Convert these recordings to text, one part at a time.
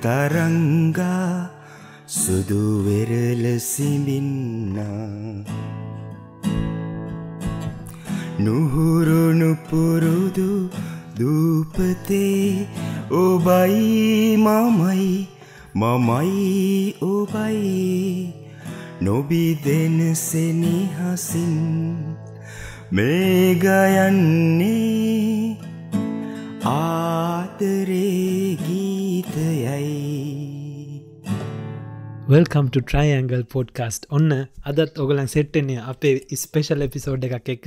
සාගර තරංගා සුදුවෙරල සිඳින්නා. නුහුරුණු පුරුදු දූපතේ ඔබයි මමයි මමයි ඔබයි. නොබිදෙන සෙනිහසින් මේගයන්නේ ආදරේ. වල්කම් ට්‍රයිඇංගල් පොඩ්කාස්ට් ඔන්න අදත් ඔගලන් සෙට්ටෙන්නේ අපේ ස්පේෂල් එපිසෝඩ් එකක් එක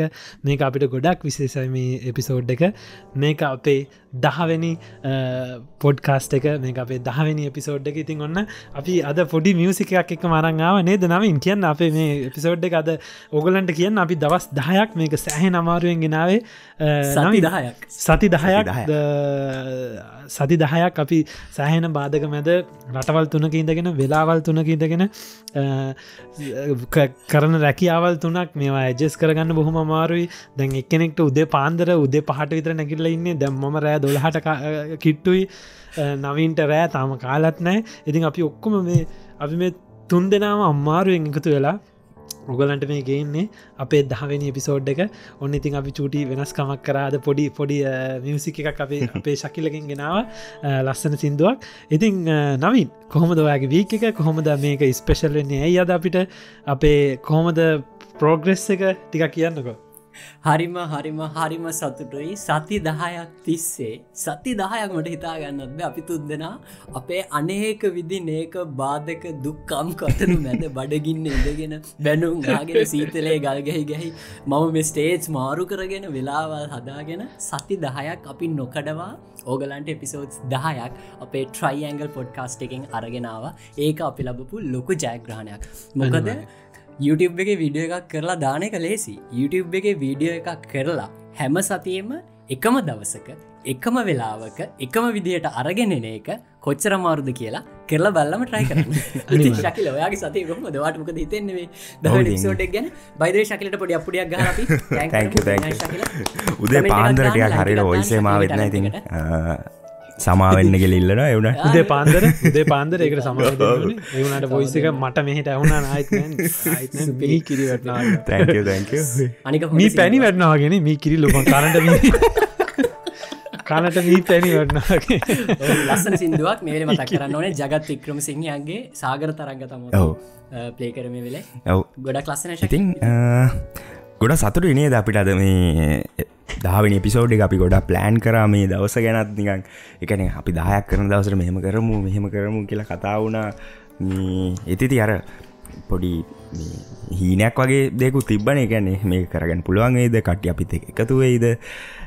මේක අපිට ගොඩක් විශේෂම එපිසෝඩ් එක. මේක අපේ දහවැනි පොඩ්කාස්ට එක. මේ අපේ දහවැනි එපිසෝඩ් එක. ඉතින් ඔන්න අපි අද පොඩි මියසිකයක් එක මරංගාව නේද? නවින් කියන්න අපේ මේ එපිසෝඩ් එක අද ඔගලන්ට කියන්න අපි දවස් දහයක් මේක සෑහ නමාරුවෙන් ගෙනාවේ. සති දහයක්. සති දහයක්. සති දහයක් අපි සෑහෙන බාධක මැද රටවල් තුනක ඉඳගෙන වෙලාවල් තුනක ඉඳගෙන කරන රැකියාවල් තුනක් මේවා ඇජෙස් කරගන්න බොහොම අමාරුයි. දැන් එක්කෙනෙක්ට උදේ පාන්දර උදේ පහට විතර නැකිල්ල ඉන්නේ. දැම්මම රෑ දොළහට කිට්ටුයි. නවීන්ට රෑ තාම කාලත් නෑ ඉතින් අපි ඔක්කොම මේ අපි මේ තුන් දෙනාම අම්මාරුවෙන් එකතු වෙලා ඔගලන්ට මේ ගේන්නේ අපේ දහවෙනි එපිසෝඩ් එක. ඔන්න ඉතින් අපි චූටි වෙනස්කමක් කරාද පොඩි පොඩි මියසික එකක් අපේ අපේ ශකිලකින් ගෙනාව. ලස්සන සිින්දුවක්. ඉතිං නවින් කොහොමද ඔයාගේ වීක එක? කොහොමද මේක ස්පෙශල් වෙන්නේ? ඇයි අද අපිට අපේ කොහොමද පෝග්‍රෙස් එක ටික කියන්නකෝ හරිම හරිම හරිම සතුටුයි. සති දහයක් තිස්සේ සති දහයක්මට හිතාගන්නත්ද අපි තුන් දෙනා අපේ අනේක විදි නේක බාධක දුක්කම් කතනු මැද බඩගින්න ඉඳගෙන බැනුම් යාගෙන සීතලේ ගල්ගැහි ගැහි මම මේ ස්ටේජ් මාරු කරගෙන වෙලාවල් හදාගෙන සති දහයක් අපි නොකඩවා. ඕගලන්ට එපිසෝඩ්ස් දහයක් අපේ ට්‍රයිඇංගල් පොඩ්කාස්ට එකෙන් අරගෙනාව ඒක අපි ලබපු ලොකු ජයග්‍රහණයක්. මොකද YouTube එක විඩියෝ එකක් කරලා දාන එක ලේසි. YouTube එක වීඩියෝ එකක් කරලා හැම සතියම එකම දවසක එකම වෙලාවක එකම විදියට අරගෙනෙන එක කොච්චර මාරුද කියලා කරලා බල්ලම ට්‍රයි කරන්න. ශකිල ඔයාගේ සතය කොම දවාට මොක හිතෙන්නේ දවට ගැන? බයිද ශකිලට පොඩි අපපුඩියක් ග උදේ පාන්දරටයක් හරිට ඔයිසේ මා වෙන්න ඉතින් සමාවෙන්න ගෙලිල්ලන එවන උදේ පාන්දර උදේ පාන්දර එකට සම එවනට පොයිස එක මට මෙහට ඇවුණ ආයිත් පිහි කිරිවටනා අනික මී පැණි වැටනාගෙන මී කිරි ලොකොන් කරට කනට මී පැණි වටනාගේ ලස්සන සිින්දුවක්. මේල මතක් කරන්න ඕනේ ජගත් වික්‍රම සිංහයන්ගේ සාගර තරග තම ප්ලේ කරම වෙලේ. ගොඩක් ලස්සන ශතින් ගොඩ සතුට නේද අපිට අද මේ දාවනි පිසෝඩ් අපි ගොඩ ප්ලෑන් කර මේ දවස ගැනත් නිකන්. එකන අපි දායක් කරන දවසට මෙහෙම කරමු මෙහෙම කරමු කියලා කතා වුණා. එතිති අර පොඩි හීනයක් වගේ දෙකු තිබන එකන්නේ මේ කරගන්න පුළුවන්ේද කට්ටි අපිත එකතු වෙයිද?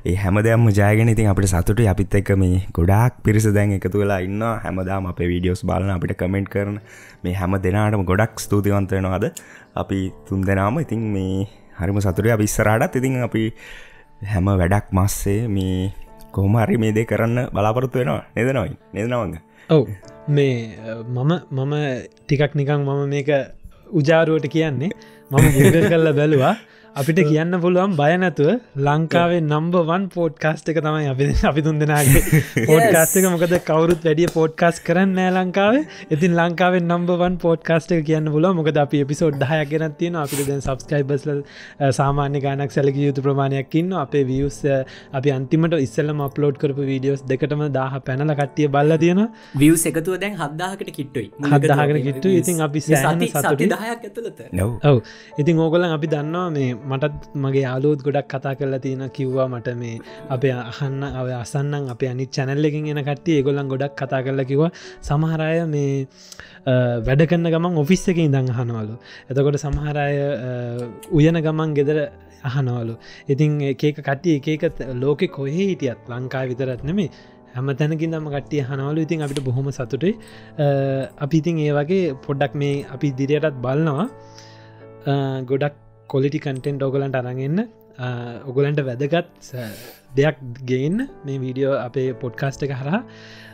ඒ හැම දෙයක්ම ජයගෙන ඉතින් අපිට සතුට අපිත් එක්ක මේ ගොඩක් පිරිස දැන් එකතු වෙලා ඉන්න හැමදාම අප වීඩියෝස් බලන අපිට කමෙන්ට් කරන මේ හැම දෙනාටම ගොඩක් ස්තුතිවන්තයනවාද අපි තුන් දෙනාම ඉතින් මේ හරිම සතුරය විස්සරාටත් ඉතින් අපි හැම වැඩක් මස්සේ මේ කොහමහරි මේ දේ කරන්න බලාපොරොත්තු වෙනවා. නෙද නොයි? නෙද නවඟ ඔව්. මේ මම මම ටිකක් නිකං මම මේක උජාරුවට කියන්නේ. මම ගුග කල්ල බැලවා. අපිට කියන්න පුළුවන් බයනැතුව ලංකාවේ නම්බවන් පෝට්කාස්ට එක තමයි අපි අපි තුන් දෙනාගේ පෝට්කාස්ට එක. මොකද කවරුත් වැඩිය පෝට්කාස් කරන්න නෑ ලංකාවේ. ඉතින් ලංකාවේ නම්බවන් පෝට්කාස්ට එක කියන්න පුල මොකද අපි පිසෝඩ් දහයක් ගෙන තියෙන අපිට දැන් සබස්කයිබස්ල සාමාන්‍ය ගානක් සැලක යුතු ප්‍රමාණයක්කින්න අපේ වියස් අපි අන්තිමට ඉස්සල්ලම අප්ලෝඩ් කරපු වීඩියෝස් දෙකටම දාහ පැනල කට්ටිය බල්ල තියෙන වියස් එකතුව දැන් හදදාහකට කිට්ටුයි. හදදාහකට කිට්ටු ඉතින් අපි සති දහයක් ඇතුළත. ඔව. ඉතින් ඕගොලන් අපි දන්නවා මේ මටත් මගේ යාලෝත් ගොඩක් කතා කරලා තියෙන කිව්වා මට මේ අපේ අහන්න අව අසන්නන් අප අනි චැනල්ලකින් එන කට්ටිය ඒගොල්ලන් ගොඩක් කතා කරලා කිව සමහරය මේ වැඩ කන්න ගමන් ඔෆිස් එක ඉඳං අහනවලු. එතකොට සමහරය උයන ගමන් ගෙදර අහනවලු. ඉතින් ඒක කට්ටිය එකක ලෝකෙ කොහේ හිටියත් ලංකා විතරත් නෙමේ හැම තැනකින් දම කට්ටිය හනවලු ඉතින් අපිට බොහොම සතුටේ අපි ඉතින් ඒ වගේ පොඩ්ඩක් මේ අපි දිරියටත් බලනවා. ගොඩක් කොලිටි කටෙන්ට් ඔගලන්ට අරගන්න ඔගලන්ට වැදගත් දෙයක් ගේන්න මේ වීඩියෝ අපේ පොඩ්කාස්ට එක හරහා.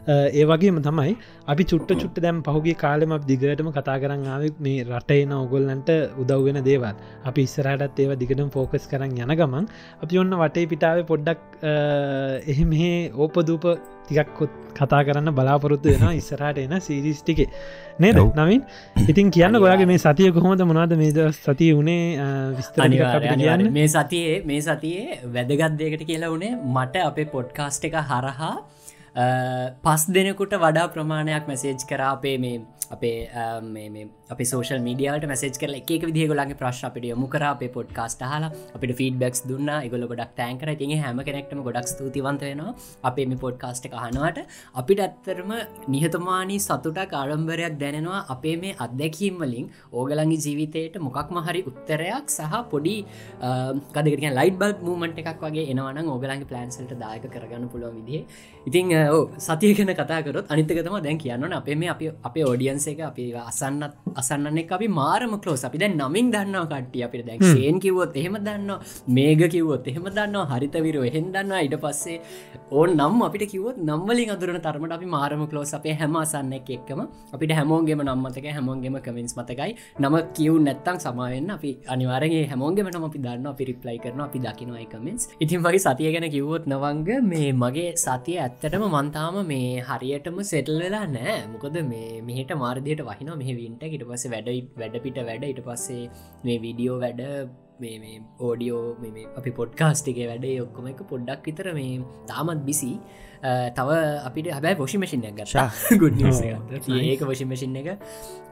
ඒ වගේම තමයි අපි චුට්ට චුට්ට දැම් පහුගේ කාලෙම දිගටම කතා කරන්න ආව මේ රටේන ඔගොල්ලන්ට උදව්වෙන දේවත් අපි ඉස්සරහටත් ඒව දිගටම ෆෝකස් කරන්න යන ගමන් අපි ඔන්න වටේ පිටාව පොඩ්ඩක් එහෙ මෙහේ ඕපදූප තිකක්කොත් කතා කරන්න බලාපොරොත්තු වෙන ඉස්සරහට එන සිරිස් ටිකේ. නේද නවින්? ඉතින් කියන්න ගොයාගේ මේ සතිය කොහොමද මොනාද මේ සතිය වනේ අනිවාර්යයෙන් මේ සතියේ මේ සතියේ වැදගත්දයකට කියලා වනේ මට අපේ පොඩ්කාස්ට් එක හරහා පස් දෙනෙකුට වඩා ප්‍රමාණයක් මැසේජ් කරාපේ මේ අපේ අපි සෝෂල් මීඩියට මැසේජ් කර එක විදිගොලගේ ප්‍රශ් අපිට යොමු කර අපේ පොඩ්කාස්ට හලා අපිට ෆීඩබක්ස් දුන්න ගොල ගොඩක් තෑන්කර තිගේ හැම කෙනෙක්ටම ගොඩක් ස්තුතිවන්ත වෙනවා අපේ මේ පොඩ්කාස්ට කහනවට අපිට ඇත්තරම නිහතමානී සතුට කාඩම්බරයක් දැනෙනවා අපේ මේ අත්දැකීම් වලින්. ඕගලන්ගේ ජීවිතයට මොකක්ම හරි උත්තරයක් සහ පොඩි කදක ලයිට බල් මූමට එකක් වගේ එනවන ඕගලන්ගේ පලන්සල්ට දායක කරගන්න පුළුව විදිේ ඉතින් සතියගෙන කතාකරොත් අනිතකතම දැන් කියන්න අපේ මේ අප අපේ ඔඩියන්ස එක අපි අසන්නත් අසන්නනෙක් අපි මාරම කලෝස් අපි දැන් නමින් දන්නවා කට්ටිය. අපිට දැන් ෂේන් කිවොත් එහෙම දන්න මේග කිවොත් එහෙම දන්නවා. හරිතවිරෝ එහෙන් දන්නවා. ඉට පස්සේ ඕන් නම් අපිට කිවොත් නම්වලින් අදුරන තරමට අපි මාරම කලෝස් අපේ හැම අසන්න එක එක්කම අපිට හැමෝන්ගේම නම්මතක හැමෝන්ගේම කමෙන්ස් මතකයි. නම කිව් නැත්තං සමාවෙන්න අපි අනිවාරගේ හැමෝන්ගේම නම අපි දන්න අපි රිප්ලයි කරන අපි දකිනවයි කමෙන්ස් ඉතින් වගේ සතිය ගැන කිව්වොත් නවංග මේ මගේ සතිය ඇත්තටම මන්තාම මේ හරියටම සෙටල් වෙලා නෑ. මොකද මේ මෙහට මාර්දයට වහින මෙහ වින්ට ඉට පස වැඩ වැඩපිට වැඩ ඉට පස්සේ මේ විඩියෝ වැඩ මේ ඕඩියෝ අපි පොඩ්කාස්ටිගේ වැඩේ ඔක්කොම එක පොඩ්ඩක් විතර මේ තාමත් බිසි තව අපිට හැබැයි පොෂිමසිිනයක් ගශා ගුඩ ඒක වශිමසින් එක.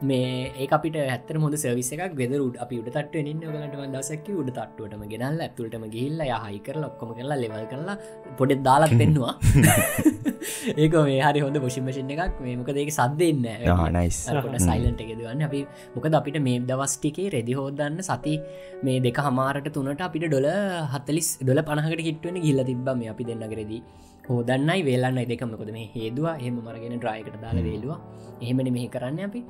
මේ ඒ අපිට ඇත්තර හොඳ සවිස එකක්. ගෙදරුට අපි උට තට ඉන්න. ගලට දසක උඩ තට්ටුවටම ගෙනල් ඇතුළටම ගිල්ල හයි කරල ඔක්කොම කරලා ලෙවල් කරලා පොඩෙත් දාලත් පෙන්වා ඒක මේ හරි හොඳ පොෂිමසින් එකක්. මේ මොක ඒක සද්දන්න නයිස් සයිලන්ට එකෙදවන්න අපි මොකද අපිට මේ දවස්ටිකේ රෙදි හෝදන්න සති මේ දෙක හමාරට තුනට අපිට ඩොල හත්තලිස් ඩොල පණහකට කිට්ටුවෙන ගිල්ල තිබ්බම අපි දෙන්න කරෙදී හෝදන්නයි වෙල්ලන්න දෙකමකොද මේ හේදවා හෙම මරගෙන ඩ්‍රයිකට දාල වේලවා. එහෙමනි මෙහි කරන්න අපි.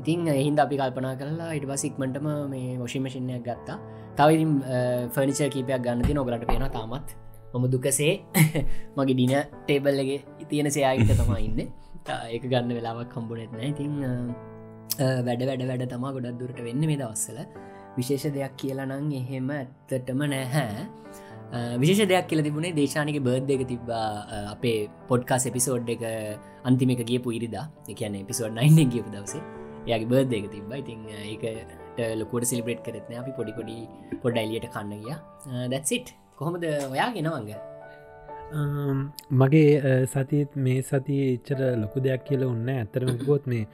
ඉතින් එහින්ද අපි කල්පනා කරලා ඉට පසික්මටම මේ වශිමශිනයක් ගත්තා. තවඉතින් ෆර්නිච කීපයක් ගන්නති නොගලට පේන තාමත්. මම දුකසේ මගේ ඩින ටේබල්ලගේ තියෙන සයායිට තමා ඉන්න. ඒක ගන්න වෙලාවක් කම්බුනෙත්න ඉතින් වැඩ වැඩ වැඩ තමා ගොඩක් දුරට වෙන්න මේ දවස්සල විශේෂ දෙයක් කියලා නං එහෙම ඇත්තටම නැහැ විශේෂ දෙයක් කියල තිබුණේ දේශානක බර්ධ එක තිබ්බා අපේ පොඩ්කාස් එපිසෝඩ් එක අන්තිමක ගියපු ඉරිදා. එකන එපිසෝඩ් නයින් ගියපු දවසේ. යාගේ බර්ධ එක තිබ්බ. ඉතින් ඒකට ලොකොට සිලිබ්‍රේට් කරත්න අපි පොඩිකොඩි පොඩ එලියට කන්න ගිය. දැත්සිට් කොහොමද ඔයා ගෙනවංග මගේ සතිත් මේ සති එච්චර ලොකු දෙයක් කියල උන්න ඇතරම ගොත් මේ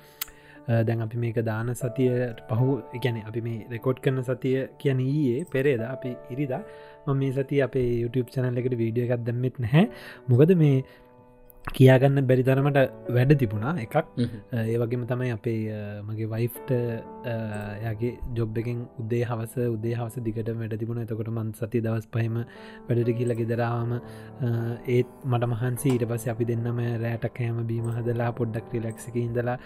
දැන් අපි මේක දාන සතිය පහු ගැන අපි මේ රෙකෝඩ් කරන සතිය කියන ඊයේ පෙරේද අපි ඉරිදා. ම මේ සති අපේ YouTube චැනල එකට වීඩිය එකක් දැම්මෙත් නැහැ. මොකද මේ කියාගන්න බැරි තරමට වැඩ තිබුණා එකක්. ඒ වගේම තමයි අපේ මගේ වයිෆ්ට යාගේ ජොබ් එකෙන් උදේ හවස උදේ හවස දිගට වැඩ තිබුණ. එතකොට මන් සති දවස් පහම වැඩට කියල ගෙදරාම ඒත් මට මහන්සි ඊට පස අපි දෙන්නම රෑට කෑම බීම හදලා පොඩ්ඩක් රිලක්සික ඉඳලා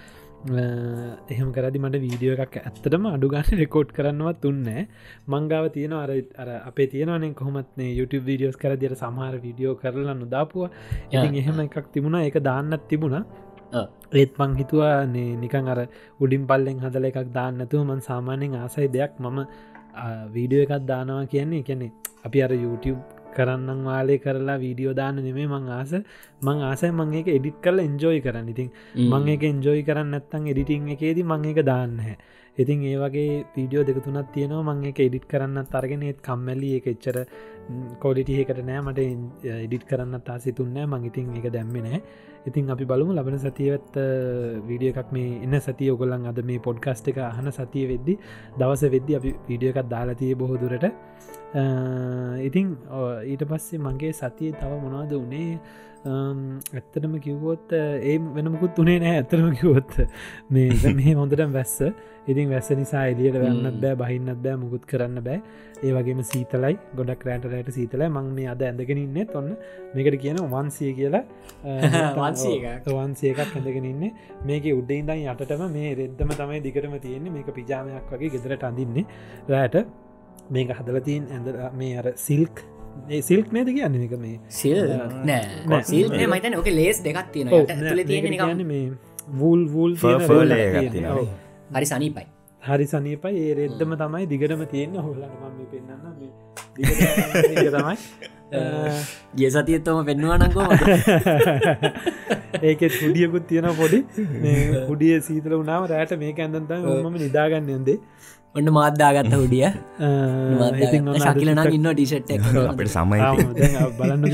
එහෙම කරදි මට වීඩියෝ එකක් ඇත්තටම අඩුගන්න රෙකෝඩ් කරන්නවත් තුන්නෑ මංගාව තියෙන අර අර අපේ තියෙනවනෙ කොහොමත්නේ YouTube වීඩියෝස් කර දිර සමහර වීඩියෝ කරලා නොදාපුුව. ඉතින් එහෙම එකක් තිබුණා. එක දාන්නත් තිබුණා. ඒත් මං හිතුවා නිකං අර උඩින් පල්ලෙන් හදල එකක් දාන්නතුව මන් සාමාන්‍යෙන් ආසයි දෙයක් මම වීඩියෝ එකක් දානවා කියන්නේ. එකනෙ අපි අර YouTube කරන්න වාලේ කරලා වීඩියෝ දාන්න නෙමේ මං ආස. මං ආසයි මං එක එඩිට් කරල එන්ජෝයි කරන්න. ඉතින් මං එක එන්ජෝයි කරන්න ඇත්තන් එඩිටිං එකේදී මං එක දාන්න ඉතින් ඒ වගේ වීඩියෝ දෙකතුනත් තියෙනවා මං එක එඩිට් කරන්න තරගෙනෙත් කම්මැලි. එක එච්චර කෝඩිටියකට නෑ. මට එඩිට් කරන්න තාසිතුන්නෑ මං ඉතින් එක දැම්මෙ නෑ ඉතින් අපි බලමු ලබන සතියවත් වීඩිය එකක් මේ එන්න සතිය ඔගොල්ලන් අද මේ පොඩ්කාස්ට එක අහන සතිය වෙද්දි දවස වෙද්දි අපි වීඩිය එකක් දාලතිය බොහෝදුරට ඉතින් ඊට පස්සේ මගේ සතිය තව මොනාද වනේ ඇත්තටම කිව්වොත් ඒ වෙනමුකුත් උනේ නෑ ඇතරම කිවොත් මේ මේ හොඳට වැස්ස. ඉතින් වැස්ස නිසා එලියට වෙන්නත් බෑ බහින්නත් බෑ මුකුත් කරන්න බෑ. ඒ වගේම සීතලයි ගොඩක් රෑටරයට සීතලයි. මං මේ අද ඇඳගෙන ඉන්න ඔන්න මේකට කියන වන්සිය කියලා. වන්සේ එකක්. ඇඳගෙන ඉන්න. මේක උඩ්ඩයින්දයි යටටම මේ රෙද්දම තමයි දිගටම තියෙන්නේ. මේක පිජාමයක් වගේ ගෙදරට අඳින්නේ රෑට. මේක හදලතින් ඇඳ මේ අර සිල්ක් ඒ සිල්ක් නේද කියන්න එක මේ? සිල් නෑ. සිල් මතන ඕක ලේස් දෙකක් තියෙන මේ වූල් වූල්. හරි සනීපයි. හරි සනීපයි. ඒ රෙද්දම තමයි දිගටම තියෙන හොලට මම පෙන්න්න මේ තමයි. ගිය සතියත්තම පෙන්වානකෝ ඒකෙත් හුඩියකුත් තියෙන පොඩි. මේ හුඩිය සීතල වුණාම රෑට මේක ඇඳන්තම උමම නිදාගන්න යන්දේ ඔන්න මාත්දාගත්ත හුඩිය ශකිලන ඉන්න ඩිෂට් අපට සමයි බලන්න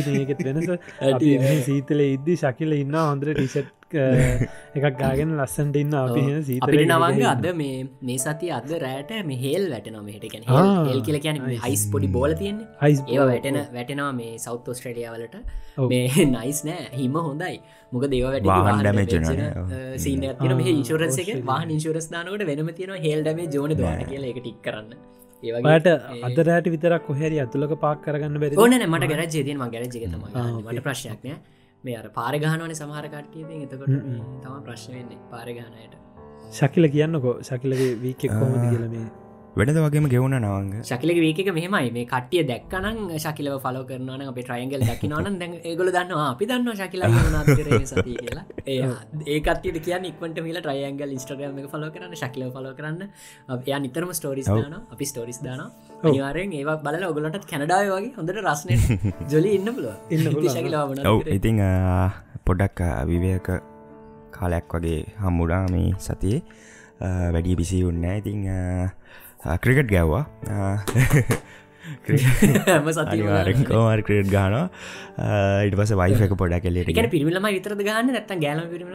සීතල ඉද්දි ශකිල ඉන්න හොඳර ටිෂට් එකක් ගාගෙන ලස්සන්ට ඉන්න අපි අපිට නවංග අද මේ මේ සති අද රෑට මෙහෙල් වැටනම හටකැන. හෙල් කියල කියන හයිස් පොඩි බෝල තියෙන්නේ. හයිස් ඒ වැටෙන වැටෙනවා මේ සෞත් ඔස්ට්‍රලියාවලට ඔව්. මේ නයිස් නෑ හිම හොඳයි. මොක දේව වැට වාහන damage වෙනවා සීන තින මේ ඉන්ශරස් එක වාහන ඉන්ශරස් දානකට වෙනම තියෙන හෙල් ඩම ජෝන දවාන කියලා එක ටික් කරන්න. පට අදරෑට විතරක් කොහැරි ඇතුලක පාක් කරගන්න බැරි ඕන මට ගැර ජේතයම ගැර ජක තම මට ප්‍රශ්නයක්නය මේ අර පාරගහනවන සමහර කට්ටිය එතකොට තම ප්‍රශ්න වෙන්නේ පාරගහනයට ශකිල කියන්නකෝ. ශකිලගේ වීකෙක් කොමද කියලමේ වැඩද වගේම ගෙවුණ නවංග ශකිලක වේක මෙහමයි. මේ කටිය දැක්කනන් ශකිලව ෆලෝ කරනවන අප ට්‍රයින්ගල් දකිනවන දැන් ඒගොල දන්නවා අපි දන්න ශකිල සති කියලා. ඒ ඒකටියට කිය ඉක්වට මිල ට්‍රයින්ගල් ඉස්ට්‍රගම එක ෆලෝ කරන්න ශකිලව ෆලෝ කරන්න. එයා නිතරම ස්ටෝරිස් දාන අපි ස්ටෝරිස් දාන අනිවාරෙන් ඒවා බල ඔගලට කැනඩාව වගේ හොඳට රස්නය ජොලි ඉන්න පුල ඉන්න. ශකිලාවන ඉතිං පොඩක් විවයක කාලයක් වගේ හම්මුඩා මේ සතියේ. වැඩිය බිසි උන්න ඉතිං ක්‍රිකට් ගැව්වා. කෝමර් ක්‍රේට් ගානවා ඉට පස වයිෆ එක පොඩක් කෙලෙට පිරිමිලම විතරද ගන්න ගෑලම පිරිමිල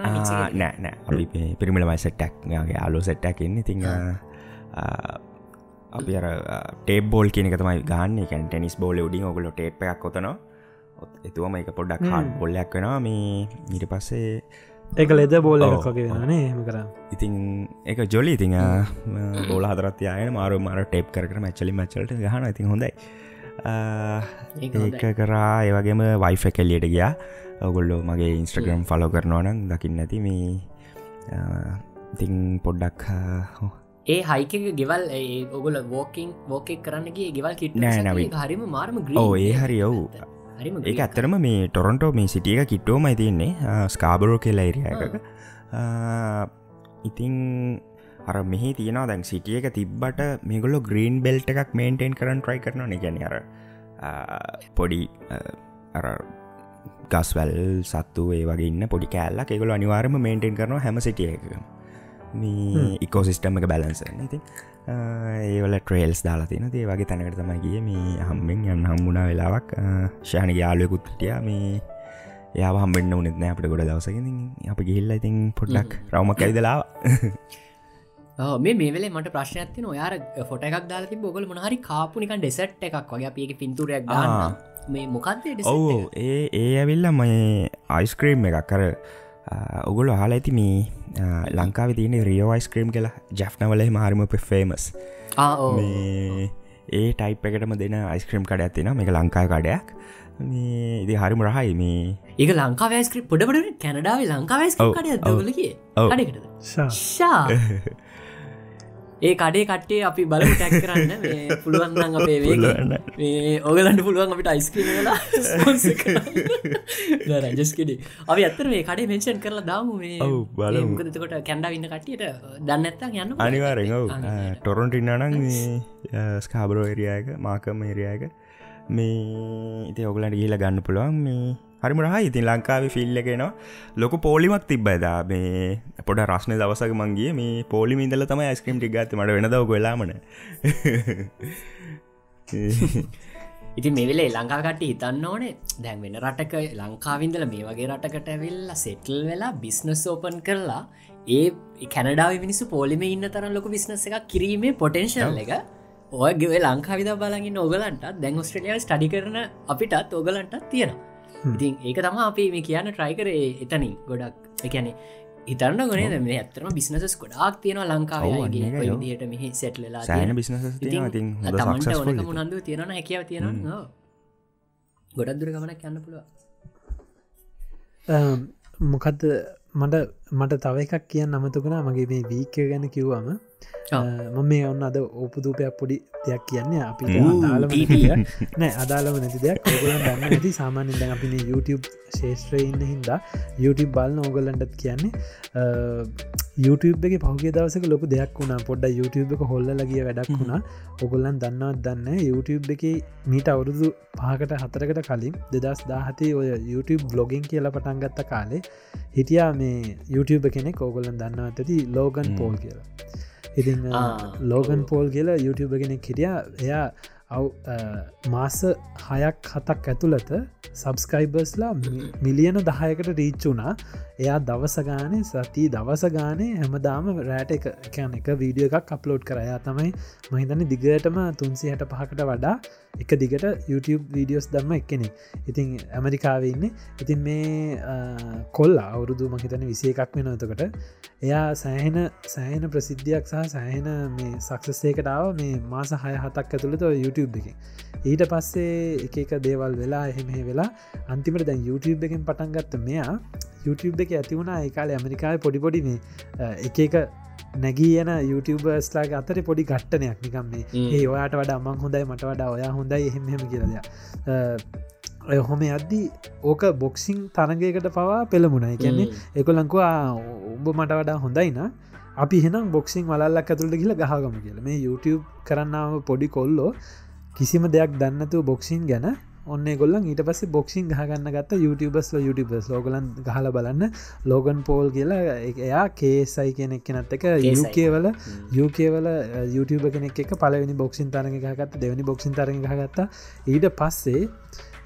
නෑ අපි පිරිමිල මයි සෙට්ටක් අලු සෙට්ටක් එන්න. ඉතිං අපි අර ටේබ් බෝල් කියනක තමයි ගන්න එක ටෙනිස් බෝල උඩින් ඔගුල ටේප් එකක් කොතනවා එතුවම එක පොඩ්ඩක් කාඩ් බොල්ලයක් වෙනවා. මේ ඊට පස්සේ ඒක ලෙද බෝල ඔව්, එකක් වගේ වෙනනේ හෙම කරම් ඉතින් එක ජොලි ඉතිං බෝල හදරත්යන මාරු මර ටේප් කර මැච්චලි මච්චලට ගහන ඉතින් හොඳයි. ඒක කරා ඒවගේම වයිෆ කෙල්ලියට ගියා. ඔගොල්ලෝ මගේ ඉන්ස්ට්‍රග්‍රම් ෆලෝ කරනවනම් දකින්න ඇති. මේ ඉතිං පොඩ්ඩක් ඒ හයික ගෙවල් ඔගොල වෝකින් වෝකෙක් කරන්නගේ ගෙවල් කිට හරිම මාර්ම ඔව් ඒ හරි ඔව් හරිම ඒ ඇත්තරම මේ ටොරොන්ටෝ මේ සිටියක කිට්ටෝමයි තියන්නේ. ස්කාබරෝ කියලා එරිය එකක. ඉතිං අර මෙහි තියෙනවා දැන් සිටිය එක තිබ්බට මේගොල්ලො ග්‍රීන් බෙල්ට එකක් මේන්ටෙන් කරන්න ට්‍රයි කරන ගැන අර පොඩි අර ගස්වැල් සත්තු ඒ වගේ ඉන්න පොඩි කෑල්ලක්. එකගොල අනිවාර්ම මේන්ටෙන් කරනවා හැම සිටිය එක මේ ඉකෝසිිස්ටම එක බැලන්ස ඉති ඒවල ට්‍රේල්ස් දාලා තින ඒ වගේ තැනකට තමයි ගිය. මේ හම්බෙන් යන්න හම්බුණා වෙලාවක්. ශානක යාලයකුත්ටිය මේ යා හම්බෙන්න්න උනෙත්න අපට ගොඩ දවසකින් අප ගිහිල්ල ඉතින් පොඩ්ඩක් රවමක් ඇයිදලා මේ මේ වෙලේ මට ප්‍රශ්නයක්තින ඔයාර ෆොට එකක් දාලති බොගල මොහරි කාපුනිකන් ඩෙසට් එකක් වගේ. අපඒක පින්තුරයක් ගන්න මේ මොකක්දේ ඔවු ඒ ඒ ඇවිල්ල මේ අයිස්ක්‍රීම් එකක්. කර ඔගොල හල ඇති මේ ලංකාව තියන රියෝ අයිස්ක්‍රීම් කියලා ජැෆ්නවල මාරම පෙෆේමස් මේ ඒ ටයිප් එකටම දෙන අයිස්ක්‍රීම් කඩ ඇතින මේක ලංකාය කඩයක්. මේ ඉදි හරිම රහයි මේ. ඒක ලංකාවස්ක්‍රි පොඩපට කැනඩාව ලංකාවස් ඔව්, කඩ ශා ශා ඒ කඩේ කට්ටේ අපි බලමු ටැක් කරන්න. පුළුවන්න්න අපේ වේග පුළුවන්. මේ ඕගලන්ට පුළුවන් අපිට අයිස්කීලා රජස්කෙඩ අපි අත්තර මේ කඩේ මෙන්ෂන් කරලා දාමු. මේ බලමු. මුකදකොට කැන්ඩා ඉන්න කටියට දන්න ඇත්තන් යන්න අනිවාරෙන් ඔව. ටොරොන්ට ඉන්නනං ස්කාබරෝ එරියයක මාකම එරියයක මේ ඉති ඔගලට ගිහිල ගන්න පුළුවන්. මේ හරිම රහ ඉතින් ලංකාව ෆිල්ල එකනවා ලොක පෝලිමක් තිබ්බයිදා මේ පොඩ රශ්න දවසක මන්ගේ මේ පෝලි ඉදල තම ඇස්ක්‍රීම් ටිගත් මට වෙනදව කොලාමන ඉති මෙවෙලේ ලංකාකට හිතන්න ඕනේ. දැන් වෙන රටක ලංකාවින්දල මේ වගේ රටකට ඇවිල්ල සෙටල් වෙලා බිස්නස් ඕපන් කරලා ඒ කැනඩාව මිනිස්සු පොලිම ඉන්න තරම් ලොක බිස්නස එකක් කිරීමේ පොටෙන්ශල් එක ඔයගේ ලංකාවිද බලගින් ඔගලන්ට දැන් ස්ට්‍රලියල් ස්ටඩි කරන අපිටත් ඔගලන්ටත් තියෙනවා ඉතින් ඒක තම අපි මේ කියන්න ට්‍රයිකරේ එතනින් ගොඩක්. එකැනෙ හිතන්න ගොනේ මේ ඇත්තරම බිස්නසස් ගොඩක් තියෙනවා ඔව්, ලංකාවගේ. දිට මෙහි සැට්ලලා සෑන ඕනක මුණන්දු තියෙන හැකියාව තියෙනවා ගොඩක් දුර ගමනක් යන්න පුළුව මොකක්ද මට මට තව එකක් කියන්න අමතුකෙන මගේ මේ වීකය ගැන කිව්වම මම මේ ඔන්න අද ඕපදූපයක් පොඩි දෙයක් කියන්නේ අපි අදාලම නෑ අදාලම නැති දෙයක්. දන්න ඇති සාමාන්‍ය දැන් අපින YouTube ශේෂත්‍රය ඉන්න හින්දා YouTube බලන්න ඕගලන්ටත් කියන්නේ YouTube එක පහුගේ දවසක ලොක දෙයක් වුණා. පොඩ්ඩ YouTube එක හොල්ල ලගිය වැඩක් වුණා. ඔගොල්ලන් දන්නවත් දන්න YouTube එක මීට අවුරුදු පහකට හතරකට කලින් දෙදස් දාහතේ ඔය YouTube බ්ලොගින් කියලා පටන්ගත්ත කාලේ හිටියා මේ YouTube කෙනෙක්. ඕගොලන් දන්නවත් ඇති? ලෝගන් පෝල් කියලා ඉතින් ලෝගන් පෝල් කියලා YouTube කෙනෙක් හිටිය. එයා අව් මාස හයක් හතක් ඇතුළත සබස්කයිබර්ස්ලා මිලියන දහයකට රීච් වුණා. එයා දවසගානේ සති දවස ගානේ හැමදාම රෑට එක එකන එක වීඩියෝ එකක් අප්ලෝඩ් කරයා තමයි මහිතන දිගටම තුන්සි හට පහකට වඩා එක දිගට YouTube වීඩියෝස් දම්ම එක්කෙනෙ ඉතින් ඇමරිකාවන්න ඉතින් මේ කොල් අවුරුදු මහිතන විසේ එකක් වෙන එතකට. එයා සෑහෙන සෑහෙන ප්‍රසිද්ධියක් සහ සෑහෙන මේ සක්සස්සේකටාව මේ මාස හය හතක් ඇතුළත YouTube එක ඊට පස්සේ එක එක දේවල් වෙලා එහෙම වෙලා අන්තිමට දැන් YouTube එකෙන් පටන්ගත්ත මෙයා YouTube එක ඇති වුණා. ඒකාල ඇමරිකාව පොඩිපොඩි මේ එක එක නැගී යන YouTubeස්ලාගේ අතර පොඩි ගට්ටනයක් නිකම් මේ ඒ ඔයාට වඩා අමන් හොඳයි මට වඩා ඔයා හොඳයි එහෙමහෙම කියලද හොම අද්දී ඕක බොක්සිං තරගයකට පවා පෙළමුණයි කියන්නේ එකොලංකවා උඹ මට වඩා හොඳයින අපි හෙනම් බොක්සිං වලල්ලක් ඇතුළට කියල ගහගම කියල. මේ YouTube කරන්නාව පොඩි කොල්ලෝ කිසිම දෙයක් දන්නතු බොක්සින් ගැන ඔන්න ගොල්ලන් ඊට පස්ස බොක්සිං ගහගන්න ගත්ත YouTubeබස් YouTuබස් ලෝගලන් ගහල බලන්න ලෝගන් පෝල් කියලා එයා කේසයි කෙනෙක් කෙනත් එක යුකේවල යුකේවල YouTube කෙනෙක් එක පලවෙනි බොක්සින් තරග ගහගත්ත දෙවනි බොක්සින් තරග ගත්තා ඊට පස්සේ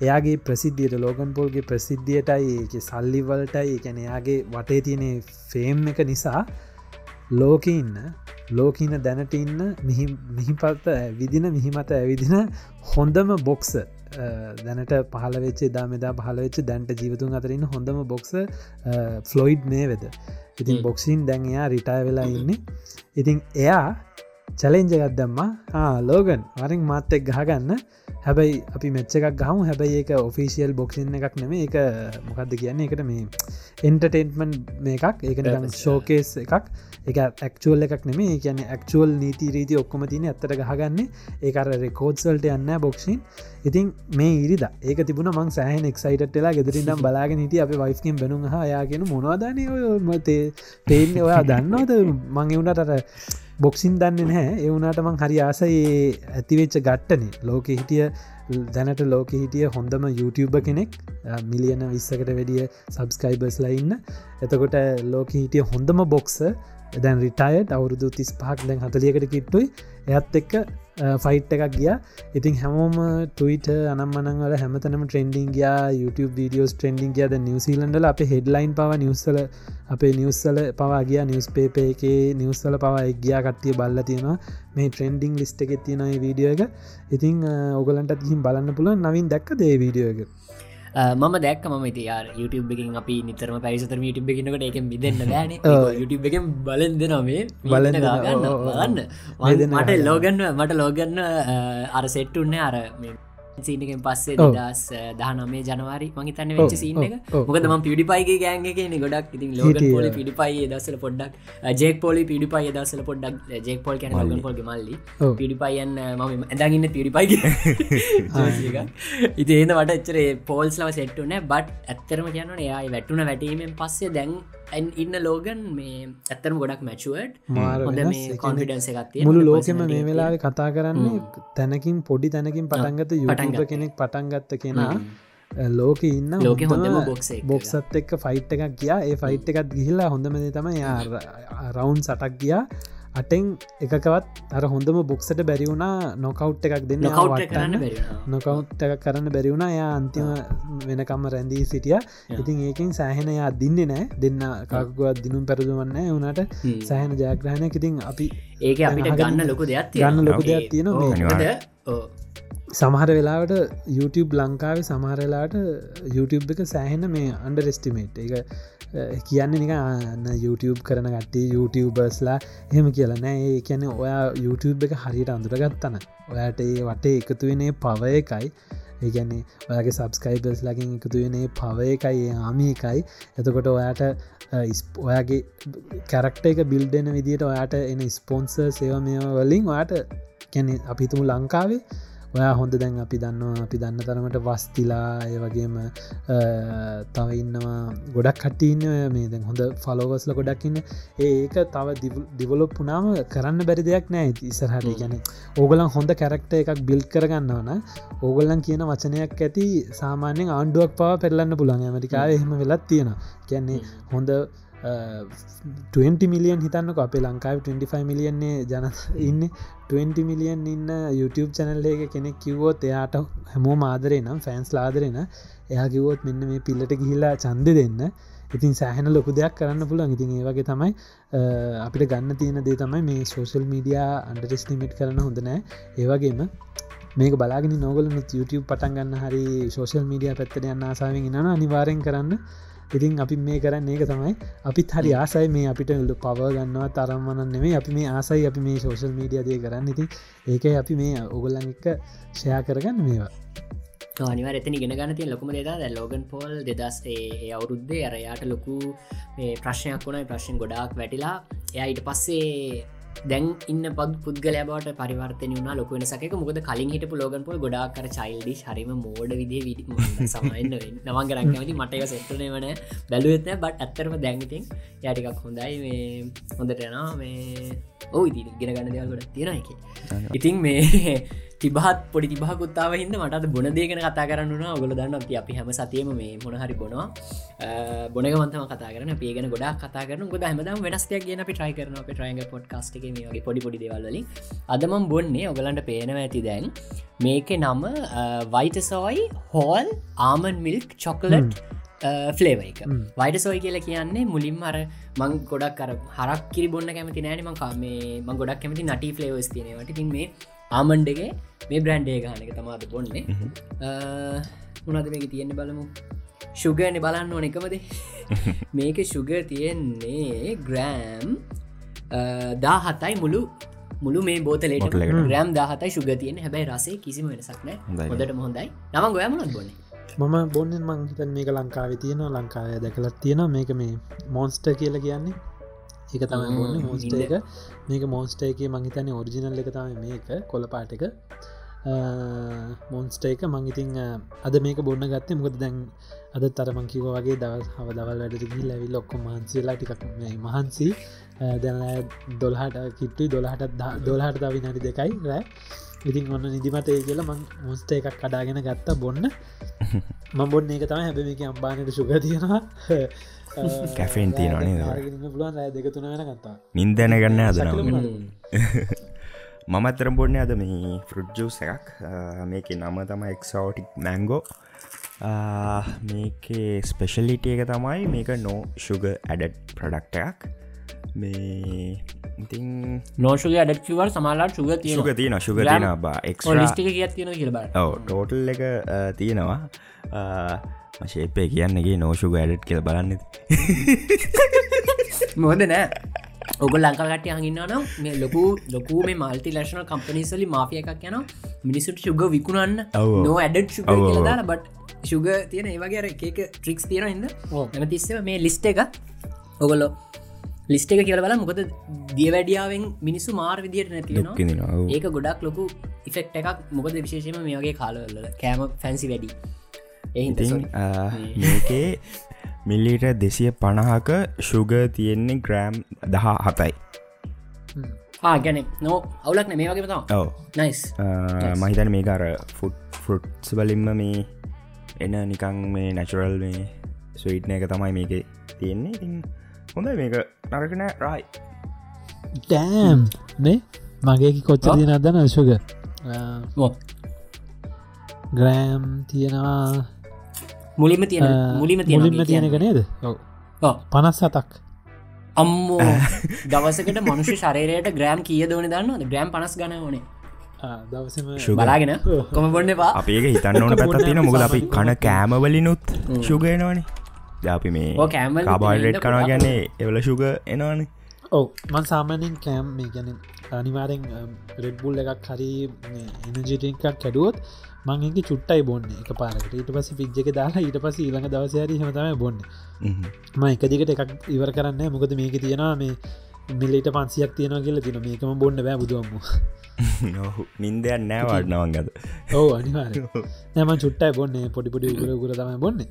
එයාගේ ප්‍රසිද්ධියට ලෝගන් පෝල්ගේ ප්‍රසිද්ධියටයි සල්ලිවලටයි එකැන එයාගේ වටේ තියෙනෙ ෆේම් එක නිසා ලෝක ඉන්න ලෝකඉන්න දැනට ඉන්න මිහිපත්ත විදින මිහිමත ඇවිදින හොඳම බොක්ස දැනට පහල වෙච්චේ දා මෙදා පහල වෙච්ච දැන්ට ජීවතුන් අතරන්න හොඳම බොක්ස ෆ්ලොයිඩ් මේ වෙද ඉතින් බොක්සින් දැන් එයා රිටය වෙලා ඉන්න. ඉතින් එයා චලෙන්ජගත් දම්මා. ලෝගන් වරින් මාත්තෙක් ගහගන්න. හැබැයි අපි මෙච්ච එකක් ගහමු. හැබැයි ඒක ඔෆිසිියල් බොක්සින් එකක් නෙම එක මොකක්ද කියන්නේ? එකට මේ එන්ටර්ටේන්මන් මේ එකක්. ඒක ශෝකේස් එකක් එක ඇක්චුවල් එකක් නෙමේ කියන ඇක්චුවල් නීති රීති ඔක්කොම තින ඇත්තට ගහගන්න. ඒකර රෙකෝඩ්සල්ට යන්න බොක්ෂන් ඉතින් මේ ඉරිද. ඒක තිබුණ මං සෑහන එක්සයිටලා ගෙදරින්නම් බලාගෙන හිට අප වයිස්කින් බැනුම් හයාගෙන මොනවාදානය මතේ පේන්න ඔයා දන්නවද? මං එවුනටට බොක්සින් දන්න නැහැ. එවුනාට මං හරි ආසයේ ඇතිවෙච්ච ගට්ටනේ ලෝක හිටිය දැනට ලෝක හිටිය හොඳම YouTube කෙනෙක්. මිලියන විස්සකට වැඩිය සබස්කයිබර්ස්ලා ඉන්න. එතකොට ලෝක හිටිය හොඳම බොක්ස දැන් රිටයට් අවුරුදු තිස් පහක් දැන් හතලියකට කිට්ටුයි. ඇත් එක්ක ෆයිට් එකක් ගිය. ඉතින් හැමෝම ටවිට අනම්මනංවල හැමතනම ට්‍රෙන්ඩිං ගයා. YouTube වීඩියෝස් ට්‍රෙන්ඩිං කියද නිවසිීලන්ඩල අප හෙඩ්ලයින් පව නිවස්සල අපේ නිවස්සල පවා ගිය. නිවස් පේප එක නිවස්සල පවා එක් ගියා කට්ටිය බල්ල තියෙනවා. මේ ට්‍රෙන්ඩිං ලිස්ට එකෙත් තියෙනයි වීඩියෝ එක. ඉතින් ඔගලන්ට හිම් බලන්න පුළ නවින් දැක්ක දේ වීඩියෝ එක? මම දැක් ම තියාර YouTube එකින් අපි නිතරම පැරිසතර YouTube එකනකට එක මිදන්න බෑන. YouTube එකෙන් බලන් දෙනොමේ බලන්න ගන්න. බලන්න. මට ලෝගන්න මට ලෝගන්න අර සෙට්ටුන්න අර සීනකෙන් පස්සේ දස් දහනමේ ජනවාරි මහිතන්න වෙච්ච සිීන එක. මොකදම පිඩිපයිගේ ගෑන්ග කියන ගොඩක්. ඉතින් ලෝග පොල පිඩිපයි දසල පොඩ්ඩක් ජෙක් පොලි පිඩිපයි දසල පොඩ්ඩක් ජෙක් පොල් කැන ලග පොල්ග මල්ලි. පිඩිපයියන්න ම ඇදගන්න පිඩිපයි ඉති ඒද වට එච්චරේ පෝල්ස්ලව සෙට්ටුන බට් ඇත්තරම කියන්න එයා වැටුන වැටීමෙන් පස්සේ දැන් ඉන්න ලෝගන් මේ ඇත්තරම ගොඩක් මැචුවට් කොන්ෆිඩන්ස එකත් මුළු ලෝකෙම මේ වෙලාව කතා කරන්නේ තැනකින් පොඩි තැනකින් පටන්ගත යුටංග කෙනෙක් පටන්ගත්ත කෙනා ලෝක ඉන්න ලෝක හොඳම බොක්ස බොක්සත් එක්ක ෆයිට් එකක් ගියා. ඒ ෆයිට් එකත් ගිහිල්ලා හොඳමද තම රවුන්් සටක් ගියා අටෙන් එකකවත් අර හොඳම බොක්සට බැරිවුණා නොකව් එකක් දෙන්න නොකව් එකක් කරන්න බැරිවුණා යා අන්තිම වෙනකම්ම රැඳී සිටිය. ඉතින් ඒකින් සෑහෙනයා දින්නේ නෑ දෙන්න කකුවත් දිනුම් පැරදුවන්න වනට සෑහන ජයග්‍රහණයක්. ඉතින් අපි ඒක අපිට ගන්න ලොකු දෙයක් ගන්න ලොකු දෙයක් තියෙනවා. සමහර වෙලාවට YouTube ලංකාවේ සමහරලාට YouTube එක සෑහෙන මේ අන්ඩරෙස්ටිමේට් එක කියන්න නිකන්න YouTube කරන ගටේ YouTubeබර්ස්ලා එහෙම කියලනෑ ඒ කියැන ඔයා YouTube එක හරියට අඳුරගත්තන. ඔයාට ඒ වටේ එකතු වෙනේ පව එකයි. ඒගැන්නේ ඔයාගේ සබස්කයිබස් ලකින් එකතු වෙනේ පව එකයි ආමි එකයි. එතකොට ඔයාට ඔයාගේ කැරක්ට එක බිල්ඩෙන විදිට ඔයාට එන ස්පොන්ස සේව මේ වලින් ඔයාට කැනෙ අපිතුමු ලංකාවේ ඔයා හොඳ දැන් අපි දන්නවා අපි දන්න තරමට වස්තිලා ඒ වගේම තව ඉන්නවා ගොඩක් කටන්න මේ දැන් හොඳ ෆලෝවස්ල ගොඩක්න්න ඒක තව දිවලොප් පුනාම කරන්න බැරි දෙයක් නෑ ඉසරහට ගැන ඕගලන් හොඳ කැරක්ට එකක් බිල් කරගන්නවන ඕගොල්ලන් කියන වචනයක් ඇති සාමාන්‍යෙන් ආණ්ඩුවක් පවා පෙරලන්න පුළන් ඇමරිකාව එහෙම වෙලත් තියෙන කියන්නේ හොඳ 20 Uh, මිලියන් හිතන්නක. අපේ ලංකාව 25 මිලියන්නේ ජන ඉන්න. 20 මිලියන් ඉන්න YouTube චැනල්ලේක කෙනෙක් කිව්වෝත් එයාට හැමෝ මාදරේ නම් ෆෑන්ස් ලාදරෙන එයා කිවෝත් මෙන්න මේ පිල්ලට ගිහිලා චන්ද දෙන්න. ඉතින් සෑහන ලොකු දෙයක් කරන්න පුළන් ඉතින් ඒවගේ තමයි uh, අපිට ගන්න තියෙන දේ තමයි මේ සෝෂල් මීඩියා අන්ඩරස්ටිමිට් කරන හොඳනෑ ඒවගේම මේක බලාගෙන නොගලනුත් YouTube පටන් ගන්න හරි සෝෂල් මීඩිය පැත්තට යන්න ආසාාවෙන් න අනිවාරෙන් කරන්න. ඉතින් අපි මේ කරන්න ඒක තමයි. අපිත් හරි ආසයි මේ අපිට ල්ලු පව ගන්නවා තරම්මනන් නෙමේ අපි මේ ආසයි අපි මේ සෝෂල් මීඩියදය කරන්න. ඉතින් ඒක අපි මේ ඔගොල්ලන් එක්ක ෂයා කරගන්න මේවා. අනිවර එතන ගෙන ගන්න තිය ලොකුම දෙදා දැ ලෝගන් පෝල් දෙදස් ඒ අවුරුද්දේ අරයාට ලොකු ප්‍රශ්නයක් වුණයි ප්‍රශ්න ගොඩාක් වැටිලා එයා ඊට පස්සේ දැන් ඉන්න පත් පුද්ගල බවට පරිවර්තන වුණ ලොක වෙනසක. මොකද කලින් හිට ලෝගන් පොල් ගොඩා කර චයිල්ඩි හරිම මෝඩ විදේ විඩි සමයින්න නවන් කරක්නති මටක සෙට්ටන වන බැලුවත්න බට ඇත්තරම දැන්ගතින් යටිකක් හොඳයි. මේ හොඳටනා මේ ඕ ඉති ගෙන ගන්න දෙවල් ගොඩ තියෙන එක ඉතින් මේ තිබහත් පොඩි තිබහකුත්තාව හිද මටත් බොන දේගෙන කතා කරන්න ඔගොල දන්න අපි අපි හැම සතියම මේ මොනහරි බොනවා. බොනගමන්තම කතා කරන පේගෙන ගොඩා කතා කරන ගොද හමදම් වෙනස්ටයක් ගෙන අපි ට්‍රයි කරන අප ට්‍රයිග පොඩ්කාස්ට මේගේ පොඩි පොඩි දෙවල්ලින් අදමම් බොන්නේ ඔගලන්ට පේනවා ඇති දැන්. මේක නම වයිටසෝයි හෝල් ආමන් මිල්ක් චොකලට් ෆලේව එක. වයිට සොයි කියල කියන්නේ මුලින්ම අර මං ගොඩක් කර හරක් කිරි බොන්න කැමති නෑන. මං මේ මං ගොඩක් කැමති නටි ෆලේවස් තිනවට තින් මේ ආමන්්ඩගේ මේ බ්‍රන්්ඩේ ගානක තමාද බොන්නේ. මොනද මේක තියෙන්නේ බලමු. ශුගන බලන්න ඕන එකමද? මේක ශුග තියෙන්නේ ග්‍රෑම් දා හතයි මුළු මුළු මේ බෝතලට ග්‍රම් දාහතයි ශුග තියෙන හැබයි රසේ කිසිම වෙනසක් නෑ හොදට හොඳයි. නම ගොයමනත් බොන්නේ? මම බොන්නෙන් මං හිතන් මේක ලංකාව තියෙනවා. ලංකාවය දැකලත් තියෙන මේක මේ මොන්ස්ට කියල කියන්නේ. ඒක තමයි බොන්න මෝස්ට එක මේක මෝස්ට එක මංහිතන්නේ ඔරිජිනල් එක තම මේක කොල පාට එක. මොන්ස්ට එක මංහිතින් අද මේක බොන්න ගත්තේ. මොකද දැන් අද තරමං කිව වගේ දවස් හව දවල් වැඩටගී ලැවි ලොක්කො මහන්සේලා ටිකක් මහන්සි. දැන දොල්හට කිට්ටුයි දොළහට දොල්හට ද විනාඩි දෙකයි රෑ. ඉතින් ඔන්න නිදිමත ඒ කියලා මං මොස්ට එකක් කඩාගෙන ගත්තා බොන්න. මබොන්න ඒක තම හැබ මේක අම්බානයට සුග තියෙනවා කැෆෙන් තියෙනනේ පුළුවන්. දෙක තුන වෙන කත්තා නින්දැන ගන්න අදන මම. අතරම් බොන්න අද මේ ෆෘඩ්ජස් එකක්. මේක නම තම එක්සෝටික් මැංගෝ මේකේ ස්පෙශලිටිය එක තමයි මේක නෝ ශුග ඇඩට් ප්‍රඩක්ටයක් මේ ඉතින් නෝෂුග අඩක්වර් සමාලාට සුග තිය සුග තියෙන සුග තින බා. එක් තියෙන ටෝටල් එක තියෙනවා මශේපය කියන්නගේ නෝෂුග ඇඩට් කියල බලන්න මොද නෑ? ඔග ලංකාට හඟන්නන මේ ලොකු ලොකු මේ මල්ති ලේශන කම්පනිසලි මාෆිය එකක් යන මිනිසුට ශුග විකුණන්න නෝ ඇඩට් ශුග කියලදාන බට් ශුග තියෙන ඒවගේ එක ට්‍රික්ස් තියෙන ඉන්න. ඇම තිස්සම මේ ලිස්ට එක ඔගොල්ලො ලිස්ට එක කියල බල මොකද දිය වැඩියාවෙන් මිනිස්සු මාර් විදියට නැතිෙන ඒක ගොඩක් ලොකු ඉෆෙක්් එකක්. මොකද විශේෂම මේ වගේ කාලවල කෑම ෆැන්සි වැඩි මේකේ මිල්ලිට දෙසිය පණහක ශුග තියෙන්නේ ග්‍රෑම් දහ හතයි ගැන නෝ අවුලක් මේ වගේ තම ඔව. නයිස් මහිතන මේ අර ෆුට් ෆෘට්ස් වලින්ම මේ එන නිකං මේ නැචුරල් මේ ස්වීට්න එක තමයි මේක තියෙන්නේ. ඉතින් හොඳ මේක නරකන රයි ටෑම් මේ මගේ කොච්ච තියෙන අදන්න ශුග ග්‍රෑම් තියෙනවා මුලිම තියෙන මුලිම මුලින්ම තියෙනක නේද? පනස් සතක් අම්මෝ දවසකට මනුෂ්‍ය ශරයට ග්‍රෑම් කිය දවන දන්න ග්‍රෑම් පනස් ගන ඕනේ. බලාගෙන කොම බොන්න පා අපඒක හිතන්න ඕන පැත් තියෙන මුගල අපි කන කෑමවලිනුත් ශුගයනවනේ අපි මේ කෑම කාබයිඩට් කනවා ගැන්නේ එවල ශුග එනවානේ. ඔව මන් සාමානෙන් කෑම් මේ ගැන අනිවාරෙන් රෙඩ්බුල් එකක් හරි එනජිටකක් කැඩුවොත් මංගේ චුට්ටයි බොන්න එක පාරකට. ඊට පස පිජ්ජක දාලා ඊට පස ඊළඟ දවසයාරි හමතම බොන්න. ම එක දිගට එකක් ඉවර කරන්න මොකද මේක තියෙනවා මේ මිල්ලට පන්සියක් තියෙන කියල තින මේකම බොන්න බෑ බුදුවම්ම නින්දයන් නෑ වඩනවන්ගද ඔව අනිවාර නෑම චුට්ටයි බොන්නේ. පොඩිපොඩි ගුර ගුර තමයි බොන්න.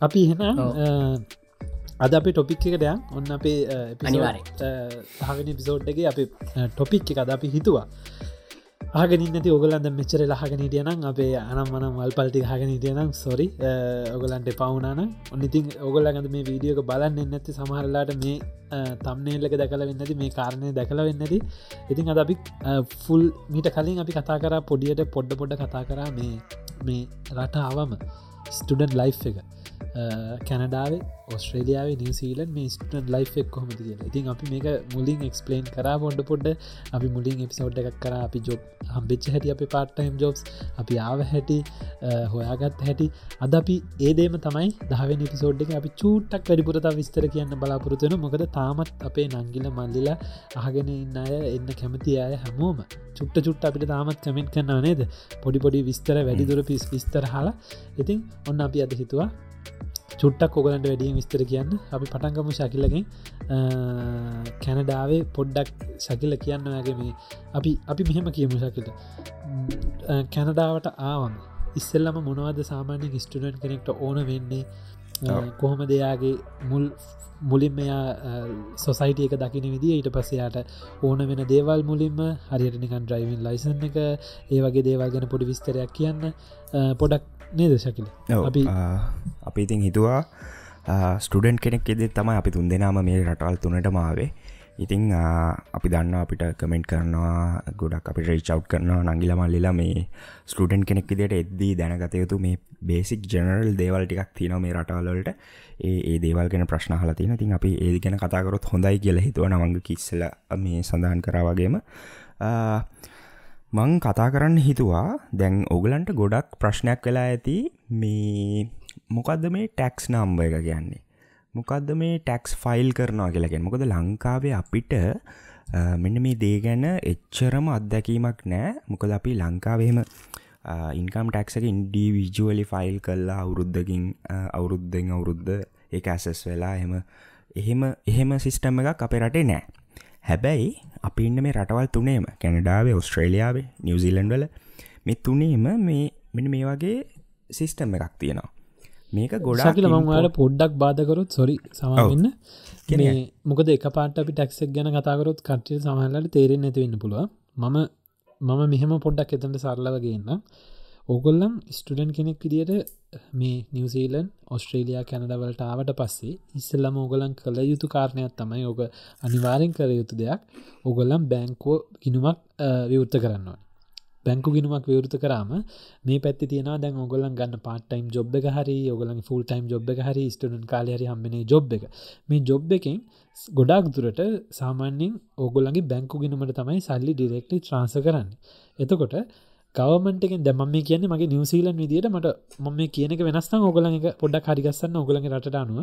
අපි හෙන අද අපේ ටොපික් එක දෙයක් ඔන්න අපේ අනිවාරය හගෙන පිසෝඩ්ඩගේ අප ටොපික් එක අද අපි හිතුවා ආගෙනන්නති ඔගලන්ද මෙච්චර ලහගෙනටියනම් අපේ අනම් මනම් වල් පල්ටි හගෙනටියනම් සොරි ඔගලන්ට පවුනාන ඔන්නඉතින් ඔගොල්ලගඳ මේ වීඩියෝක බලන්න එන්නඇති සමහරලාට මේ තම්නේල්ලක දැකල වෙන්නති මේ කාරණය දැකල වෙන්නදී ඉතින් අද අපි ෆුල් මීට කලින් අපි කතා කර පොඩියට පොඩ්ඩ පොඩ්ඩ කතා කරා මේ මේ රට ආවම ස්ටඩන් ලයි් එක. කැනඩාවේ ඔස්ට්‍රේලියාව නිවසීලන් මේ ස්ටන් ලයි් එක් කොහොමති කියලා. ඉතින් අපි මේක මුලින් එක්ස්පලේන් කර පොඩ පොඩ්ඩ. අපි මුලින් එපිසෝඩ් එකක් කර අපි ජොබ් හම්බෙච්ච හැටි අපි පාට්ටයිම් ජොබ්ස් අපි ආව හැටි හොයාගත් හැටි. අද අපි ඒදේම තමයි දහව නිපිසෝඩ් එක අපි චූට්ටක් වැඩිපුරතා විස්තර කියන්න බලාපොරතුන මොකද තාමත් අපේ නංගිල මල්ලිලා අහගෙන ඉන්න අය එන්න කැමති අය හැමෝම චුට්ට චුට්ට අපිට තාමත් කමෙන්ට් කරන්න නේද? පොඩි පොඩි විස්තර වැඩිදුර පිස් විස්තර හලා ඉතින් ඔන්න අපි අද හිතුවා චුට්ටක් ඔගලන්ට වැඩිය විස්තර කියන්න. අපි පටන්ගමු ශකිලකින් කැනඩාවේ පොඩ්ඩක් ශකිල කියන්න වගේ මේ. අපි අපි මෙහෙම කියමු ශකිට කැනඩාවට ආවම ඉස්සල්ලම මොනවද සාමාන්‍ය ස්ටඩන්් කෙනෙක්ට ඕන වෙන්නේ? කොහොම දෙයාගේ මුල් මුලින් මෙයා සොසයිට එක දකින විදි ඊට පස්සයාට ඕන වෙන දේවල් මුලින්ම? හරියට නිකන් ඩ්‍රයිවන් ලයිසන් එක ඒ වගේ දේවල් ගැන පොඩි විස්තරයක් කියන්න. පොඩක් නේද ශකිල? අපි අපි ඉතින් හිතුවා ස්ටඩන්් කෙනෙක් එෙද තම අපි තුන් දෙනාම මේ රටවල් තුනට මාවේ ඉතිං අපි දන්න අපිට කමෙන්ට් කරනවා ගොඩක් අපි රේචව් කරනවා නංගිල මල්ලිලා මේ ස්ටඩන් කෙනෙක් දිට එද්දී දැනගතයුතු මේ බේසික් ජනරල් දේවල් ටිකක් තියන මේ රටවල්ලට ඒ දේවල් ගෙන ප්‍රශ්න හලතින තින් අපි ඒ ගැන කතාකරොත් හොඳයි කියල හිතුව නවංග කිස්සල මේ සඳහන් කරාවගේම මං කතා කරන්න හිතුවා. දැන් ඔගලන්ට ගොඩක් ප්‍රශ්නයක් වෙලා ඇති. මේ මොකක්ද මේ ටැක්ස් නම්බ එක කියන්නේ? මොකක්ද මේ ටැක්ස් ෆයිල් කරනවා කියලගෙන මොකද ලංකාවේ අපිට මෙන්න මේ දේ ගැන එච්චරම අත්දැකීමක් නෑ. මොකද අපි ලංකාවේම ඉන්කම් ටක්ක ඉන්ඩිවිජුවලි ෆයිල් කල්ලා අවුරුද්ධකින් අවුරුද්ධෙන් අවුරුද්ධ ඒ ඇසස් වෙලා එම එහෙම එහෙම සිිස්ටම එකක් අපේ රටේ නෑ. හැබැයි අපි ඉන්න මේ රටවල් තුනේම කැනඩාවේ ඔස්ට්‍රේලියාවේ නිවසිීලන්ඩල මේ තුනේම මේ මෙ මේ වගේ සිිස්ටම් එකක් තියෙනවා. මේක ගොඩා කියල මංවාට පොඩ්ඩක් බාධකරොත් සොරි සමන්න මොකද එක පාට අපි ටක්සක් ගැන කතාකරොත් කට්ටිය සමහලට තේරෙන් නැතිවෙන්න පුළුව මම මම මෙහෙම පොඩ්ඩක් එතට සරලවගන්න ඕගොල්ලම් ස්ටඩන් කෙනෙක් විදියට මේ නිවසීලන් ඔස්ට්‍රේලයා කැනඩවලට ආවට පස්සේ ඉස්සල්ලම ඕගලන් කළ යුතු කාරණයක් තමයි ඕක අනිවාරෙන් කර යුතු දෙයක්. ඔගොල්ලම් බැංකෝ ගිනුමක් විවෘත්ත කරන්නවා බැංකු ගිනුමක් විවෘත කරාම මේ පැත්ති තියෙන දැන් ඔගොලන් ගන්න පාටයිම් ජොබ් එක හරි ඔගලන් ෆුල් ටයිම් ජොබ් එක හරි ස්ටඩන් කාලහරි හම්බෙන ජොබ් එක. මේ ජොබ් එකෙන් ගොඩක් දුරට සාමාන්‍යෙන් ඕගොල්ලගේ බැංකු ගෙනුමට තමයි සල්ලි ඩිරෙක්ටි ට්‍රන්ස කරන්න. එතකොට ගවමටෙන් දැම මේ කියන මගේ නිවසීලන් විදිට මට මම කියනක වෙනස්තම් ඔගලන් එක පොඩ්ඩක් හරිගස්සන්න ඔගලගේ රට අනුව.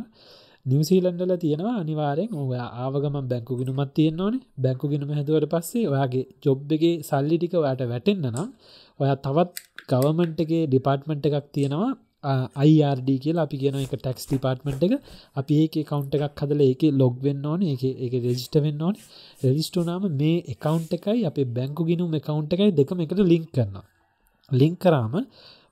නිවසීලන්ඩල තියෙනවා අනිවාරෙන් ඔය ආවගම බැංකු ගිනුමත් තියෙන ඕනේ බැංකු ගිනුම හැදුවට පස්සේ ඔයාගේ ජොබ් එක සල්ලි ටික ඔයාට වැටෙන්න්න නම් ඔය තවත් ගවමන්ටගේ ඩිපාර්ට්මන්ට් එකක් තියෙනවා. අයිRD කියලා අපි කියන එක ටැක්ස් ඩිපාර්ට්මන්ට් එක. අපි ඒක කවුන්් එකක් හදල ඒක ලොග් වෙන්න ඕන එක එක රෙජිස්ට වෙන්න ඕන. රෙජිස්ටෝනාම මේ එකකවන්් එකයි අප බැංකු ගිනුම් එකකවන්් එකයි දෙකම එකට ලිංක් කරන්න ලිංක් කරාම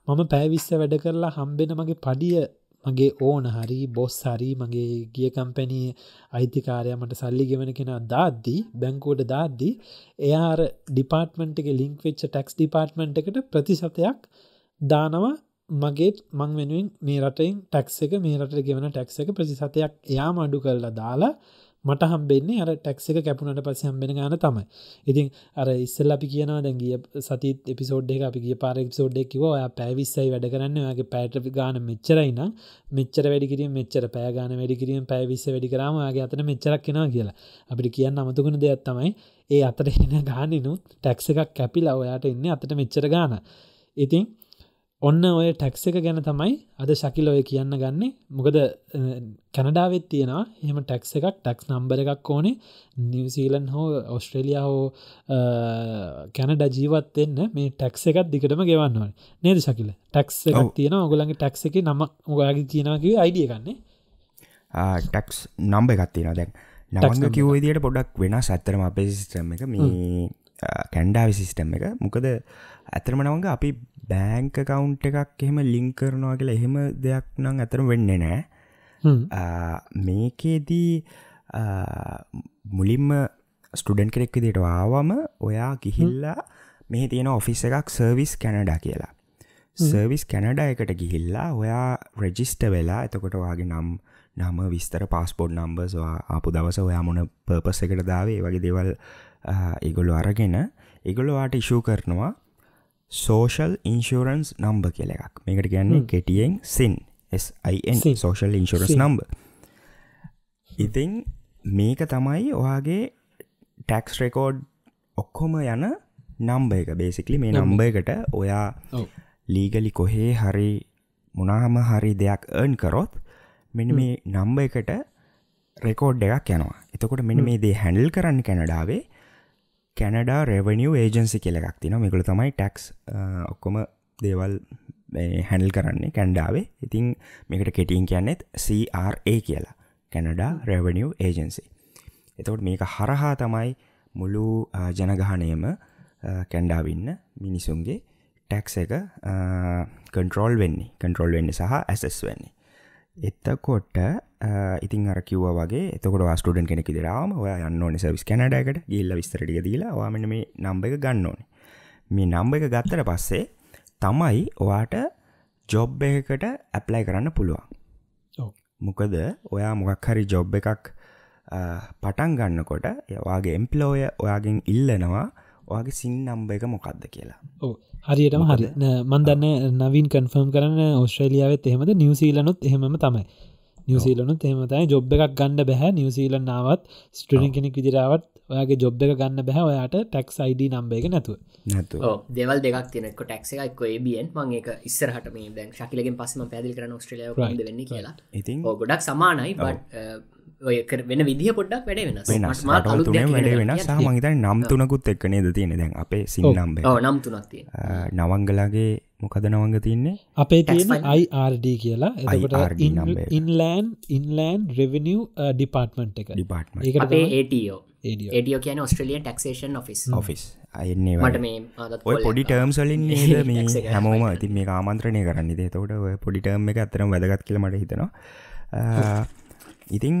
මම පැවිස්ස වැඩ කරලා හම්බෙන මගේ පඩිය මගේ ඕන හරි බොස් හරි මගේ ගිය කම්පැනී අයිතිකාරයමට සල්ලි ගෙවන කෙන දාද්දී බැංකෝඩ දාද්දී එයාර ඩිපාර්ට්මන්ට් එක ලිංක් වෙච්ච ටැක්ස් ඩිපාර්ට්මන්ට් එකට ප්‍රතිශතයක් දානවා. මගේ මං වෙනුවෙන් මේ රටෙන් ටැක්ස එක මේ රට ගෙවන ටැක්ස එක ප්‍රතිශතයක් එයාම අඩු කරලා දාලා මට හම්බෙන්නේ අර ටැක්ස එක කැපුණට පස හම්බෙන ගන තමයි. ඉතින් අර ඉස්සල් අපි කියනවා දැගිය සති එපිසෝඩ් එක අපි කිය පාර එපිසෝඩ් එක්ව ඔය පැවිස්සයි වැඩ කරන්න ගේ පැට ගාන මෙච්චරයින මෙච්චර වැඩිකිරීම මෙච්චර පෑගාන වැඩිකිරීම පැවිස්ස වැඩි කරමගේ අතන මෙච්චරක් කෙනවා කියලා. අපිට කියන්න අමතුකුණ දෙයක් තමයි ඒ අතට එන ගානනුත් ටැක්ස එකක් කැපිලා ඔයාට එන්න අතට මෙච්චර ගාන ඉතින් ඔන්න ඔය ටැක්ස එක ගැන තමයි අද ශකිල ඔය කියන්න ගන්නේ. මොකද කැනඩාවෙත් තියෙනවා. එහම ටැක්ස එකක් ටැක්ස් නම්බර එකක් ඕනේ. නිවසීලන් හෝ ඔස්ට්‍රේලිය හෝ කැනඩ ජීවත් එන්න මේ ටැක්ස එකත් දිකටම ගෙවන්න ඕන. නේද ශකිල? ටැක්ස් එකක් තියෙන ඔගොලන්ගේ ටැක්ස එක නම මොගගේ කියනගේ අයිඩිය ගන්නේ ටැක්ස් නම්බ එකත් තියෙන දැන් නවංග කිවෝදියට පොඩක් වෙන සත්තරම අපේ සිස්ටම් එක. මේ කැන්ඩාවි සිිස්ටම් එක. මොකද ඇතරම නවඟ අපි බෑංක කවුන්් එකක් එහෙම ලිංක් කරනවා කියලා එහෙම දෙයක් නම් ඇතරම වෙන්නේ නෑ මේකේදී මුලින්ම ස්ටඩන් කෙනෙක් දිට ආවම ඔයා ගිහිල්ලා මේ තියෙන ඔෆිස් එකක් සර්විස් කැනඩා කියලා. සර්විස් කැනඩ එකට ගිහිල්ලා ඔයා රෙජිස්ට වෙලා එතකොට වගේ නම් නම විස්තර පස්පෝඩ් නම්බර්ස්වා ආපු දවස ඔයා මොන පර්පස් එකට දාවේ වගේ දෙවල් ඒගොල්ලු අරගෙන ඒගොල්ලොවාට ඉශූ කරනවා සෝෂල් ඉන්ශරන්ස් නම්බ කියල එකක්. මේකට කියන්නේ කෙටියෙන් SIN SIN. Social insurance number ඉතිං මේක තමයි ඔයාගේ ටැක්ස් රෙකෝඩ් ඔක්කොම යන නම්බ එක. බේසිකලි මේ නම්බ එකට ඔයා ලීගලි කොහේ හරි මුණහම හරි දෙයක් අර්න් කරොත් මෙන මේ නම්බ එකට රෙකෝඩ් එකක් යනවා. එතකොට මෙන මේ දේ හැඩල් කරන්න කැනඩාවේ කැනඩා රෙවනිිය ඒජන්සි කියල එකක් තින මෙකුල තමයි ටැක්ස් ඔක්කොම දේවල් හැනල් කරන්නේ කැන්ඩාවේ. ඉතිං මේකට කෙටින් කියන්නෙත් CRA කියලා. Canada revenue agency. එතවට මේක හරහා තමයි මුළු ජනගහනයම කැන්ඩාවින්න මිනිසුන්ගේ ටැක්ස එක කන්ට්‍රෝල් වෙන්නේ. කන්ට්‍රෝල් වෙන්න සහ ඇසස් වෙන්නේ. එත්තකොට ඉතින් අර කිව්ව වගේ එතකොට ස්ටඩන් කෙනෙක් දිරාම ඔය යන්න ඕන සවිස් කැනඩකට ගිල්ල විස්තරටිය දීලා වාමන මේ නම්බ එක ගන්න ඕනේ. මේ නම්බ එක ගත්තර පස්සේ තමයි ඔයාට ජොබ් එකකට ඇප්ලයි කරන්න පුළුවන්. මොකද ඔයා මොකක් හරි ජොබ් එකක් පටන් ගන්නකොට යවාගේ එම්පලෝය ඔයාගෙන් ඉල්ලනවා ඔයාගේ සින් නම්බ එක මොකක්ද කියලා. හරියටම හරි. මන්දන්න නවින් කන්ෆර්ම් කරන්න ඔස්ට්‍රේලියාවත් එහෙමද? නිවසීලනුත් එහෙම තමයි නිවසීලනුත් එහෙමතයි ජොබ් එකක් ගන්න බැහැ. නිවසීලන් නාවත් ස්ට්‍රනින් කෙනෙක් විදිරාවත් ඔයාගේ ජොබ් එක ගන්න බැහ. ඔයාට ටැක්ස් අයිඩ නම්බේ එක නැතුව. නැතු දෙවල් දෙක් තිනක ටක්ස එකක් බියෙන් මං එක ඉස්සරහට මේ දැන් ශකිලගෙන් පස්සම පැදිල් කරන ස්ට්‍රලිය වෙන්න කියලා. ඉතින් ගොඩක් සමානයි බට ඔය වෙන විදිහ පොඩ්ඩක් වැඩ වෙන වෙනස්. තුන වැඩ වෙන සාමහිත නම් තුනකුත් එක්ක නේද තියෙන දැන් අපේ සින්නම්බ නම් තුනක් නවංගලගේ මොකද නවංග තින්නේ? අපේ තියෙන අයිRD කියලා. එතකට ඉන්ලෑන් ඉන්ලෑන් රෙවනිිය ඩිපාර්ට්මන්ට් එක. ඩිපාර්ට්ම ඒකට ඒටෝ ඒඩියෝ කියන ස්ට්‍රලියන් ටක්ෂේෂන් ඔෆිස් ඔෆිස් අයන්නේ මට මේ ඔය පොඩි ටර්ම් සලින් නේද මේ හැමෝම ඇති මේ ආමන්ත්‍රණය කරන්න දේ තවට ඔය පොඩිටර්ම් එක අතරම් වැදගත් කියලමට හිතනවා ඉතිං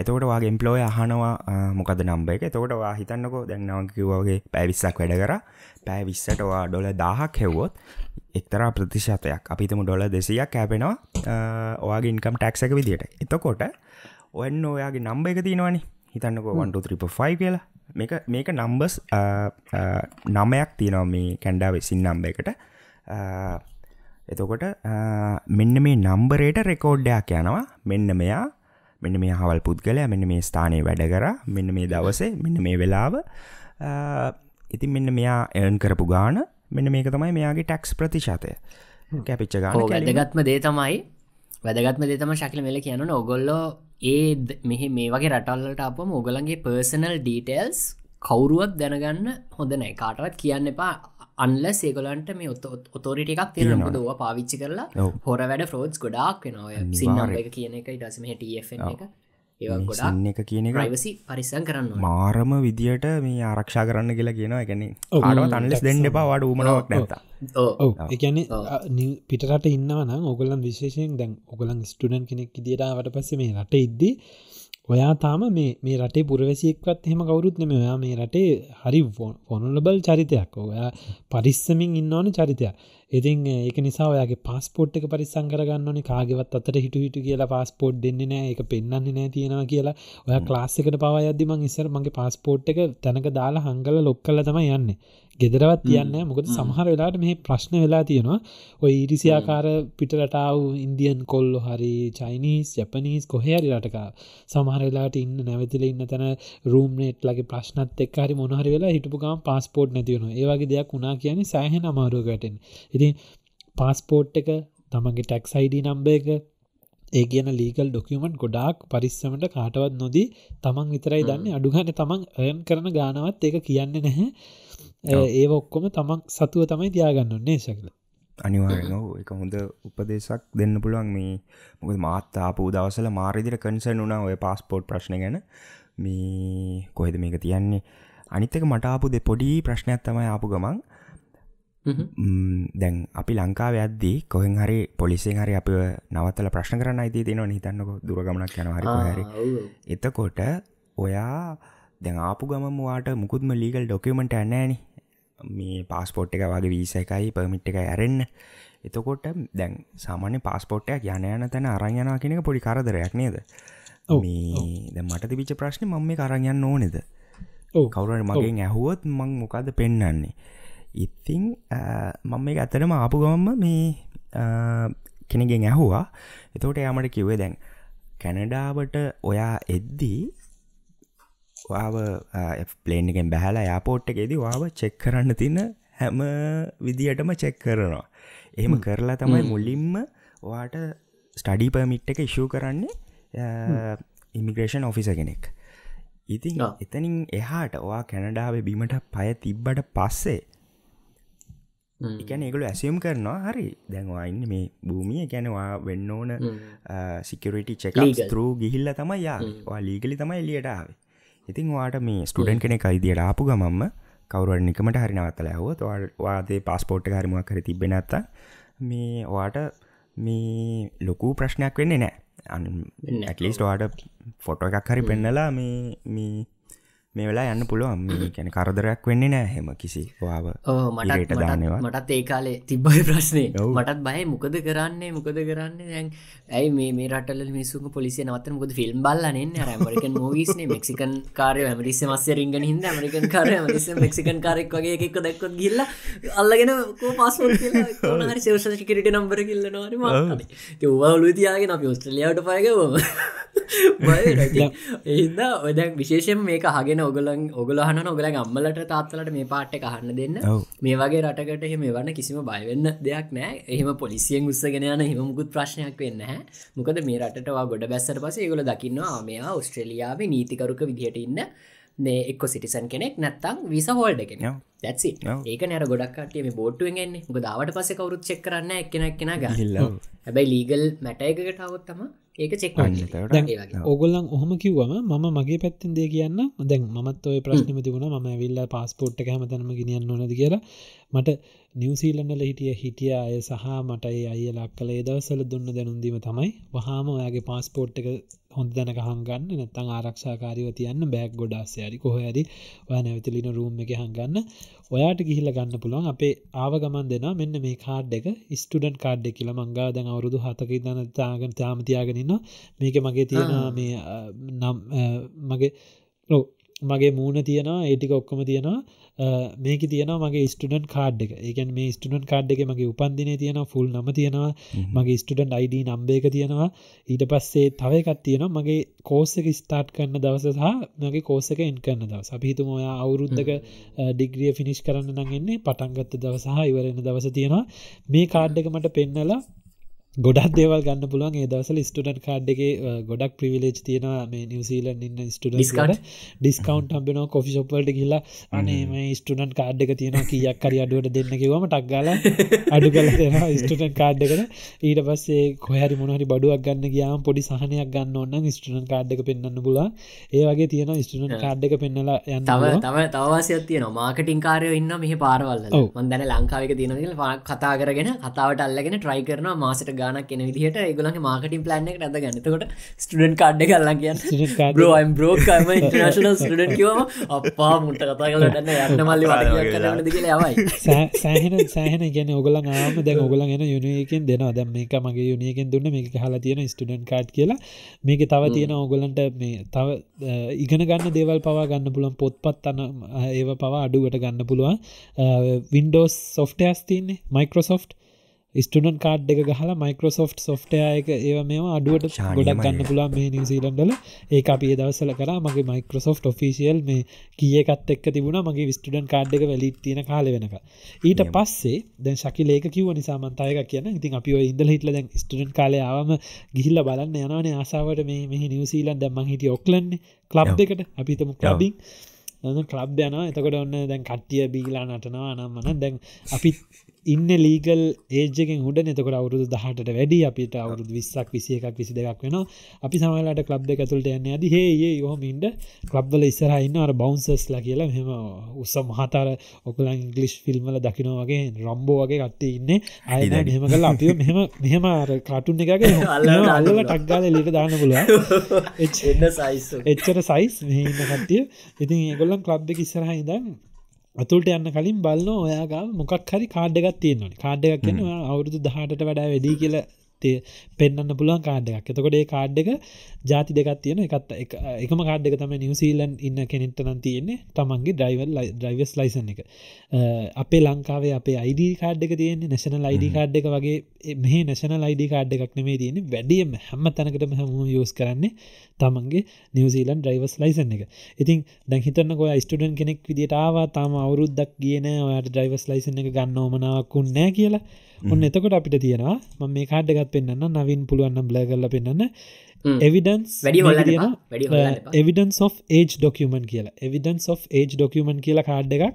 එතකොට වගේ එම්පලෝය අහනවා මොකද නම්බ එක? තකොට වා හිතන්නකෝ දැන්නවකිවගේ පැවිස්සක් වැඩ කර. පැවිස්සටවා ඩොල දාහක් හෙව්වොත් එක්තරා ප්‍රතිශතයක්. අපිතම ඩොල දෙසියක් කෑපෙනවා ඔයාගේ ඉන්කම් ටැක්ස එක විදිට එතකොට ඔන්න ඔයාගේ නම්බ එක තියෙනවනි. හිතන්නකෝ වන්ට ත්‍රිප ෆයි කියලා. මේක මේක නම්බස් නමයක් තියෙනවා මේ කැන්ඩාව සින් නම්බ එකට. එතකොට මෙන්න මේ නම්බරේට රෙකෝඩ්ඩයක් යනවා. මෙන්න මෙයා මෙන්න මේ හවල් පුද්ගලය මෙන්න මේ ස්ථානය වැඩ කර මෙන්න මේ දවසේ මෙන්න මේ වෙලාව. ඉතින් මෙන්න මෙයා එර්න් කරපු ගාන මෙන්න මේක තමයි මෙයාගේ ටැක්ස් ප්‍රතිශතය. කැපිච්ච ගාන වැදගත්ම දේ තමයි වැදගත්ම දේතම ශකිල මෙල කියනන. ඔගොල්ලෝ ඒ මෙහ මේ වගේ රටල්ලට අපම ඔගලන්ගේ පර්සනල් ඩීටෙල්ස් කවුරුවත් දැනගන්න හොඳ නෑ. කාටවත් කියන්න එපා අන්ල සේගලන්ට මේ ඔත් ඔතෝරිට එකක් තියෙන දවා පාවිච්චි කරලා හොර වැඩ ෆ්‍රෝඩ්ස් ගොඩක් වෙනවා. සින්නම් එක කියන එක ඉටසම ටF එක ගොඩක් එක කියන එක ප්‍රයිවසි පරිසං කරන්න මාරම විදියට මේ ආරක්ෂා කරන්න කියලා කියනවා. ගැන ආඩව තන්ලෙස් දෙන්න එපා. වාඩ උමනාවක් නැත ඔව. එකන පිටරට ඉන්නවන ඔගලන් විශේෂයෙන් දැන් ඔගලන් ස්ටඩන් කෙනෙක් දිරාවට පස්ස මේ රට ඉද්දී ඔයා තාම මේ මේ රටේ පුරවැසියෙක්වත් එහෙම කවුරුත් නෙම ඔයා මේ රටේ හරි ෆොනලබල් චරිතයක්. ඔයා පරිස්සමින් ඉන්න ඕන චරිතයක්. ඉතින් ඒක නිසා ඔයාගේ පාස්පෝට් එක පරිස්සං කරගන්න ඕනේ. කාගෙවත් අතට හිටු හිටු කියලා පාස්පෝට් දෙන්නේ නැහැ. ඒක පෙන්වන්නේ නැහැ තියෙනවා කියලා. ඔයා ක්ලාස් එකට පවා යද්දි මං ඉස්සර මගේ පාස්පෝට් එක තැනක දාලා හංගලා ලොක් කරලා තමයි යන්නේ. ගෙදරවත් තියන්නේ මොකද සමහර වෙලාවට මේ ප්‍රශ්න වෙලා තියෙනවා. ඔය ඊරිසියාකාර පිටරටාව ඉන්දියන් කොල්ලො හරි චයිනිස් ජපනීස් කොහේ හරි රටක. සමහර වෙලාට ඉන්න නැවතිල ඉන්න තැන රූම්නේට් ලගේ ප්‍රශ්නත් එක් හරි මොනහරි වෙලා හිටපු ගම පාස්පෝට් නැතිවුණු ඒවගේ දෙයක් වුණා කියන්නේ සෑහෙන අමාරුවකටෙන් ඉතින් පාස්පෝට් එක තමන්ගේ ටැක්ස් අයිඩ නම්බ එක ඒ කියන ලීගල් ඩොකියමන්ට් ගොඩාක් පරිස්සමට කාටවත් නොදී තමන් විතරයි දන්න. අඩුගන තමන් ඇයන් කරන ගානවත් ඒක කියන්නේ නැහැ. ඒ ඔක්කොම තමන් සතුව තමයි තියාගන්න ඔන්නේ ශකල? අනිවාරෙන එක හොඳ උපදේශක් දෙන්න පුළුවන්. මේ මොකද මාත්තාපු දවසල මාරිදිර කන්සන් වුණා ඔය පාස්පෝට් ප්‍රශ්න ගැන. මේ කොහෙද මේක තියන්නේ? අනිත්තක මටාපු දෙ පොඩි ප්‍රශ්නයක් තමයි ආපු ගමන් දැන් අපි ලංකාව ඇද්දී කොහෙන් හරි පොලිසිෙන් හරි අප නවත්තල ප්‍රශ්න කරන්න අයිති තියෙනවා හිතන්නක. දුරගමනක් යන හරි එතකොට ඔයා දැන් ආපු ගමවාට මුකුත්ම ලීගල් ඩොකමෙන්ට ඇන්නෑනි මේ පාස්පෝට් එක වගේ වීස එකයි පමිට් එක ඇරෙන්න්න එතකොට දැන් සාමාන්‍ය පාස්පෝට්ටයක් යන යන තැන අරංයනා කෙනෙක පොඩි කරදරයක් නේද? මේ මට තිබිච ප්‍රශ්න මම මේ කරගන්න ඕනෙද? කවුරට මගෙන් ඇහුවොත් මං මොකද පෙන්න්නන්නේ ඉතිං මම මේ ඇතරම ආපු ගමම්ම මේ කෙනගෙන් ඇහුවා. එතෝට යාමට කිව්වේ දැන් කැනඩාවට ඔයා එද්දී වාව ප්ලේන් එකෙන් බැහලා යාපෝට් එකෙද වාව චෙක් කරන්න තින්න හැම විදිහටම චෙක් කරනවා. එහෙම කරලා තමයි මුලින්ම වාට ස්ටඩි පමිට් එක ඉශූ කරන්නේ ඉමිග්‍රේෂන් ඔෆිස කෙනෙක්. ඉතින් එතනින් එහාට වා කැනඩාව බිමට පය තිබ්බට පස්සේ එකන ඒගුල ඇසියම් කරනවා හරි දැන්වායින්න මේ භූමිය ගැනවා වෙන්න ඕන සිකරට චෙක තරූ ගිහිල්ල තමයි යා ලීගලි තමයි එලියටාවේ ඉතින් වාට මේ ස්ටඩන් කෙනෙ අයිදියට ආපු ගමම්ම කවරුව නිකමට හරි නවත්තල ඇහුවත් වාදේ පස්පෝට් හරිමක් කර තිබෙන ඇත්ත මේ වාට මේ ලොකු ප්‍රශ්නයක් වෙන්නේ නෑ ඇටලිස්ට වාට ෆොටෝ එකක් හරි පෙන්නලා මේ මේ වෙලා යන්න පුළුවන්. මේ කැන කරදරයක් වෙන්නේ නෑ හෙම කිසි වාව මටට දානවා මටත් ඒ කාලේ තිබ්බයි ප්‍රශ්නය මටත් බය මොකද කරන්නේ මොකද කරන්න? දැන් ඇයි මේ මේ රටල මිසුක පොලිසිය නවත මොකද ෆිල්ම් බල්ලන්න ඇමරිකන් මෝවිස්න මෙක්සිකන් කාරය ඇමරිස මස්ස රිංගන හිද ඇමරිකන් කාරය මරිස මෙක්සිකන් කාරෙක් වගේ එකක් දැක්කොත් ගිල්ල අල්ලගෙන සේෂ කිරට නම්බර කිල්ලනවාරම ඔවලු තියාගෙන අප ඔස්ට්‍රලියයාට පයගවම එහිද ඔදැක් විශේෂෙන් මේක හගෙන කියන ඔගලන් ඔගලහන ඔගල අම්මලට තාත්තලට මේ පාට්ට කහන්න දෙන්න. මේ වගේ රටකට එහෙම වන්න කිසිම බයවෙන්න දෙයක් නෑ එහෙම පොලිසියෙන් උත්සගෙන යන හිමමුකුත් ප්‍රශ්නයක් වෙන්න හැ මොකද මේ රටවා ගොඩ බැස්සර පස ගොල දකින්නවා මෙයා ඔස්ට්‍රලියාව නීතිකරුක විදිහට ඉන්න. මේ එක්ක සිටිසන් කෙනෙක් නැත්තං විස හෝල්ඩ කෙන දැත්සි ඒක නෑර ගොඩක්ටේ මේ බෝට්ටුවෙන්ගන්නේ මොක දාවට පස කවරුත් චෙක් කරන්න එක්කෙන කෙන ගහිල්ල හැබැයි ලීගල් මැට එකකට අවත්තම ඒක චෙක් ඔගොල්ලන් ඔහම කිව්වම මම මගේ පැත්තින් දේ කියන්න. දැන් මත් ඔය ප්‍රශ්නම තිබුණ. ම විල්ල පස්පෝට් හැමතනම ගෙනියන්න නොනද කියලා. මට නිවසීලන්නල හිටිය හිටිය අය සහ මටයි අයියලක් කළ දවසල දුන්න දැනුන්දීම තමයි. වහාම ඔයාගේ පාස්පෝට් එක හොඳ දැනක හංගන්න නැත්තං ආරක්ෂාකාරීව තියන්න බෑක් ගොඩාස්සයාරි කොහරි ඔය නැවිතලින රූම් එක හංගන්න. ඔයාට ගිහිල්ල ගන්න පුළුවන්. අපේ ආව ගමන් දෙෙන මෙන්න මේ කාඩ් එක ස්ටඩන්් කාඩ් එක කියල මංගා දැන් අවුරුදු හතක දන්න තාගන තාමතියාගෙනන්න මේක මගේ තියෙන මේ නම් මගේ මගේ මූුණ තියෙනවා. ඒටික ඔක්කොම තියෙනවා මේක තියෙන මගේ ස්ටඩන් කාඩ් එක. ඒකන් මේ ස්ටඩන් කාඩ් එක මගේ උපන්දින තියෙන ෆුල් නම තියෙනවා මගේ ස්ටඩන් අයිඩ නම්බේක තියෙනවා. ඊට පස්සේ තවයකත් තියෙනවා මගේ කෝස්සක ස්ටාර්ට් කරන්න දවස සහ මගේ කෝසක එන් කරන්න දවස. අපිහිතුම ඔයා අවුරුද්ධක ඩිග්‍රිය ෆිනිශ් කරන්න නගෙන්නේ පටන්ගත්ත දවසහ ඉවරෙන දවස තියෙනවා. මේ කාඩ් එක මට පෙන්නලා ගොඩක් දේවල් ගන්න පුළුවන්. ඒ දවසල ස්ටඩන්් කාඩ් එක ගොඩක් ප්‍රවිලේජ් තියෙන මේ නිවසීලන් ඉන්න ස්ටඩ ඩිස්කවන්් හම්බෙන කොෆි ශොප්වලට කියලා අනේම ස්ටඩන්් කාඩ් එක තියෙන කියක් කරි අඩුවට දෙන්න කිවම ටක්ගල අඩු කල ස්ටඩන් කාඩ් එකට. ඊට පස්සේ කොහරි මොනහරි බඩුවක් ගන්න ගයාම පොඩි සහනයක් ගන්න ඔන්න ස්ටඩන් කාඩ් එක පෙන්න්න පුලා ඒ වගේ තියෙන ස්ටඩන් කාඩ් එක පෙන්නලා යන්න තව තම තවසයක් තියෙන මාකටින් කාරය ඉන්න මෙහ පාරවල්ල මන්දැන ලංකාවක තියෙන කතා කරගෙන කතාවට අල්ලගෙන ට්‍රයි කරන මාසට ගානක් කෙන විදිහට ඒගොලගේ මාකටින් ප්ලන්න එක නැද ගන්නතකොට ස්ටඩන් කාඩ් කල්ලා කියන්න බ්‍රෝයිම් බ්‍රෝකම ඉන්ටර්නශනල් ස්ටඩන් කිවම අපා මුට කතා කලටන්න යන්න මල්ලි යවයි. සෑහෙන සෑහන ගැන ඔගල නාම දැ ඔගල ගෙන යුනියකෙන් දෙනවා. දැම් මේක මගේ යුනියකෙන් දුන්න මේක හලා තියෙන ස්ටඩන් කාඩ් කියලා. මේක තව තියෙන ඔගලන්ට මේ තව ඉගෙන ගන්න දේවල් පවා ගන්න පුළන් පොත්පත් අන්න ඒව පවා අඩුවට ගන්න පුළුවන්. වින්ඩෝස් සොෆ්ටයස් තින්නේ මයිකෝසොෆ්ට් ස්ටඩන් කාඩ් එක ගහලා මයිකෝසෝෆ් සොෆ්ටය එක ඒ මේ අඩුවට ගොඩක් ගන්න පුළන් මේ නිසිීලන්ඩල ඒ අපේ දවසල කර. මගේ මයිකෝසෝෆ් ොෆිසිියල් මේ කියකත් එක් තිබුණ. මගේ විස්ටඩන් කාඩ් එක වැලි තියෙන කාල වෙනක ඊට පස්සේ දැන් ශකි ලේක කිව නිසාමන්තායක කියන ඉතින් අපි ඉදල හිටල දැන් ස්ටඩන් කාලයාවම ගිහිල්ල බලන්න යනනේ ආසාාවට මේ මෙහි නිවසීලන් දැම්ම හිට ඔක්ලන්නේ කලබ් එකට. අපිතම කලබින් කලබ් යන එතකොට ඔන්න දැන් කට්ටිය බීලා නටනවා නම්මන දැන් අපි ඉන්න ලීගල් ඒජගෙන් උඩ නතකට අවුරුදු දහට වැඩි අපිට අවුරුදු විස්සක් විසිය එකක් විසි දෙක් වෙන අපි සමලට කලබ් ඇතුළට යන්න ඇද හේ යොහමින්ට කලබ්බල ඉස්සරහන්න අර බෞන්සස්ලා කියලා මෙම උත්ස මහතර ඔකල ඉංගලිෂ් ෆිල්ම්මල දකින වගේ රම්බෝ වගේ කට්ටේ ඉන්න. අය මෙහම කල අපිය මෙහම මෙහම කාටුන් එකගේ අල්ල ටක්ගාල ලිට දාන්න පුල එච්චර සයිස් මෙහන්න කට්ටිය. ඉතින් ඒගොල්ලන් කලබ් එක ඉස්සරහ ඉදන් අතුළට යන්න කලින් බලන්න ඔයාගා මොකක් හරි කාඩ්ඩගත් තියෙනවා කාඩ්ඩක් කියන්න අවුරුදු දහටට වඩා වැඩී කියල පෙන්න්න පුළුවන් කාඩ්ඩක් එතකොට ඒ කාඩ් එක ජාති දෙකක් තියෙන එකත් එකම කාඩ්ඩක තම නිවසීලන් ඉන්න කෙනෙක්ට නම් තියෙන්නේ තමන්ගේ ඩ්‍රයිවල් ඩ්‍රයිවස් ලයිසන් එක. අපේ ලංකාවේ අපේ අයිඩ කාඩ් එක තියෙන්නේ නැශන ලයිඩ කාඩ් එක වගේ මේ නැශන ලයිඩ කාඩ් එකක් නෙමේ තියෙන වැඩියම හැම තැනකටම හම යෝස් කරන්නේ තමන්ගේ නිවසීලන් ඩ්‍රයිවස් ලයිසන් එක. ඉතින් දැහිතන්න කොය ස්ටඩන් කෙනෙක් විදිට ආවා තම අවුරුද්දක් කියන ඔයාට ඩ්‍රයිවස් ලයිසන් එක ගන්න ඕමනාවක්කුන්නෑ කියලා. ඔන්න එතකොට අපිට තියෙනවා ම මේ කාඩ්ඩගත් පෙන්න්න නවින් පුළුවන්න බ්ල කරල පෙන්න්න evidence evidence of age document කියලා. එවිඩන්ස් of ඒජ් ඩොකමන් කියලා කාඩ් එකක්.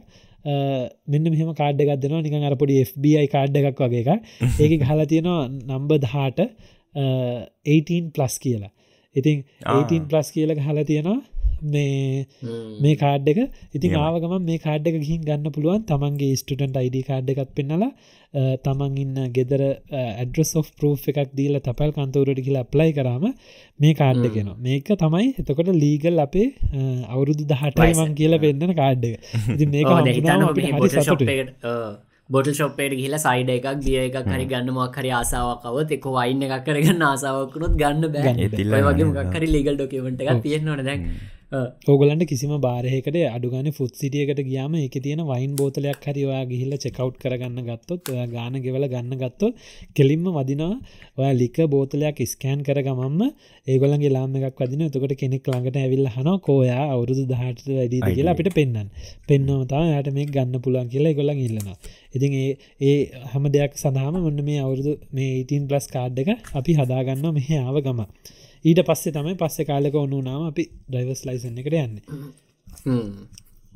මෙන්න මෙහම කාඩ් එකක් දෙනවා. නිකන් අරපොඩි FBI කාඩ් එකක් වගේ එක ඒක ගහලා තියෙනවා නම්බ දහට 18 ප්ලස් කියලා ඉතින් 18 ප්ලස් කියල හලා තියෙනවා. මේ මේ කාඩ් එක. ඉතින් ආවගම මේ කාඩ් එක ගිහින් ගන්න පුළුවන්. තමන්ගේ ස්ටටන්ට අයිඩ කාඩ් එකත් පෙන්නලා තමන් ඉන්න ගෙදර ඇඩ්‍රස් of ප්‍රෝ් එකක් දීල තැපල් කන්තවරට කියලා ප්ලයි කරම මේ කාඩ්ඩ කෙන මේක තමයි එතකොට ලීගල් අපේ අවුරුදු දහටයිමන් කියලා පෙන්න්නන කාඩ්ඩ ඉති මේ බොටල් ශොප්පේට කියලා සයිඩ එකක් දිය එකක් හරි ගන්න මොක් හරි ආසාාවකව එක වයින්න එකක් කරගන්න ආසාාවකුණොත් ගන්න බෑ. වගේ මොක් හරි ලීගල් ඩොකමට එකක් තියෙන්න්නවන දැන් ඕගලන්ට කිසිම බාරහකට අඩුගන ෆුත් සිටියකට ගියාම එක තියෙන වයින් බෝතලයක් හරිවා ගිහිල්ල චෙකව් කරගන්න ගත්තොත් ගාන ගෙවල ගන්න ගත්තොත් කෙලින්ම වදිනවා. ඔය ලික බෝතලයක් ස්කෑන් කර ගමම්ම ඒගොලන්ගේ ලාම එකක් වදින තකට කෙනෙක් ළඟට ඇවිල්ල හන කෝයා අවුරුදු දහට වැඩි කියලා අපිට පෙන්න්න පෙන්නවතා යට මේ ගන්න පුලන් කියලා ගොලන් ඉල්ලන ඉතින් ඒ ඒ හම දෙයක් සඳහම මොන්න මේ අවුරුදු මේ 18 ප්ලස් කාඩ් එක අපි හදාගන්න මෙහ ආව ගම ඊට පස්සේ තමයි පස්සේ කාලක ඔන්නු නාම අපි ඩයිවස් ලයිසන් එකට යන්න.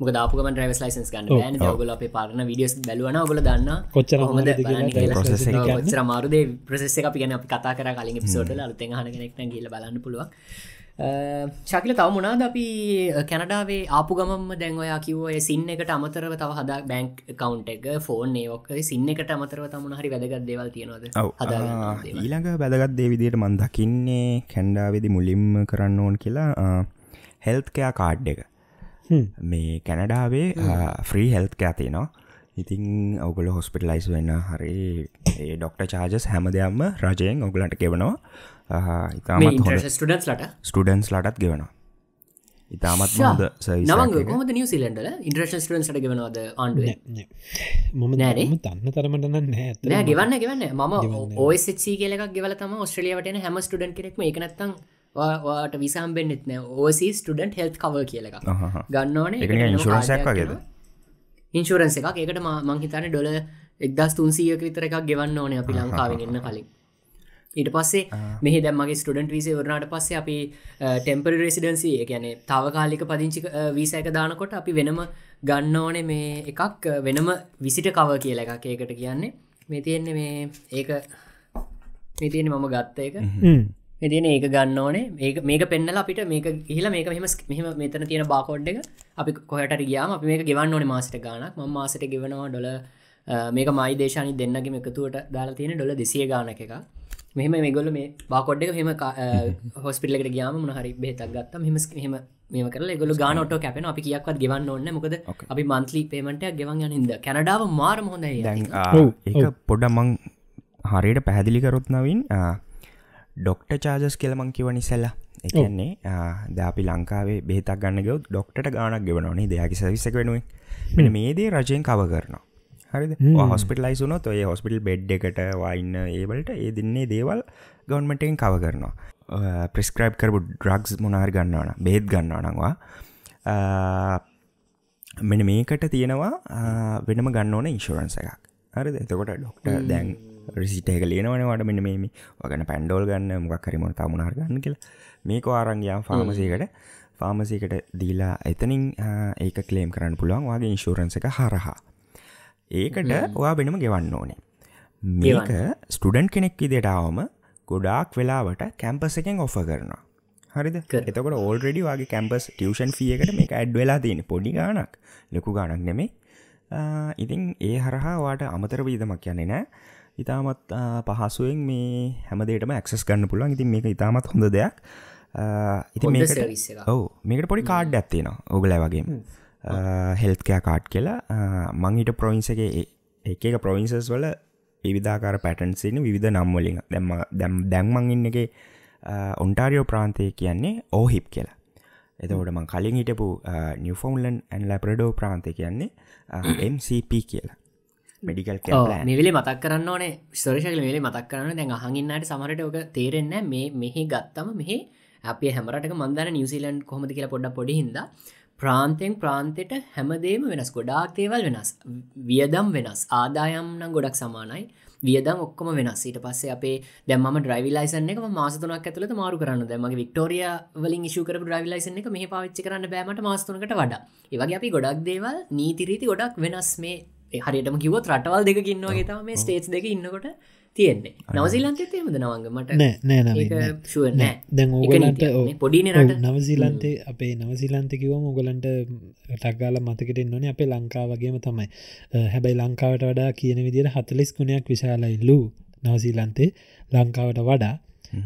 මොක දාපුකම ්‍රයිවස් ලයිසන්ස් ගන්න ගල අප පාරන විඩියස් බැලුවන ඔගල දන්න කොච්චර චර මාරුද ප්‍රසෙස අපි ගැන අපි කතා කර කලින් පිසෝට අලුත හන කෙනෙක්න කියල බලන්න පුළුවන් ශකිල තව මුණද අපි කැනඩාවේ ආපු ගමම දැන් ඔයා කිව්වය සින්න එකට අමතරව තව හදා බැංක් කවන්් එක ෆෝන් ඒෝක සින්න එකට අමතරව තමුණ හරි වැදගත් දේවල් තියෙනවද? ඊළඟ වැදගත් දේවිදියට මන් දකින්නේ කැන්ඩාවෙදි මුලින්ම කරන්න ඕන් කියලා හෙල්ත්කයා කාඩ් එක. මේ කැනඩාවේ ෆ්‍රී හෙල්ත්කෑ තියෙනවා. ඉතින් ඔගුල හොස්පිටලයිස් වෙන්න හරි ඒ ඩොක්ට චාජස් හැම දෙයක්ම රජයෙන් ඔගුලන්ට කෙවනවා ඉතාමත් ස්ටඩන්ස්ලට ස්ටඩන්ස් ලටත් ගෙවනවා. ඉතාමත් හොඳ නමග නිවසිලන්ඩල ඉන්ට්‍රේෂන් ස්ටන්ට ගෙවනවද ආණ්ඩුව? මම නෑර තන්න තරමට නෑ ගෙවන්න ගෙවන්න. ම ඔසි කියලක් ගෙවල තම ස්ට්‍රලියවටන හැම ස්ටඩන් කෙනෙක්ම. එකනත්තං වාට විසාම්බෙන්න්නෙත් නෑ. ඕසි ස්ටඩන්ට හෙල්ත් කව කියලක ගන්නවන. ඉන්ශරන්සයක් වගේද? ඉන්ශරන්ස එකක්. ඒකට මංහිතන ඩොල එක්දස් තුන්සියක විතර එකක් ගෙවන්න ඕන අපි ලංකාවෙන් එන්න කලින් ඊට පස්සේ මෙහි දැම්මගේ ස්ටඩන්ට විසේ වරනාට පස්සේ අපි ටෙම්පරි රෙසිඩන්සි ගැන තාවකාලික පදිංචි වීසයක දානකොට අපි වෙනම ගන්න ඕනේ මේ එකක් වෙනම විසිට කව කියල එකක්. ඒකට කියන්නේ මේ තියෙන්නේ මේ ඒක මේ තියෙන මම ගත්ත එක. මෙතින ඒක ගන්න ඕනේ. මේක පෙන්නල අපිට මේක හිලා මේක මෙම මෙහම මෙතන තියෙන බාකෝඩ් එක අපි කොහට ගියාම අපි මේක ගෙවන්න ඕනේ මාසට ගානක් ම මාසට ගෙවනවා ඩොල මේක මයි දේශානි දෙන්නගේ එකතුවට දාලා තියෙන ඩොල දෙසිය ගානක එක මෙහම මේගොල මේ බාකොඩ් එක හෙම හොස්පිටලකට ගයාම හරි බෙතක් ගත්ත මෙම හෙම මෙම කර ගොල ගානොට කැපෙන අපි කියක්වත් ගෙවන්න ඔන්න මොකද අපි මන්ත්ලි පේමට ගෙවන් යනින්ද කැනඩාව මාරම හොඳයි ඒ පොඩ මං හරියට පැහැදිලි කරොත් නවින්. ඩොක්ට චාජස් කියලමං කිව නිසල්ලා එකන්නේ ද අපි ලංකාවේ බේතක් ගන්න ගව ඩොක්ට ගානක් ගෙවනනේ දෙයාකි සවිසක වෙනුවේ මෙ මේදේ රජයෙන් කව කරනවා හරි හ්ම්. හොස්පිටලයිසුන ඔය හොස්පිටල් බෙඩ් එකට වයින්න ඒවලට ඒ දෙන්නේ දේවල් ගවන්මටෙන් කව කරනවා. ප්‍රස්ක්‍රයිබ් කරපු ඩ්‍රක්ස් මොනාර් ගන්නවන බේත් ගන්නවනවා මෙන මේකට තියෙනවා වෙනම ගන්න ඕන ඉන්ශෝරන්ස එකක්. හරි එතකොට ඩොක්ට දැන් රිසිටේක ලියනවන වට මෙන්න මේ වගන පැන්ඩෝල් ගන්න මොක් හරිමොන තමුණහර ගන්න කියල. මේක ආරංගයාම් ෆාමසයකට ෆාමසිකට දීලා එතනින් ඒක කලේම් කරන්න පුළුවන් වගේ ඉන්ශෝරන්ස එක හරහා ඒකට ඔයා වෙනම ගෙවන්න ඕනේ. මේක ස්ටඩන්් කෙනෙක් විදිටාවම ගොඩාක් වෙලාවට කැම්පස එකෙන් ඔෆ කරනවා. හරිද? එතකට ඕල්ඩඩි වගේ කැම්පස් ටියෂන් ෆියකට මේ ඇඩ් වෙලා තියෙන පොඩි ගානක් ලොකු ගානක් නෙමේ ඉතින් ඒ හරහා වාට අමතර වීදමක් යන්නේ නෑ ඉතාමත් පහසුවෙන් මේ හැමදේටම ඇක්සස් ගන්න පුළුවන්. ඉතින් මේක ඉතාමත් හොඳ දෙයක්. ඉති. ඔවු මේකට පොඩි කාඩ් ඇත්තිනවා ඔගල වගේ හෙල්කෑ කාඩ් කියලා. මංහිට ප්‍රොවින්ස එක එක ප්‍රොවින්සස් වල විවිධාකාර පැටන්සින විධ නම්වලින් දැම්ම දැම් දැන්මං ඉන්න එක ඔන්ටාරියෝ ප්‍රාන්තය කියන්නේ ඕහිප් කියලා. එතකොට මං කලින් හිටපු නිවෆෝන්ලන් ඇන් ලැපරඩෝ ප්‍රාන්තය කියන්නේ MCP කියලා. මෙඩිකල් මෙවිලි මතක් කරන්න ඕනේ. ස්තෝරශකල වෙලි මතක් කරන්න දැන් අහඟන්නට සමරට ඕක තේරෙන්න මේ මෙහි ගත්තම මෙහි අප හැමරට මන්දන නිවසිලන්් කොහොමති කියලා පොඩ්ඩ පොඩි හිද ප්‍රාන්තයෙන් ප්‍රාන්තයට හැමදේම වෙනස්. ගොඩාක් තේවල් වෙනස්. වියදම් වෙනස්. ආදායම් නම් ගොඩක් සමානයි. වියදම් ඔක්කොම වෙනස්. ඊට පස්සේ අපේ දැම ඩ්‍රයිවිලයිසන එක මාසතුනක් ඇතුලට මාරු කරන්න. දැමගේ වික්ටෝරිය වලින් ශකර ඩ්‍රයිවිලයිසන එක මේ පාච්චි කරන්න බෑමට මාස්තුනකට වඩා. ඒවගේ අපි ගොඩක් දේවල් නීතිරීති ගොඩක් වෙනස්. මේ හරියටම කිවත් රටවල් දෙක ඉන්නවගේ තම මේ ස්ටේට් දෙක ඉන්නකොට තියෙන්නේ. නවසිලන්තේ එමද නවංග? මට නෑ නෑ. දැන් ඕගලන්ට රට. නවසිලන්තේ අපේ නවසිලන්ත කිවම ඔගලන්ට ටක්ගාල මතකට නොන අපේ ලංකා වගේම තමයි. හැබැයි ලංකාවට වඩා කියන විදිට හතලිස් ගුණයක් විශාලයිල්ලු නවසිලන්තේ ලංකාවට වඩා.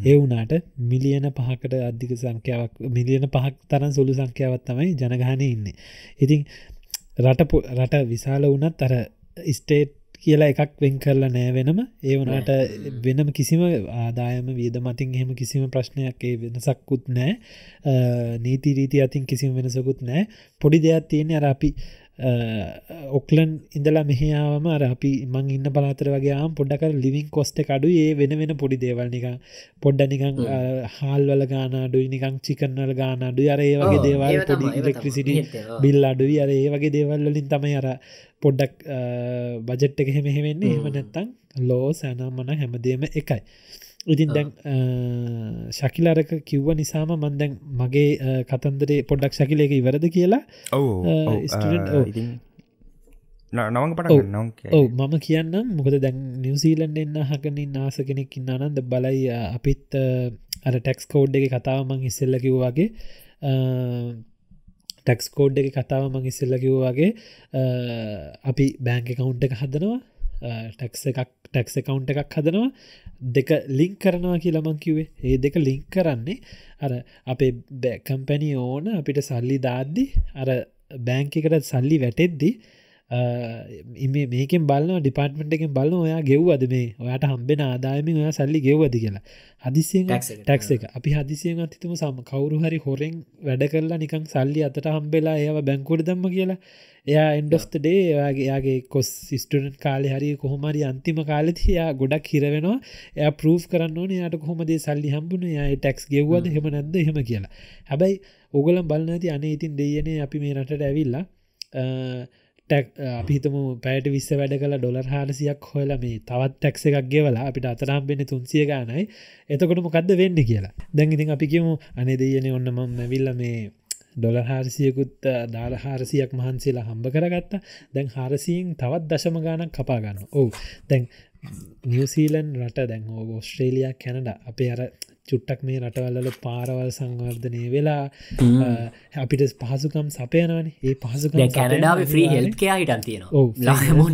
ඒ වුනාට මිලියන පහකට අධික සංඛ්‍යාවක් මිලියන පහක් තරන් සුළු සංඛ්‍යාවත් තමයි ජනගහනය ඉන්න. ඉතින් රට රට විශාල වනත් අර ස්ටේට් කියලා එකක් වෙන් කරලා නෑ වෙනම. ඒ වනාට වෙනම කිසිම ආදායම වියද මතින් එහෙම කිසිම ප්‍රශ්නයක් ඒ වෙනසක්කුත් නෑ. අ, නීති රීති අතින් කිසිම වෙනසකුත් නෑ. පොඩි දෙයක් තියෙන අර අපි ඔක්ලන් ඉඳලා මෙහාම අර අපි මං ඉන්න පලාතර වගේ ආම් පොඩ්ඩක ලිවින් කොස්ට කඩු ඒ වෙන වෙන පොඩි දේවල් නික පොඩ්ඩ නිකං හාල්වල ගානාඩුයි නිකං චිකන්නල ගානාඩු අර ඒ වගේ දේවල් පොඩි. ඉලෙක්ට්‍රිසිට. බිල් අඩුවී අර ඒ වගේ දේවල් වලින් තමයි අර පොඩ්ඩක් බජට් එක හෙම. හෙවෙන්නේ එහෙම නැත්තං ලෝ සෑනම්මන හැමදේම එකයි ඉතින් දැන් ශකිලාරක කිව්ව නිසාම මන්දැන් මගේ අ, කතන්දරේ පොඩ්ඩක් ශකිලයක ඉවරද කියලා ඔවු මම කියන්නම් මොකද දැන් නිවසීලන්ඩ එන්න හකනින් නාස කෙනෙක් ඉන්නනන්ද බලයි අපිත් අර ටැක්ස් කෝඩ් එක කතාව මං ඉස්සෙල්ල කිව් වගේ ටැක්ස් කෝඩ් එක කතාව මං ඉස්සෙල්ල කිව් වගේ අපි බෑංක කවුන්් එක හදනවා ටැක්ස එකක් ටැක්ස කවුන්් එකක් හදනවා දෙක ලිංක් කරනවා කියලමං කිවේ ඒ දෙක ලිංක් කරන්නේ අර අපේ කම්පැනි ඕන අපිට සල්ලි දාද්දි අර බෑංක එකට සල්ලි වැටෙද්දි ඉම මේකෙන් බලන්න ඩිපාර්ට්මට එකෙන් බලන්න ඔයා ගෙව්වද මේ? ඔයාට හම්බෙන ආදායමින් ඔයා සල්ලි ගෙව්වද කියලා. හදිසියෙන්. ටැක්ස එක. අපි හදිසියෙන් අතිතුම සම කවරු හරි හොරෙන් වැඩ කරලා නිකං සල්ලි අතට හම්බෙලා ඒව බැංකුඩ දම්ම කියලා එයා එන්ඩස්ටඩේ එයාගේ යාගේ කොස් ස්ටඩන් කාලෙ හරි කොහොමරි අන්තිම කාලෙති එයා ගොඩක් හිරවෙනවා එය ප්‍රූ් කරන්න යාට කොහොමදේ සල්ලි හම්බුණ යා ටැක්ස් ගෙව්වද? හෙම. නැද්ද? හෙම කියලා. හැබැයි ඔගලම් බලන්නති අනේ ඉතින් දෙයනේ අපි මේ රටට ඇවිල්ලා ටැක් අපිතම පැට විස්ස වැඩ කල ඩොලර් හාරසියක් හොල මේ තවත් ටැක්ස එකක් ගෙවලා අපිට අතරම් වෙන්න තුන්සිය ගානයි එතකොට මොකක්ද වෙන්න කියලා. දැන් ඉතින් අපි කියමු අනේ දෙයන ඔන්න මම නැවිල්ල මේ ඩොල හාරසියකුත් දාල හාරසියක් මහන්සේලා හම්බ කරගත්තා. දැන් හාරසියෙන් තවත් දශම ගානක් කපාගන්න ඔවු. දැන් නිවසීලන් රට දැන් ඕ ඔස්ට්‍රේලියයා කැනඩ අපේ අර චුට්ටක් මේ රටවල්ල පාරවල් සංවර්ධනය වෙලා අපිට පහසුකම් සපයනවන. ඒ පහසුකම් කැනඩාව සපයන ෆ්‍රී අනිවාර්යෙන්- හෙල්ත් කයා හිටන් තියෙනවා.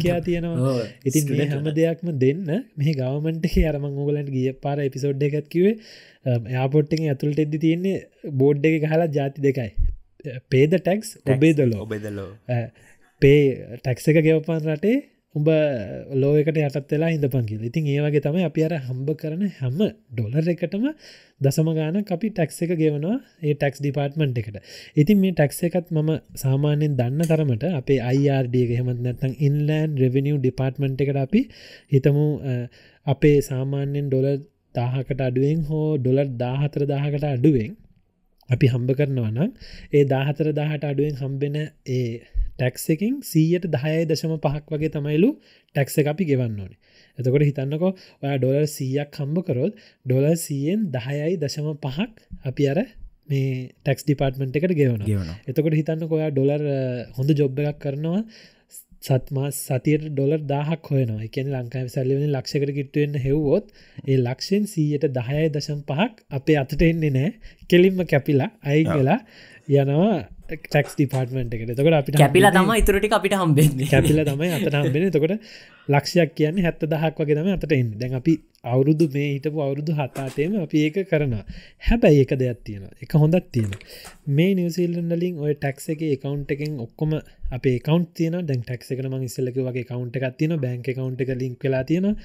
යා තියෙනවා. ඉතින් මේ හැම. දෙයක්ම දෙන්න මේ ගවමන්ට අරම ඕගලන්ට ගිය පාර එපිසෝඩ් එකත් කිවේ යාපොට්ටෙන් ඇතුළට එද්දි තියන්නේ බෝඩ් එක ගහලා ජාති දෙකයි පේද ටැක්ස් ඔබේ දොලෝ ඔබෙදලෝ පේ ටැක්ස එක ගෙවපන් රටේ උඹ ලෝයකට යටත් වෙලා ඉඳපන් කියල. ඉතින් ඒවගේ තමයි අපි අර හම්බ කරන හැම ඩොලර් එකටම දසම ගාන අපි ටැක්ස එක ගෙවනවා ඒ ටැක්ස් ඩිපාර්ට්මන්ට් එකට. ඉතින් මේ ටැක්ස එකත් මම සාමාන්‍යෙන් දන්න තරමට අපේ අයිRඩ හෙමත් නැත්තං ඉන්ලෑන් රෙවනිිය් ඩිපාර්ට්මන්ට් එකට අපි හිතමු අපේ සාමාන්‍යෙන් ඩොලර් දාහකට අඩුවෙන් හෝ ඩොලර් දාහතර දාහකට අඩුවෙන් අපි හම්බ කරනවා නම් ඒ දාහතර දාහට අඩුවෙන් හම්බෙන ඒ ටැක්ස එකින් සීයට දහයයි දශම පහක් වගේ තමයිලු ටැක්ස අපි ගෙවන්න ඕනේ. එතකොට හිතන්නකෝ ඔයා ඩොලර් සීයක් හම්බ කරොත් ඩොලර් සීයෙන් දහයයි දශම පහක් අපි අර මේ ටැක්ස් ඩිපාර්ට්මෙන්ට් එකට ගෙවන ගෙවන එතකොට හිතන්න ඔයා ඩොලර් හොඳ ජොබ් එකක් කරනවා සත්මා සතියට ඩොලර් දාහක් හොයනවා. එකන ලංකාව සැල්ලිවෙන ලක්ෂකට කිට්ටුවෙන්න හෙව්වොත් ඒ ලක්ෂෙන් සීයට දහයයි දශම් පහක් අපේ අතට එන්නේ නෑ. කෙලින්ම කැපිලා අයි වෙලා යනවා ටක්ස් ඩිපාර්ටමට එකට. තකට අපිට කැපිලා තම ඉතුරටි අපිට හම්බෙන්නේ. කැපිල තමයි අතට හම්බෙන තකොට ලක්ෂයක් කියන්නේ හැත්ත දහක් වගේ තම අතට එන්න. දැන් අපි අවුරුදු මේ හිටපු අවුරුදු හතාතේම අපි ඒක කරනවා. හැබැයි එක දෙයක් තියෙන එක හොඳත් තියෙන මේ නිවසිල්ලලින් ඔය ටක්ස එක එකකවන්් එකෙන් ඔක්කොම අප කවන්් තියන දැන් ටක්ස එක ම ඉස්සලක වගේ කවන්් එකක් තියෙන බැංක කවන්් එක ලින්ක් වෙලා තියෙන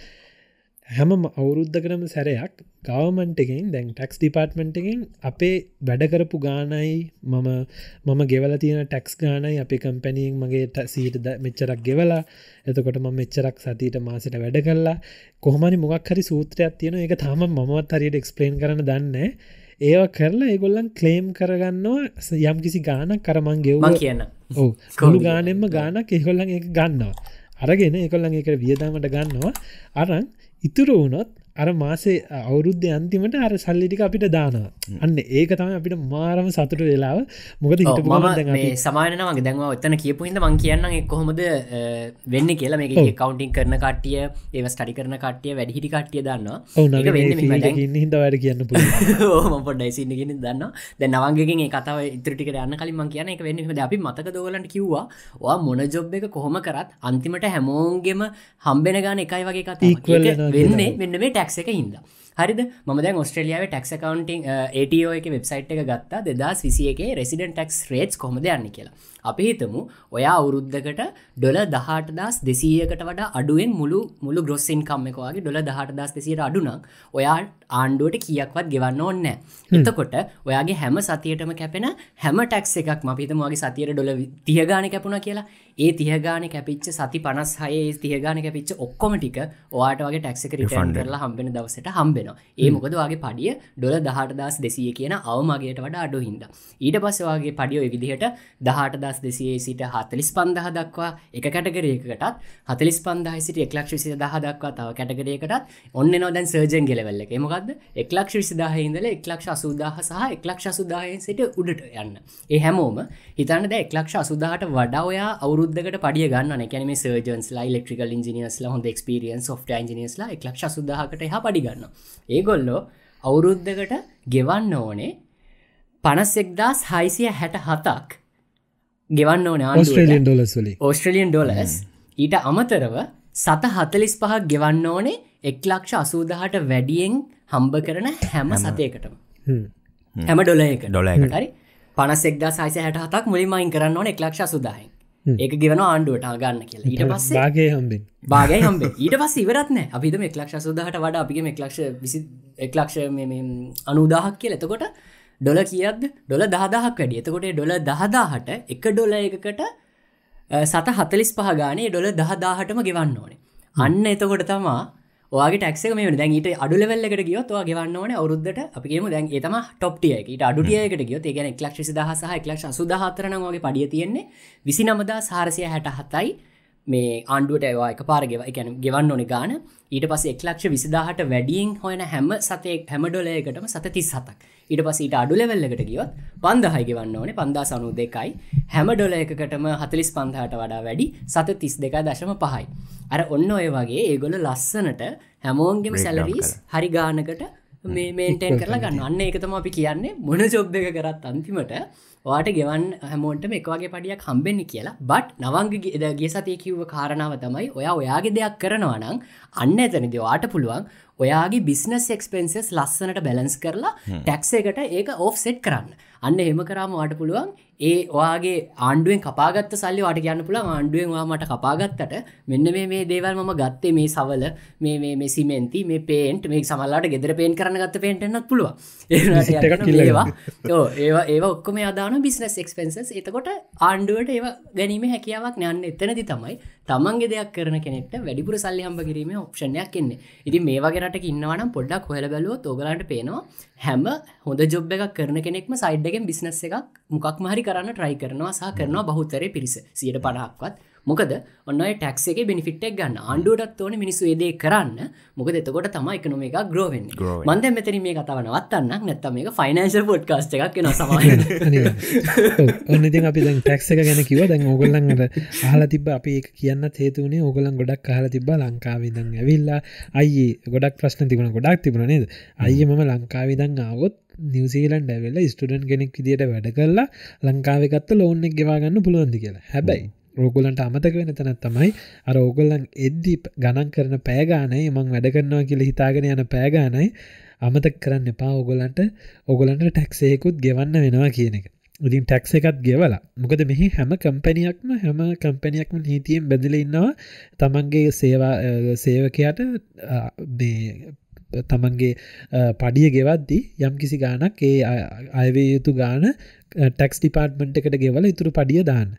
හැම අවුරුද්ධකරම සැරයක් ගවමන්ටගෙන් දැන් ටක්ස් ඩිපාර්ට්මෙන්ට්ගෙන් අපේ වැඩකරපු ගානයි මම මම ගෙවල තියෙන ටැක්ස් ගානයි අපේ කම්පැනියෙන් මගේ සීට මෙච්චරක් ගෙවලා. එතකොට ම මෙච්චරක් සතිට මාසට වැඩ කරලා කොහමනි මොක් හරි සූත්‍රයක් තියෙන එක තාම මමත් හරියට එක්ස්පලේන් කරන දන්න ඒව කරලා ඒගොල්ලන් ක්ලේම් කරගන්නවා. යම් කිසි ගානක් කරමන් ගෙව්ම කියන්න. ඕ කොළු ගානෙම්ම ගානක් එහොල්ලන් එක ගන්නවා. අරගෙන එකොල්ලන් එක වියදාමට ගන්නවා. අරන් ඉතුරු වුණොත් අර මාසේ අවුරුද්ධ අන්තිමට අර සල්ලිටික අපිට දානවා. අන්න ඒක තම අපිට මාරම සතුට වෙලාව. මොකද සමානනවගේ දැන්ව ඔත්තන කියපු හිද මං කියන්න කොහොමද වෙන්න කියලා. මේක කවන්ටිං කරන කටිය ඒව ස්ටඩි කරන කටිය වැඩිහිටි කටිය දන්න හිද වැඩ කියන්න පොඩ්ඩයිසින්නගෙන දන්න දැ නවන්ගෙන් කතාව ඉතරටික යන්න කලින් මං කියන එක වෙන්න අපි මතක දෝලට කිව්වා වා මොන ජොබ් එක කොහොම කරත් අන්තිමට හැමෝන්ගෙම හම්බෙන ගාන එකයි වගේ කතා වෙන්නේ වෙන්න මේ ටැක්ස එක හිද හරිද? ම දැ ස්ට්‍රලියාව ටක් කවන්ටිං ඒටෝ එක වෙබ්සයිට් එක ගත්තා දෙදස් විසිය එක රෙසිඩන් ටක්ස් රේට් කොමද යන්න කියලා. අපි හිතමු ඔයා අවුරුද්ධකට ඩොල දහට දස් දෙසීයකට වඩා අඩුවෙන් මුළු මුළු ග්‍රොස්සින් කම්මකවාගේ ඩොල දහට දස් දෙසියට අඩුනක් ඔයා ආණ්ඩුවට කියක්වත් ගෙවන්න ඕන්න එතකොට ඔයාගේ හැම සතියටම කැපෙන හැම ටැක්ස් එකක් මපිතමගේ සතියට ඩොල තියගාන කැපුණ කියලා ඒ තියගාන කැපිච්ච සති පනස් හය තියගාන කැපිච්ච ඔක්කොම ටික ඔයාට වගේ ටැක්ක රිටන් කරලා හම්බෙන දවසට හම්බෙන ඒ මොකද වගේ පඩිය ඩොල දහට දස් දෙසිය කියන අවමගේට වඩා අඩු හින්ද. ඊට පස්සවාගේ පඩියෝ විදිහට දහට දස් දෙසියේ සිට හතලිස් පන්දහ දක්වා එක කැටගරයකටත් හතලිස් පන්දහ සිට එක්ලක්ෂ විසි දහ දක්වා තව කැටගරයකටත් ඔන්න නොදැන් සර්ජන් ගෙලවෙල්ල එක. මොකක්ද එක්ලක්ෂ විසිදාහ ඉඳල එක්ලක්ෂ අසුදාහ සහ එක්ලක්ෂ අසුදාහයෙන් සිට උඩට යන්න. ඒ හැමෝම හිතන්නද එක්ලක්ෂ අසුදාහට වඩා ඔයා අවුරුද්ධකට පඩිය ගන්න කැනම සර්ජන්ස් ලා ඉලෙක්ට්‍රිකල් ඉජිනියස්ලා හොඳ ක්ස්පිරියන් සොෆ්ට ඉජිනියස්ලා එක්ලක්ෂ සුදාහකට හ පඩිගන්න ඒගොල්ලෝ අවුරුද්ධකට ගෙවන්න ඕනේ පනස්සෙක්දස් හයිසිය හැට හතක් ගෙවන්න ඕන ඕස්ට්‍රලියන් ඩොලස් ඊට අමතරව සත හතලිස් පහක් ගෙවන්න ඕනේ එක්ලක්ෂ අසූදහට වැඩියෙන් හම්බ කරන හැම සතයකටම හැම. ඩොලයක ඩොලයකට හරි? පනසෙක්දා සයිස හැට හතක් මුලින්මයින් කරන්න ඕන එක්ලක්ෂ සුදාහන් ඒක ගෙවන ආණ්ඩුවට ගන්න කියලා. ඊට පස්සේ බාගේ හම්බෙන් බාගයි හම්බ ඊට පස් ඉවරත්න අපිම එක්ලක්ෂ සුදහට වඩා අපිගේ එක්ලක්ෂ විසි එක්ලක්ෂ අනුදාහක් කියල. එතකොට ඩොල කියද ඩොල දහදහක් වැඩිය එතකොට ඩොල දහදාහට එක ඩොල එකකට සත හතලිස් පහ ගානේ ඩොල දහදාහටම ගෙවන්න ඕනේ. අන්න එතකොට තමා ඔගේ ටක්ක මේ දැන් ඊට අඩුලවෙල්ලකට ගියොත් ගවන්න ඕන අවරුද්ධට අපිගේම දැන් ඒතම ටොප්ටියක ඊට අඩුටියකට ගියොත් ඒගැන එක්ලක්ෂ දහසහ එක්ලක්ෂ සුදහතරන වගේ පඩිය තියෙන්නේ විසි නමදා සාරසය හැට හතයි මේ ආණ්ඩුවට ඒවා එක පාරගෙව එකැන ගෙවන්න ඕනි ගාන. ඊට පස එක්ලක්ෂ විසිදාහට වැඩියෙන් හොයන හැම සතේ හැමඩොලයකටම සත තිස් සතක් ඊට පස ඊට අඩුලෙවෙල්ලකට ගියොත් පන්දහයි ගෙවන්න ඕනේ පන්දා සනු දෙකයි. හැම ඩොලයකටම හතලිස් පන්දහට වඩා වැඩි සත තිස් දෙකයි දශම පහයි. අර ඔන්න ඔය වගේ ඒගොල ලස්සනට හැමෝන්ගෙම සැලරීස් හරි ගානකට මේ මේන්ටෙන් කරලා ගන්න. අන්න එකතම අපි කියන්නේ. මොන ජොබ් එක කරත් අන්තිමට වාට ගෙවන් හැමෝන්ටම එකවාගේ පඩියක් හම්බෙන්න කියලා. බට් නවංග ගේ සතිය කිව්ව කාරණාව තමයි ඔයා ඔයාගේ දෙයක් කරනවා නම් අන්න එතනද වාට පුළුවන් ඔයාගේ බිස්නස් එක්ස්පෙන්සස් ලස්සනට බැලන්ස් කරලා ටැක්ස එකට ඒක ඕෆ් සෙට් කරන්න. අන්න එම කරාම වාට පුළුවන් ඒ ඔයාගේ ආණ්ඩුවෙන් කපාගත්ත සල්ලි වට කියන්න පුළන් ආණ්ඩුවෙන් වා මට කපාගත්තට මෙන්න මේ මේ දේවල් ම ගත්තේ මේ සවල මේ මේ සිමෙන්ති මේ පේන්ට් මේ සමල්ලාට ගෙදර පේන් කරන ගත්ත පේන්ටන්නත් පුළුව ඒවා ඒවා ඒ ඔක්කම අදාන බිස්නස් එක්ස්පෙන්සස් එතකොට ආණ්ඩුවට ඒව ගැනීම හැකියාවක් යන්න එතනති තමයි තමන්ගේ දෙයක් කරන කෙනෙට වැඩිපුර සල්ලි හම්බ කිරීම ඔප්ෂණයක් එන්නේ. ඉති මේ වගේට ඉන්නවනම් පොඩ්ඩක් හොල බැලුව ඔගලන්ට පේනවා හැම හොඳ ජොබ් එකක් කරන කෙනෙක්ම සයිඩ්ඩගෙන් බිස්නස් එකක් මොකක් මහරි කරන්න ට්‍රයි කරනවා සහ කරනවා බහුතරය පිරිස. සියට පණහක්වත්. මොකද? ඔන්න ටක්සේ බිනිිටක් ගන්න. ආණ්ඩුවටත් ඕන මිනිස්සු ඒදේ කරන්න. මොකද එතකොට තම එකනොම එක ග්‍රෝවෙන් මන්ද මෙතන මේ කතාව නවත්තන්න නැත්ත මේක ෆයිනන්ශල් පොඩ් කාස්ට එකක් න සම ඔන්න ඉතින් අපි ටැක්ස එක ගැන කිව දැන් ඕගොල්ලන්ට හලා තිබ අපි කියන්න හේතුනේ ඕගලන් ගොඩක් හල තිබ ලංකාවිදන් ඇවිල්ලා අයි ගොඩක් ප්‍රශ්න තිබුණ. ගොඩක් තිබුණ නේද? අය මම ලංකාවිදන් ආවොත් නිවසීලන්ඩ ඇවෙල්ල ස්ටඩන් කෙනෙක් දිට වැඩ කරලා ලංකාවකත්ත ලෝන්නෙක් ගෙවාගන්න පුළුවන්දි කියලා. හැබැයි රෝගොලන්ට අමතක වෙන තැනත් තමයි අර ඕගොල්ලන් එද්දී ගණන් කරන පෑගානයි මං වැඩ කරනවා කියල හිතාගෙන යන පෑගානයි අමතක් කරන්න එපා ඔගොලන්ට ඔගොලන්ට ටැක්සේකුත් ගෙවන්න වෙනවා කියන එක. ඉතින් ටැක්ස එකත් ගෙවලා මොකද මෙහි හැම කම්පැනියක්ම හැම කම්පැනියක්ම නීතියෙන් බැදිල ඉන්නවා. තමන්ගේ සේවා සේවකයට තමන්ගේ පඩිය ගෙවද්දී යම් කිසි ගානක් ඒ අයවේ යුතු ගාන ටැක්ස් ඩිපාර්ට්මට් එකට ගෙවල ඉතුරු පඩිය දාන්න.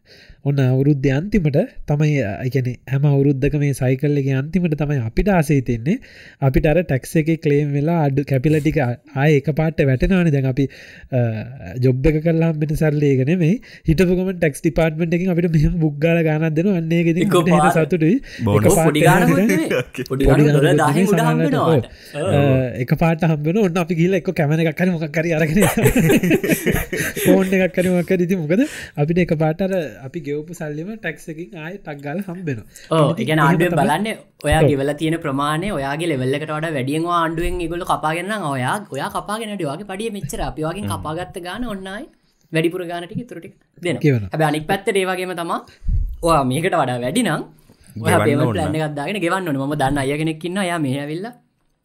ඔන්න අවුරුද්ධ අන්තිමට තමයි එකන හැම අවුරුද්ධක මේ සයිකල්ලගේ අන්තිමට තමයි අපිට ආසේතෙන්නේ අපිට අර ටැක්ස එක කලේම් වෙලා අඩු කැපිලටික ආය එක පාට වැටෙනවාන. දැන් අපි ජොබ් එක කරලා බෙන සරලේගෙන මේ හිටපුගම ටෙක්ස් ඩිපාර්ට්මට එකින් අපිට මෙහම බුක්ගල ගානක් දෙන අන්නේ සතුටුයි. එක පාට හම්බෙන ඔන්න අපි ගිල එක කැමන එකක් කර මොකක් කර ෆෝන් එකක් කරමක් ඉති මොකද? අපිට එක පාටර අපි ගෙවපු සල්ලිම ටැක්සකින් ආය ටක්ගල හම්බෙන ඕ එක ආණ්ඩුවෙන් බලන්න ඔයා ගෙවල තියෙන ප්‍රමාණය ඔයාගේ ලෙවල්ලකට වඩ වැඩියෙන් ආණ්ඩුවෙන් ගොල කපාගන්න ඔයා ඔයා කපාගෙනට වගේ පඩිය මෙච්චර. අපි වගේ කපාගත්ත ගාන ඔන්නයි වැඩිපුර ගානටික තුරටි දෙන හැබ අනික් පැත්තට ඒවාගේම තමා ඔයා මේකට වඩා වැඩිනම් ඔය පේමට ගත්දාගෙන ගෙවන්න ම දන්න අයගෙනෙක්කින්න යා මේ ඇවිල්ලා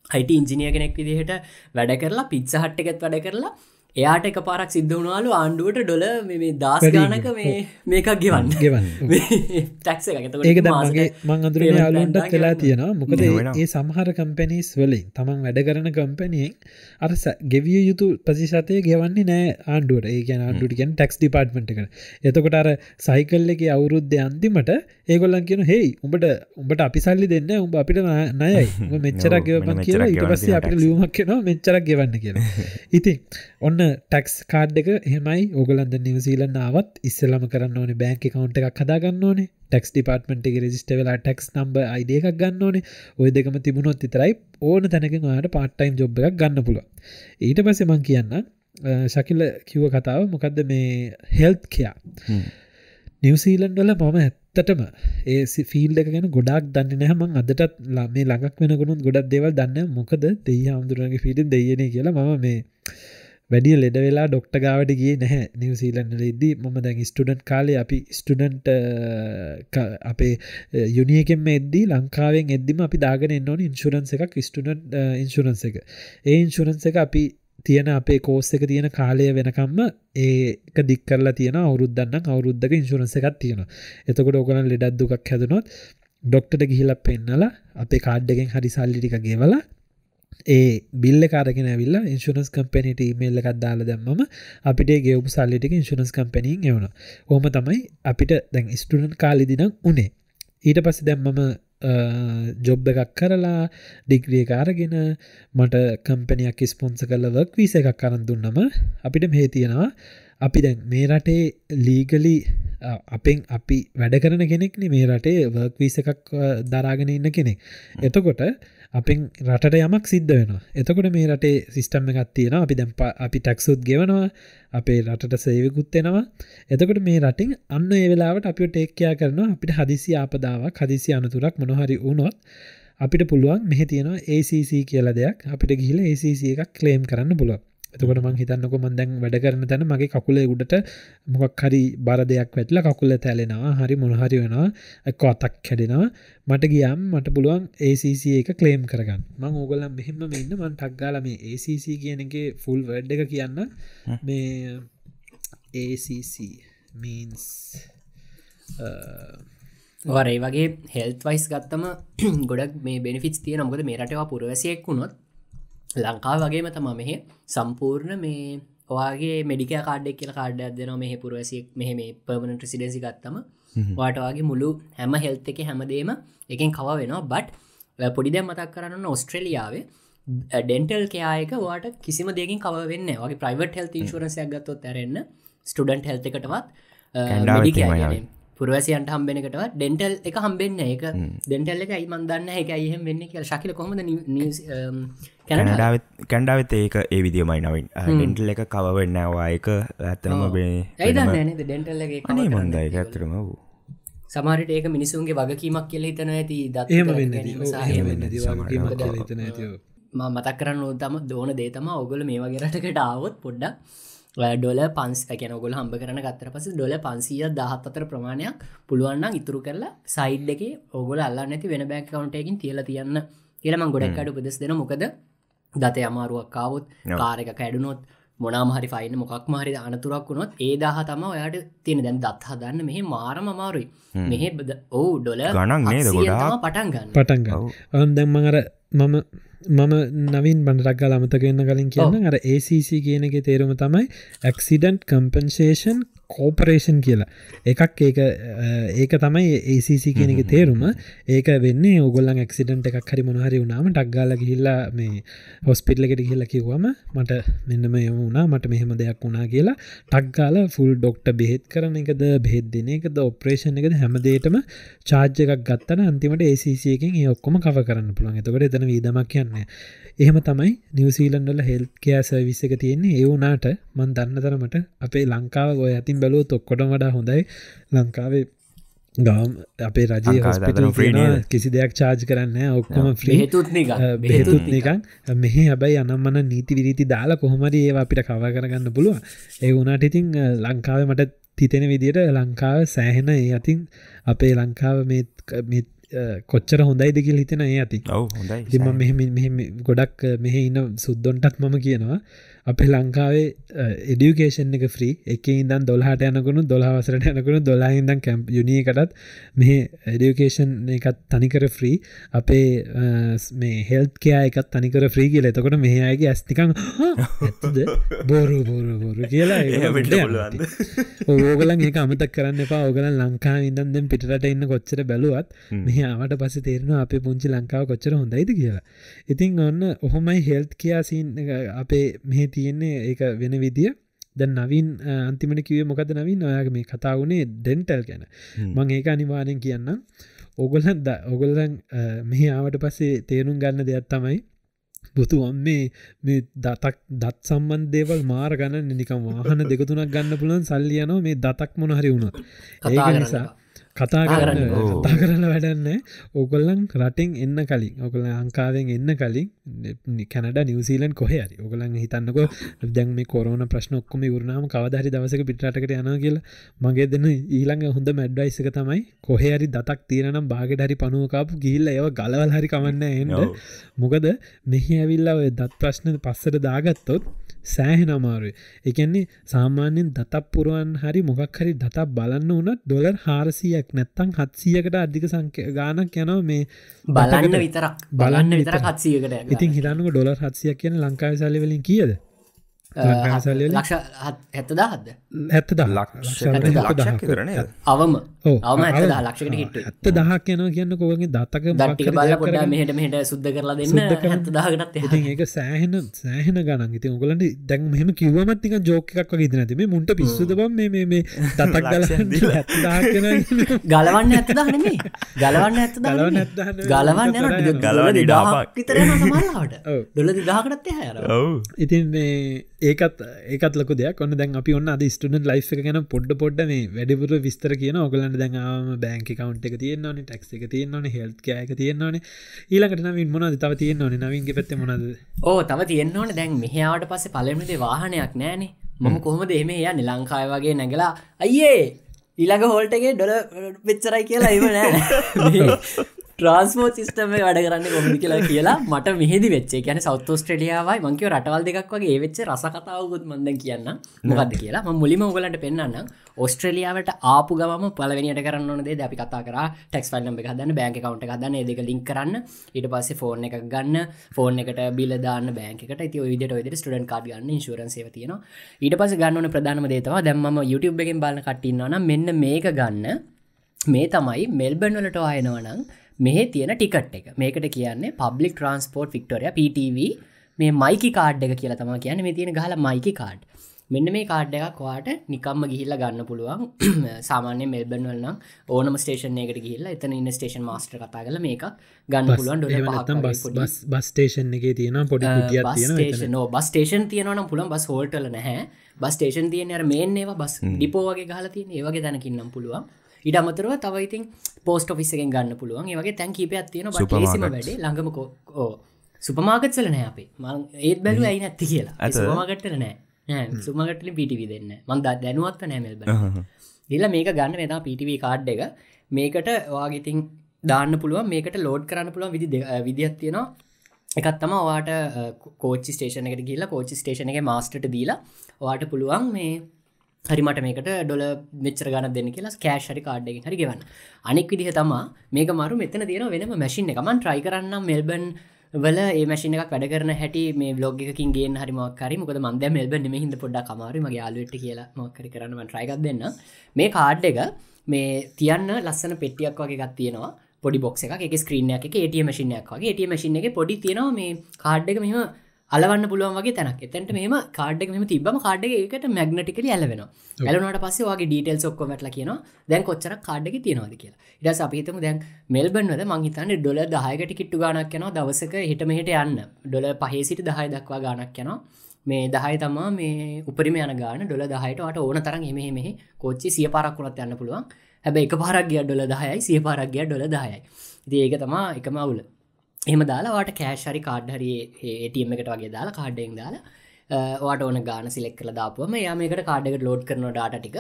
හයිට ඉංජිනිය කෙනෙක් විදිහට වැඩ කරලා පිත්ස හට්ටකත් වැඩ කරලා එයාට එක පාරක් සිද්ධ වුණාලු ආණ්ඩුවට ඩොල මේ දස් ගානක මේ මේකක් ගෙවන්න. ගෙවන්න. ටක්ස ඒක දමගේ මං අදුර යාලුන්ට කලා තියෙනවා. මොකද ඒ සමහර කම්පැනිස් වලින් තමන් වැඩ කරන කම්පැනියෙන් අර ගෙවිය යුතු ප්‍රසිශතය ගෙවන්නේ නෑ ආණ්ඩුවට. ඒ ගැන ආණ්ඩුටිකෙන් ටක්ස් ඩිපාර්ට්මට කන එතකොට අර සයිකල්ල එක අවුරුද්ධ අන්තිමට ඒගොල්ලන් කියන හෙයි උඹට උඹට අපි සල්ලි දෙන්න උඹ අපිට නයයි. මෙච්චරක් ගෙවපන් කියලා ඉට පස්සේ අපිට ලියුමක් කියෙනවා මෙච්චරක් ගෙවන්න කියලා. ඉතින් ඔන්න ටැක්ස් කාඩ් එක එහෙමයි. ඕගලන්ද නිවසීලන්න ආවත් ඉස්සලම කරන්න ඕනේ බෑන්ක කවන්ට එකක් හදාගන්න ඕනේ. ටෙක්ස් ඩිපාර්ටමට එක රෙජිස්ට වෙලා ටෙක්ස් නම්බ අයිඩිය එකක් ගන්න ඕනේ. ඔය දෙකම තිබුණොත් විතරයි ඕන තැනකින් ඔයාට පාට්ටයිම් ජොබ් එකක් ගන්න පුළුව ඊට පස්සේ මං කියන්න ශකිල්ල කිව්ව කතාව මොකක්ද මේ හෙල්ත් කයා නිවසීලන්ඩල මම ඇත්තටම ඒ ෆිල් එක ගැන ගොඩක් දන්න නැහමං අදටත් ලාමේ ළඟක් වෙනකුණුත් ගොඩක් දේවල් දන්න මොකද දෙය හමුදුරගේ ෆිටන් දෙයනේ කියලා මම මේ වැඩිය ලෙඩ වෙලා ඩොක්ට ගාවට ගිය නැහැ. නිවසීලන්ඩල ඉද්දී මම දැන් ස්ටඩන්ට් කාලේ අපි ස්ටඩන්ට් අපේ යුනියකෙන් එද්දී ලංකාවෙන් එද්දිම අපි දාගෙන එන්නවන ඉන්ශුරන්ස එකක් ස්ටඩන්ට් ඉන්ශුරන්ස එක. ඒ ඉන්ශුරන්ස එක අපි තියෙන අපේ කෝස් එක තියෙන කාලය වෙනකම්ම ඒක දික් කරලා තියෙන අවුරුද්දන්න අවුරුද්ධක ඉන්ශුරන්ස එකක් තියෙන එතකොට ඕකන ලෙඩක් දුකක් හැදනොත් ඩොක්ටට ගිහිලක් පෙන්නලා අපේ කාඩ්ඩගෙන් හරි සල්ලිටික ගෙවලා ඒ බිල්ල කාරගෙන විල්ල ඉන්ශුනස් කම්පැනිට මේල්ල එකක් දාල දැම්මම අපිට ගෙවපු සල්ලිටික ඉන්ශුනස් කම්පැනින් එවන ඕම තමයි අපිට දැන් ස්ටඩන් කාලිදිනම් උනේ. ඊට පස්ස දැම්මම ජොබ් එකක් කරලා ඩිග්‍රිය කාරගෙන මට කම්පනයක් ස්පොන්ස කල වර්ක් වීස එකක් කරන් දුන්නම අපිට මේ තියෙනවා. අපි දැන් මේ රටේ ලීගලි අපෙන් අපි වැඩ කරන කෙනෙක්න මේ රටේ වර්ක් වීස එකක් දරාගෙන ඉන්න කෙනෙක්. එතකොට අපෙන් රට යමක් සිද්ධ වෙන එතකොට මේ රටේ සිිස්ටම් එකත් තියෙන අපි දැම් අපි ටැක්සුත් ගෙවනවා. අපේ රටට සේවකුත්තෙනවා එතකොට මේ රටින් අන්න ඒ වෙලාවට අපි ටේක්කයා කරන අපිට හදිසි ආපදාවක් හදිසි අනතුරක් මොනහරි වුණොත් අපිට පුළුවන් මෙහ තියෙනවා ACC කියල දෙයක්. අපිට ගිහිල ACC එකක් කලේම් කරන්න පුළුව එතකොට මං හිතන්නක මන්දැන් වැඩ කරන තැන මගේ කකුලේ උඩට මොකක් හරි බර දෙයක් වැටල කකුල තැලෙනවා හරි මොනහරි වෙනවා එක්ක අතක් කැඩෙනවා. මට ගියම් මට පුළුවන් ACC එක කලේම් කරගන්න. මං ඕගලම් මෙහෙම මෙන්න මන් ටක්ගාල මේ ACC කියනගේ ෆුල් වැඩ් එක කියන්න. මේ ACC මීන්ස් වරේ වගේ හෙල්ත් වයිස් ගත්තම ගොඩක් මේ බෙනිෆිස් තිය නොකද මේ රටවා පුරවසියෙක් වුණොත් ලංකා වගේම තම මෙහෙ සම්පූර්ණ මේ ඔයාගේ මෙඩික කාඩෙක් කියල කාඩ්ඩයක් දෙන මෙහ පුරවසියෙක් මෙහ මේ පර්මනට සිඩසි ගත්තම වාටවාගේ මුළු හැම හෙල්ත එක හැමදේම එකෙන් කව වෙනවා. බට් පොඩි දැම් මතක් කරන්න ඔස්ට්‍රලියාවේ ඩෙන්ටල් කයායක වාට කිසිම දෙකින් කව වෙන්න වගේ ප්‍රයිවට් හෙල් ඉන්ශරන්සයක් ගත්තොත් ඇරන්න ස්ටඩන්ට් හෙල්ත එකටවත් පුරවසියන්ට හම්බෙනකට ඩෙන්ටල් එක හම්බෙන්න එක ඩෙන්ටල් එක අයි මන්දන්න එක අයහෙම වෙන්න කියල. ශකිල කොමද කැනඩාවත් කැන්ඩාවත් ඒක ඒ විදිියමයි නවින්. ඩෙන්ටල් එක කවවෙන්නවා එක ඇත්තනම බේ ඩෙන්ටල් එක අනේ මන්දයි ඇතරම වූ සමහරට ඒක මිනිසුන්ගේ වගකීමක් කියල හිතන ඇති වෙන්න මතක් කරන්න තම දෝන දේතම ඔගොල මේ වගේ රටකට ආවොත් පොඩ්ඩක් ඩොල පන්ස් ඇකන ඔගොල හම්බ කරන ගත්තර පස ඩොල පන්සිය දහත් අතර ප්‍රමාණයක් පුළුවන්න ඉතුරු කරලා සයිඩ් එක ඔගොල අල්ලා නැති වෙන බැක් කවන්ටයකින් තියල තියන්න. කියලම ගොඩක් අඩු පදෙස් දෙන මොකද දත අමාරුවක් කාවොත් කාරක කැඩුනොත් මොනාමහරි ෆයින්න මොකක් මහරි අනතුරක් වුණොත් ඒ දහ තම ඔයාට තියෙන දැන් දත් හදන්න මෙහ මාරම අමාරුයි. මෙහෙ ඔවු ඩොල ගණන් නේද ගොඩා පටන් ගන්න. පටන්ග අන් දැම්මඟර මම මම නවින් බණරක්ගල අමතකන්න කලින් කියන්න අර ACC කියනගේ තේරුම තමයි ඇක්සිඩන්ට් කම්පන්සේෂන් කෝපරේෂන් කියලා. එකක් ඒක ඒක තමයි ACC කියනක තේරුම. ඒක වෙන්න ඔගොල්ලන් ක්සිඩන්ට එකක් හරි මොනහරි වුණාම ටක්ගාල ගිහිල්ලා මේ හොස්පිටලකට ගිහිල්ල කිව්වම මට මෙන්නම යම වුණා මට මෙහෙම දෙයක් වුණා කියලා ටක්ගාල ෆුල් ඩොක්ට බෙහෙත් කරන එකද බෙහෙත් දෙන එකද ඔපරේෂන් එකද හැමදේටම චාර්ජ එකක් ගත්තන අන්තිමට ACCකින් ඒ ඔක්කොම කව කරන්න පුළුවන්. එතකට එතන වීදමක් කියන්නේ එහෙම තමයි නිවසීලන්ඩල හෙල්කෑ සවිස්ස එක තියෙන්නේ. ඒ වුනාට මන් දන්න තරමට අපේ ලංකාව ගොය ඇතින් බැලූ තොක්කොට වඩා හොඳයි. ලංකාවේ ගම් අපේ රජය හස්පිටල් කිසි දෙයක් චාර්ජ් කරන්න ඔක්කොම බෙහෙතුත් නිකන් මෙහි හැබයි අනම්මන නීති විරීති දාලා කොහොමද ඒ අපිට කව කරගන්න පුළුව ඒ වුනාට ඉතින් ලංකාව මට තිතෙන විදියට ලංකාව සෑහෙන ඒ අතින් අපේ ලංකාව කොච්චර හොඳයි දෙකිල් හිතෙන ඒ ඇති මෙහෙම ගොඩක් මෙහ ඉන්න සුද්දොන්ටත් මම කියනවා අපේ ලංකාවේ එඩියුකේෂන් එක ්‍රී එක ඉදන් දොල්හට යනකුණු දොලාවසරට යනකුණු දොලාහිදන් කැම්ප යුනියකටත් මෙහ එඩියුකේෂන් එකත් තනිකර ්‍රී අපේ මේ හෙල්ත් කයා එකත් තනිකර ්‍රී කියල. එතකොට මෙහයාගේ ඇස්තිකං බෝරු බෝරු බෝරු කියලා ඕගලන් ඒ අමතක් කරන්න එපා. ඕගල ලංකා ඉදන්දෙන් පිටට ඉන්න කොච්චර බැලුවත් ආවට පස තේරෙන අපේ පුංචි ලංකාව කොච්චර හොඳයිද කියලා. ඉතින් ඔන්න ඔහොමයි හෙල්ත් කියාසින් අපේ මෙහ තියෙන්නේ ඒක වෙන විදිිය. දැන් නවින් අන්තිමට කිවේ මොකද නවින්? ඔයාගේ මේ කතා වුණේ ඩෙන්ටල් ගැන. මං ඒක අනිවාරෙන් කියන්න ඔගොල්ලන් ද ඔගොල්ලන් මෙහි ආවට පස්සේ තේරුම් ගන්න දෙයක් තමයි බුතු අම්මේ මේ දතක් දත් සම්බන් දේවල් මාර ගන්න නිකම් වාහන දෙකතුනක් ගන්න පුළන් සල්ලියනෝ මේ දතක් මොනහරි වුණොත්. ඒක නිසා කතා කරන්න කතා කරන්න වැඩන්න ඕගොල්ලන් රටින් එන්න කලින් ඔකල අංකාවෙන් එන්න කලින් කැනඩ නිවසීලන් කොහරි ඔගලන් හිතන්නක දැන් මේ කොරන ප්‍රශ්න ඔක්කොම වරනාම කවදහරි දවසක පිටටකට යන කියලා. මගේ දෙන්න ඊළඟ හොඳ මැඩ්ඩයිසක තමයි කොහරි දතක් තියෙනම් බාගෙට හරි පනුවකාපු ගිල්ල ඒව ගලවල් හරි කමන්න එන්න. මොකද මෙහි ඇවිල්ලා ඔය දත් ප්‍රශ්න පස්සට දාගත්තොත් සෑහෙන අමාරුවේ එකන්නේ සාමාන්‍යෙන් දතක් පුරුවන් හරි මොකක් හරි දතක් බලන්න වනත් ඩොලර් හාරසියක් නැත්තං හත්සියකට අධික සංකය ගානක් යනව මේ බලන්න විතරක්. බලන්න විතර හත්සියකට ඉතින් හිතන්නක ඩොලර් හත්සියක් කියන ලංකාව සල්ලිවලින් කියද ලක්ෂ හැත්තදාහද ඇත්තද ලක්ෂ කරන අවම. අවම ලක්ෂකට හිට ඇත්ත දහක් යන කියන්න කෝගේ දත්තක දට්ටික බල පොඩ මෙහට මෙහට සුද්ද කරලා දෙන්න. දාගටත් ඉතින් ඒක සෑහෙන සෑහෙන ගනන් ඉති උගලට දැන් මෙහම කිවමත්තික ජෝකක් වගේ නැති. මේ මුන්ට පිස්සුද බම් මේ මේ දතක් ගල ගලවන්න ඇත්ත දහනේ ගලවන්න ඇත්ත ගලවන්න ගලවන්න ගලව දාක් විතර සමල්ලාට දොල දිදාකටත් හැර ඉතින් මේ ඒකත් ඒකත් ලොක දෙයක්. ඔන්න දැන් අපි ඔන්න අද ස්ටඩන් ලයි් එක ගැන පොඩ්ඩ පොඩ්ඩ මේ වැඩිපුර විස්තර කියන ඔගලන්න දැන්ම බෑංක කවන්් එක තියෙන්නවන ටක්ස් එක තියෙන්නවන හෙල්ත් එක තියෙන්නවන ඊලකට නවින් මොනද තව තියෙන්නවන නවින්ගේ පැත්ත මොනද ඕ තව තියෙන්නවන දැන් මෙහාට පස්සේ පලමදේ වාහනයක් නෑනේ. මම කොහොමද එම යන්න? ලංකාය වගේ නැගලා අයියේ ඊළඟ හෝල්ටගේ ඩොල වෙච්චරයි කියලා එම නෑ ට්‍රන්ස්මෝත් සිිස්ටම වැඩ කරන්න කොමි කියලා කියලා මට මෙහෙදි වෙච්චේ. කියන සෞත් ස්ට්‍රලියාවයි මංකව රටවල් දෙකක් වගේ. වෙච්ච රස කතාවකුත් මන්ද කියන්න මොකක්ද කියලා? ම මුලිම ඔගලට පෙන්න්න ඔස්ට්‍රලියාවට ආපු ගම පලවෙනිට කරන්න ද අපි කතා කර. ටෙක්ස් ෆල්ම් එක හදන්න බෑන්ක කවන්ට හදන්න දෙක ලින් කරන්න. ඊට පස්සේ ෆෝර්න එක ගන්න. ෆෝර්න එකට බිල දාන්න බෑන්කට ති විදට විදට ස්ටඩන් කාඩ ගන්න ඉන්ශරන්සේ තියන ඊට පස ගන්නන ප්‍රධානම දේතවා දැම්ම YouTube එකෙන් බලන්න කටින්නවන මෙන්න මේක ගන්න. මේ තමයි මෙල්බන් වලට ආයනවනං මෙහෙ තියෙන ටිකට් එක. මේකට කියන්නේ පබ්ලික් ට්‍රන්ස්පෝර්ට් වික්ටෝරිය PTV මේ මයිකි කාඩ් එක කියලා තම කියන්න. මේ තියෙන ගහල මයිකි කාඩ් මෙන්න මේ කාඩ් එකක් වාට නිකම්ම ගිහිල්ල ගන්න පුළුවන්. සාමාන්‍ය මෙල්බන් වලනම් ඕනම ස්ටේෂන් එකට ගිහිල්ල එතන ඉන්න ස්ටේෂන් මාස්ටර් කතා කල මේක ගන්න පුළුවන්. බස් බස්ටේෂන් එක තියෙන පොඩි නෝ බස් ටේෂන් තියනවනම් පුළන් බස් හෝල්ටල නැහැ. බස් ටේෂන් තියන අර මේන් ඒවා බස් ඩිපෝ වගේ ගහල තියෙන ඒවගේ දැනකින්නම් පුළුවන් ඉඩ අමතරව තවයිතින් පෝස්ට ෆිස්සගෙන් ගන්න පුළුවන්. ඒවගේ තැන් කීපයක් තියෙන ලේසිම වැඩේ ළඟමකෝ සුපමාගත් සල නෑ අපේ. මං ඒත් බැලු ඇයි නැත්ති කියලා. සුපමාගට්ටල නෑ. සුමගටල පිටිවි දෙන්න මන්ද දැනුවත්ව නෑමල් දිල්ල මේක ගන්න වෙතා පිටිවී කාඩ් එක. මේකට වාගේතින් දාන්න පුළුවන්. මේකට ලෝඩ් කරන්න පුළුවන් විදි විදිහත් තියෙනවා. එකත් තම වාට කෝචි ස්ටේෂන එකට ගිල්ලා කෝචි ස්ටේෂන එක මාස්ටට දීලා වාට පුළුවන් මේ හරිමට මේකට ඩොල මෙච්චර ගන දෙන්න කියලා කෑශරි කාඩ්ඩගෙන් හරි ගෙවන්න. අනෙක් විදිහ තමා මේක මරු මෙතන තියෙන වෙනම මැසින් එකමන් ට්‍රයි කරන්න මෙල්බන් වල ඒ මැසින එකක් වැඩ කරන හැටි මේ බ්ලොග් එකකින් ගේ හරි මක්කරි මොකද මන්ද මෙල්බ නෙම හිද පොඩ්ඩ කමාරු මගේ යාලුවට කියලා මක්කරි කරන්න ට්‍රයිකක් දෙන්න මේ කාඩ් එක මේ තියන්න ලස්සන පෙටියක් වගේ ගත් තියෙනවා. පොඩි බොක්ස එක ස්ක්‍රීන එක ඒටිය මසිනයක් වගේ. ඒටිය මසින එක පොඩි තියෙනවා මේ කාඩ් එක මෙම අලවන්න පුළුවන් වගේ තැනක්. එතැන්ට මෙම කාඩ් එක මෙම තිබම කාඩ් එකට මැග්නටිකල ඇලවෙන ඇලනට පස්සේ වගේ ඩීටෙල් ඔක්කො වැටල කියන දැන් කොච්චර කාඩ් එක තියෙනවාද කියලා. ඉඩ අපිතම දැන් මෙල්බන්වද මංහිතන්න ඩොල දහයකට කිට්ටු ගානක් යනවා දවසක හිටමහිට යන්න. ඩොල පහේ සිට දහය දක්වා ගානක් යනවා. මේ දහය තමා මේ උපරිම යන ගාන ඩොල දහයටට ඕන තරන් එමෙ මෙහි කෝච්චි සිය පාරක් වුණත් යන්න පුළුවන්. හැබැ එක පාරක් ගිය ඩොල දහයයි සිය පාරක් ගිය ඩොල දහයයි. ඉති ඒක තමා එකම අවුල එම දාලාට කෑශරි කාඩ්හරි ඒටම එකට වගේ දාලා කාඩ්ඩෙන් දාලා වාට ඕන ගාන සිලෙක් කළ දාපුවම යාමකට කාඩ්ඩකට ලෝඩ් කරන ඩාට ටික.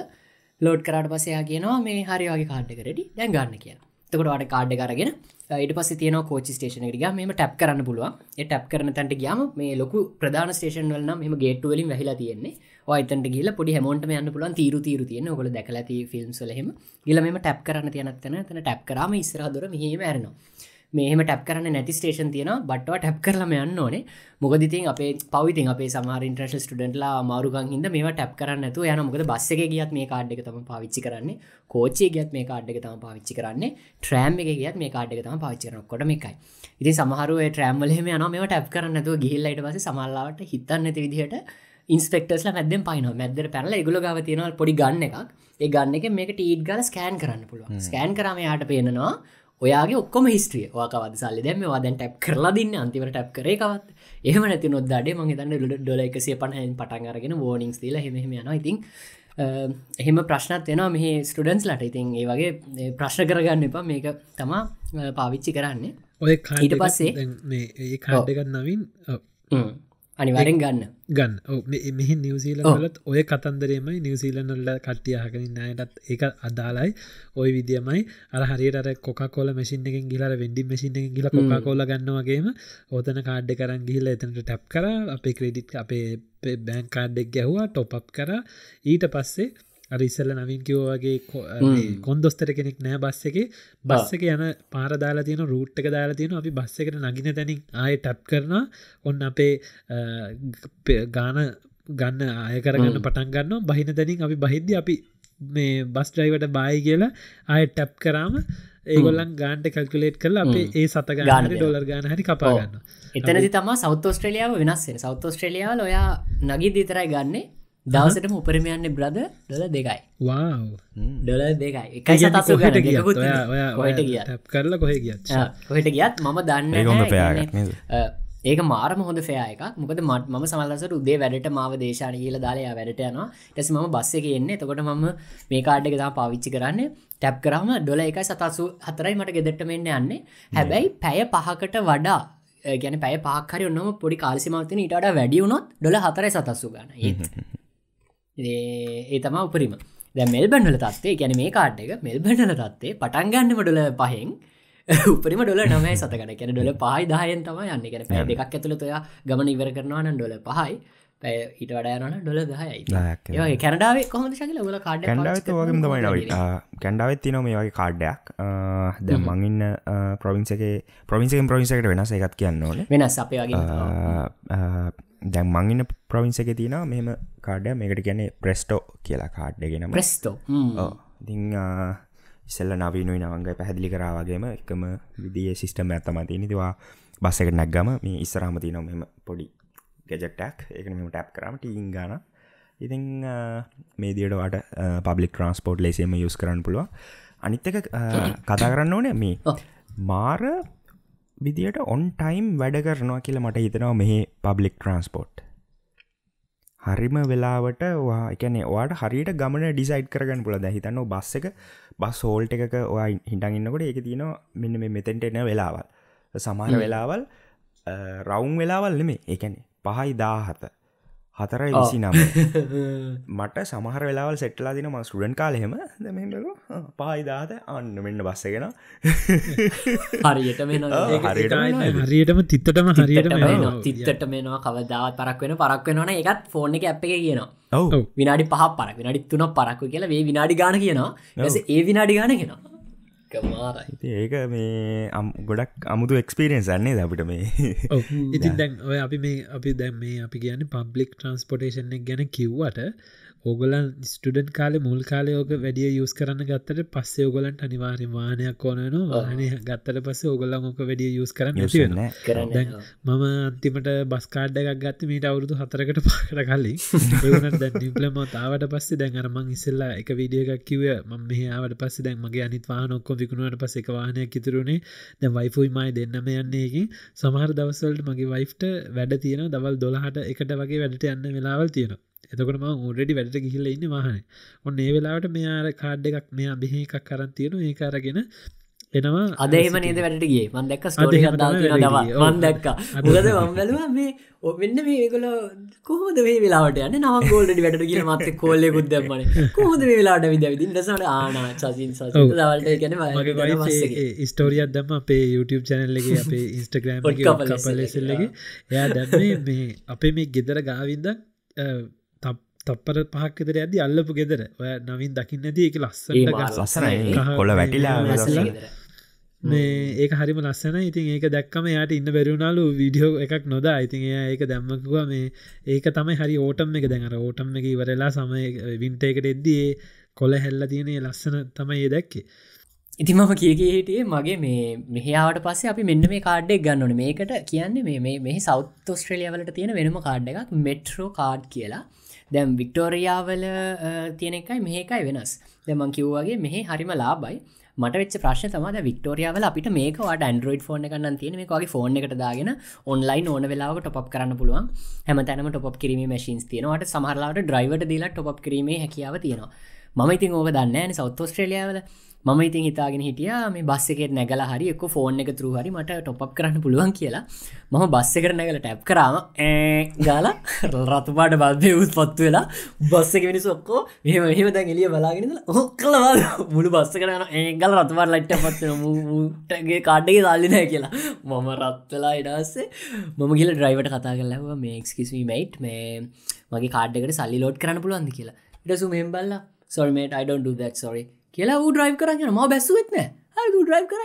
ලෝඩ් කරට පසයා කියනවා මේ හරි වගේ කාඩ්ඩකරඩි දැන් ගන්න කිය තකට කාඩ් කරගෙන ඊට පස තියන කෝච ස්ටේෂන ටික මෙම ටැප් කරන්න පුළුවන්. ටැප් කරන තැන්ට ගයාම මේ ලොකු ප්‍රධාන ස්ටේෂන් වලන මෙම ගේට්ටුවලින් වැහිලා තියෙන්නේ. ඔයිතන්ට ගිල පොඩි හැමෝන්ට යන්න පුලන් තීරු තීරු තියෙන. ඔොල දැකලති ෆිල්ම් සලහෙම ගිල මෙම ටැප් කරන්න තියනත්තන තන ටැප් කරම ඉස්රාදුර මෙහම ඇරනවා. මෙහම ටැප් කරන්න නැති ස්ටේෂන් තියෙන බට්ව ටැප් කරලම යන්න ඕනේ. මොකදිතින් අපේ පවිතින් අපේ සමාර ඉන්ට්‍රශ ස්ටඩන්ටලා මාරුගන් හිද මේ ටැප් කරන්න ඇතු යන මොකද බස්ස එක ගියත් මේ කාඩ් එක තම පාවිච්චි කරන්නේ. කෝච්චේ ගියත් මේ කාඩ් එක තම පාවිච්චි කරන්නේ. ට්‍රෑම් එක ගියත් මේ කාඩ් එක තම පාවිච්චි කරන කොට එකයි. ඉතින් සමහරුව ට්‍රෑම්වලහෙම යන මේ ටැප් කරන්න ඇතුව ගිහිල්ලයිට පස සමල්ලාවට හිතන්න ඇති විදිහට ඉන්ස්පෙක්ටස්ල මැදෙන් පයින මැදර පැනල ගුල ගව තියෙනවල් පොඩි ගන්න එකක්. ඒ ගන්න එක මේක ටීට් ගල ස්කෑන් කරන්න පුළුව ස්කෑන් කරම යාට පේනවා ඔයාගේ ඔක්කොම හිස්ට්‍රිය වාකවද සල්ලි දැම වාදැන් ටැප් කරලා දින්න? අන්තිවට ටැප් කරේකවත් එහම නැති නොදේ මගේ තන්න ඩොල එකසිය පණහෙන් පටන් අරගෙන ෝනිින්ස් ල හෙම යන ඉතින් එහෙම ප්‍රශ්නත් වෙනවා මෙහ ස්ටඩන්ස් ලට. ඉතින් ඒ වගේ ප්‍රශ්න කරගන්න එපා. මේක තමා පාවිච්චි කරන්නේ. ඔය ඊට පස්සේ ඒ කාඩගත් නවින් අනිවරෙන් ගන්න. ගන්න. මෙහි නිවසීලලත් ඔය කතන්දරේමයි නිවසීලනල්ල කට්ටියහකනින් අයටත් ඒක අදාලයි ඔය විදිියමයි. අර හරියට කොකෝල මසින් එක ගිලර වෙන්ඩි මසින් එක ගිල කොකා කොල ගන්නවගේම ඕතන කාඩ්ඩ කරන් ගිහිල්ල එතනට ටැප් කර අපේ ක්‍රඩිට් අපේ බෑන් කාඩ්ඩෙක් ගැහවා ටොප් කර. ඊට පස්සේ අරිස්සල්ල නවින් කිවෝවගේ කොන්දොස්තර කෙනෙක් නෑ බස්ස එක. බස්ස එක යන පාරදාලා තියෙන රූට්ක දාලා තියෙන අපි බස්ස එකට නගින තැනින් ආය ටැප් කරන ඔන්න අපේ ගාන ගන්න ආය කරගන්න පටන් ගන්න බහින තැනින් අපි බහිද්‍ය අපි මේ බස් ඩ්‍රයිවට බායි කියලා ආය ටැප් කරාම ඒගොල්ලන් ගාන්ට කල්කුලේට් කරල අපේ ඒ සත ගාන ඩොලර් ගාන හරි කපාගන්න එතනදි තම සෞත් ස්ට්‍රලියාව වෙනස්සේ සෞත් ස්ට්‍රලියාවල ඔයා නගී දිතරයි ගන්නේ දවසටම උපරමයන්න බ්‍රද ඩොල දෙකයි. ඩොල දෙකයි. එකයි සතසු ඔයට ගිය කරලා කොහ ගියත්? කොහෙට ගියත් මම දන්න ඒක මාරම හොඳ ෆෑ එක මොකද මට ම සමල්ලසට උදේ වැඩට මාව දේශාන කියල දාලයා වැඩට යනවා. ටැස ම බස්ස එක එන්නේ. තකොට මම මේ කාඩ් එක තා පාවිච්චි කරන්න. ටැප් කරම ඩොල එකයි සතසු හතරයි මට ගෙදෙට්ටමෙන්න්න යන්නේ. හැබැයි පැය පහකට වඩා ගැන පැය පාකරය ඔන්නම පොඩි කාල්සිමවතින ඉට වැඩියුණොත් ඩොල හතරයි සතස්සු ගන්න ඒ තම උපරිම. දැ මෙල්බන්ඩල තත්වේ ගැන මේ කාඩ් එක මෙල්බන්ඩල තත්වේ පටන්ගන්නම ඩොල පහෙන් උපරිම ඩොල නමයි සතකට. කැන ඩොල පහයි දායන් තම යන්න. කැන පැ දෙකක් ඇතුළතය ගමන ඉවර කරනවා න ඩොල පහයි. ඉට වඩයනන ඩොල දහයි කැනඩාවේ කොහොම ශකල ල කාඩ කැන්ඩාවත් වගේ තමයි කැන්ඩාවත් තින මේ වගේ කාඩ්ඩයක් ද මංඉන්න ප්‍රවින්සගේ ප්‍රවින්සකෙන් ප්‍රවින්සකට වෙනස එකත් කියන්න ඕන. වෙනස් අපේ වගේ දැන් මංඉන්න ප්‍රවින්ස එක තින මෙම කාඩ මේකට කියන්නේ ප්‍රෙස්ටෝ කියලා කාඩ්ඩගෙන ප්‍රෙස්ටෝ ඉති ඉස්සල්ල නවීනුයි නවංගයි පැහැදිලි කරාවගේම එකම විදිිය සිිස්ටම ඇත්තම තිනිතිවා බස්සකට නැක්ගම මේ ඉස්සරහමති නො මෙම පොඩි ගැජටක් එක මෙම ටැප් කරම ටීන් ගන. ඉතිං මේ දියටවාට පබ්ලික් ට්‍රන්ස්පෝට් ලෙසේම යුස් කරන්න පුළුව අනිත් එක කතා කරන්න ඕනේ මේ මාර විදියට ඔන් ටයිම් වැඩ කරනවා කියලා මට හිතනවා මෙහි පබ්ලික් ට්‍රන්ස්පෝට් හරිම වෙලාවට එකනේ වාට හරිට ගමන ඩිසයිට් කරගන්න පුළ දැහිතන්න බස් එක බස් හෝල්ට එකක ඔයා හිටන් ඉන්නකොට එක තියනවා මෙන්න මේ මෙතෙන්ට එන වෙලාවල්. සමහර වෙලාවල් රවුන් වෙලාවල් නෙමේ එකනේ පහයි දාහත හතරයි විසි නම මට සමහර වෙලාවල් සෙට්ලා දින ම ස්ටඩන් කාලහෙම දැමක පායිදාත අන්න මෙන්න බස්සගෙන හරියට මෙ හරියටම තිත්තටම හරියට තිත්තට මෙනවා කවදාවත් පරක් වෙන පරක් වෙනවන එකත් ෆෝර්න එක ඇප් එක කියනවා. ඔව. විනාඩි පහ පරක් විනාඩි තුන පරක්කු කියලා. වේ විනාඩි ගාන කියනවා. ඒ විනාඩි ගාන කියෙනවා ඒක මේ ගොඩක් අමුතු එක්ස්පිරියන්ස් අන්නේ අපිට මේ. ඉතින් දැන්. ඔය අපි මේ අපි දැම් මේ අපි කියන්න පබ්ලික් ට්‍රන්ස්පොටේෂන් එක ගැන කිව්වට ඕගොලන් ස්ටඩන් කාල මුල් කාලයෝක වැඩිය යුස් කරන්න ගත්තට පස්සේ ඔගොලන්ට අනිවාර්ය වානයක් ඕනන වාහන ගත්තට පස්සේ ඔගොල්ලන් ඕක වැඩිය යුස් කරන්න කරන්න මම අන්තිමට බස්කාඩ එකක් ගත්ත මීට අවුරුදු හතරකට පාකට කලින්. ඒවනට දැන් නිිපලම තාවට පස්සේ දැන් අරමං ඉස්සල්ලා එක විඩිය එකක් කිව ම මෙහාවට පස්සේ දැන් මගේ අනිත් වාහන ඔක්කො විකුණුවට පස්ස එක වාහනයක් ඉතුරුණේ දැ වයිෆුයි මයි දෙන්නම යන්නේකින් සමහර දවසවලට මගේ වයිෆ්ට වැඩ තියෙන දවල් දොළහට එකට වගේ වැඩට යන්න වෙලාවල් තියෙනවා එතකොටම උඩඩි වැඩට ගිහිල්ල ඉන්න වාහන. ඔන්න ඒ වෙලාවට මෙයාර කාඩ් එකක් මෙයා බිහ එකක් කරන් තියෙන ඒ අරගෙන එනවා අදේම නේද වැඩටගේ මන් දැක්ක ස්ටෝරි දවා මන් දැක්ක. මම් බැලවා මේ ඔවෙන්න මේගොල කොහොද මේ වෙලාට යන්න? නම ගෝල්ඩ වැඩට කියල මත කෝල්ලෙ කුද්දමන කොහොද මේ වෙලාට විද විදින්නසට ආන සසින් දවල්ට ගැන ස්ටෝරියත් දම අපේ YouTube චැනල්ලගේ අපේ ඉන්ස්ටග්‍රම් කපලෙසල්ලගේ එයා දැන්නේ මේ අපේ මේ ගෙදර ගාවින්ද තප්පර පහක්කතර ඇද අල්ලපු ගෙදර. ඔය නවින් දකින්න ඇති එක ලස්සට ලස්සන කොල වැටිලා මේ ඒක හරිම ලස්සන ඉතින් ඒක දැක්කම යායට ඉන්න බැරිුණලු විඩියෝ එකක් නොදා. ඉතින් එය ඒක දැම්මකුව මේ ඒක තමයි හරි ඕටම් එක දැනර ඕටම් එක ඉවරලා සමය වින්ට එකට එද්දී කොල හැල්ල තියෙනේ ලස්සන තමයි ඒ දැක්කේ. ඉති මම කියගේ හිටියේ මගේ මේ මෙහාට පස්සේ අපි මෙන්න මේ කාඩ්ඩෙක් ගන්නන මේකට කියන්නේ මේ මේ සෞත් ස්ට්‍රලියවලට තියෙන වෙනම කාඩ් එකක් මෙට්‍රෝ කාඩ් කියලා දැම් වික්ටෝරියාවල තියෙන එකයි මේකයි වෙනස්. දැමං කිව්වගේ මෙහ හරිම ලාබයි මට වෙච ප්‍රශ් තම වික්ටෝරියාවල අපිට මේකවා ඩන්ඩරෝයිඩ් ෆෝන් එකන්න තියෙන මේකගේ ෆෝන් එකට දාගෙන ඔන්ලයින් ඕන වෙලාව ටොප් කරන්න පුළුවන්. හැම තැනම ටොප් කිරීම මශීන්ස් තියෙනවට සමහරලාට ඩ්‍රයිවට දීලා ටොප් කිරීමේ හැකියාව තියෙනවා. මම ඉතින් ඕක දන්න සෞත් ස්ට්‍රලියාවල මම ඉතින් හිතාගෙන හිටිය මේ බස් එකෙත් නැගල හරි එක්ක ෆෝන් එක තුරු හරි මට ටොප් කරන්න පුළුවන් කියලා. මම බස්ස එකට නැගල ටැප් කරාම ගාල රතුපාට බල්බය උත් පත්තු වෙලා බස්ස එක මිනිස් ඔක්කෝ මෙහම එහෙම දැන් එලිය බලාගෙන ඔහ කලවා මුළු බස්ස කරන ඒගල රතුපාට ලයිට්ට පත්වනගේ කාඩ්ඩගේ දාල්ලිනෑ කියලා. මම රත්වෙලා ඉඩස්සේ මම කියල ඩ්‍රයිවට කතා කරලව මේ එක්ස්කිස්වීමයිට් මේ මගේ කාඩ්ඩකට සල්ලි ලෝඩ් කරන්න පුළුවන්ද? කියලා. ඉටසු මෙම් බල්ලා සොල්මේට අයිඩොන් do that sorry. කියලා ඌ ඩ්‍රයිව් කරන්න ම බැස්සුවත්න හරි ඩ්‍රයිව් කර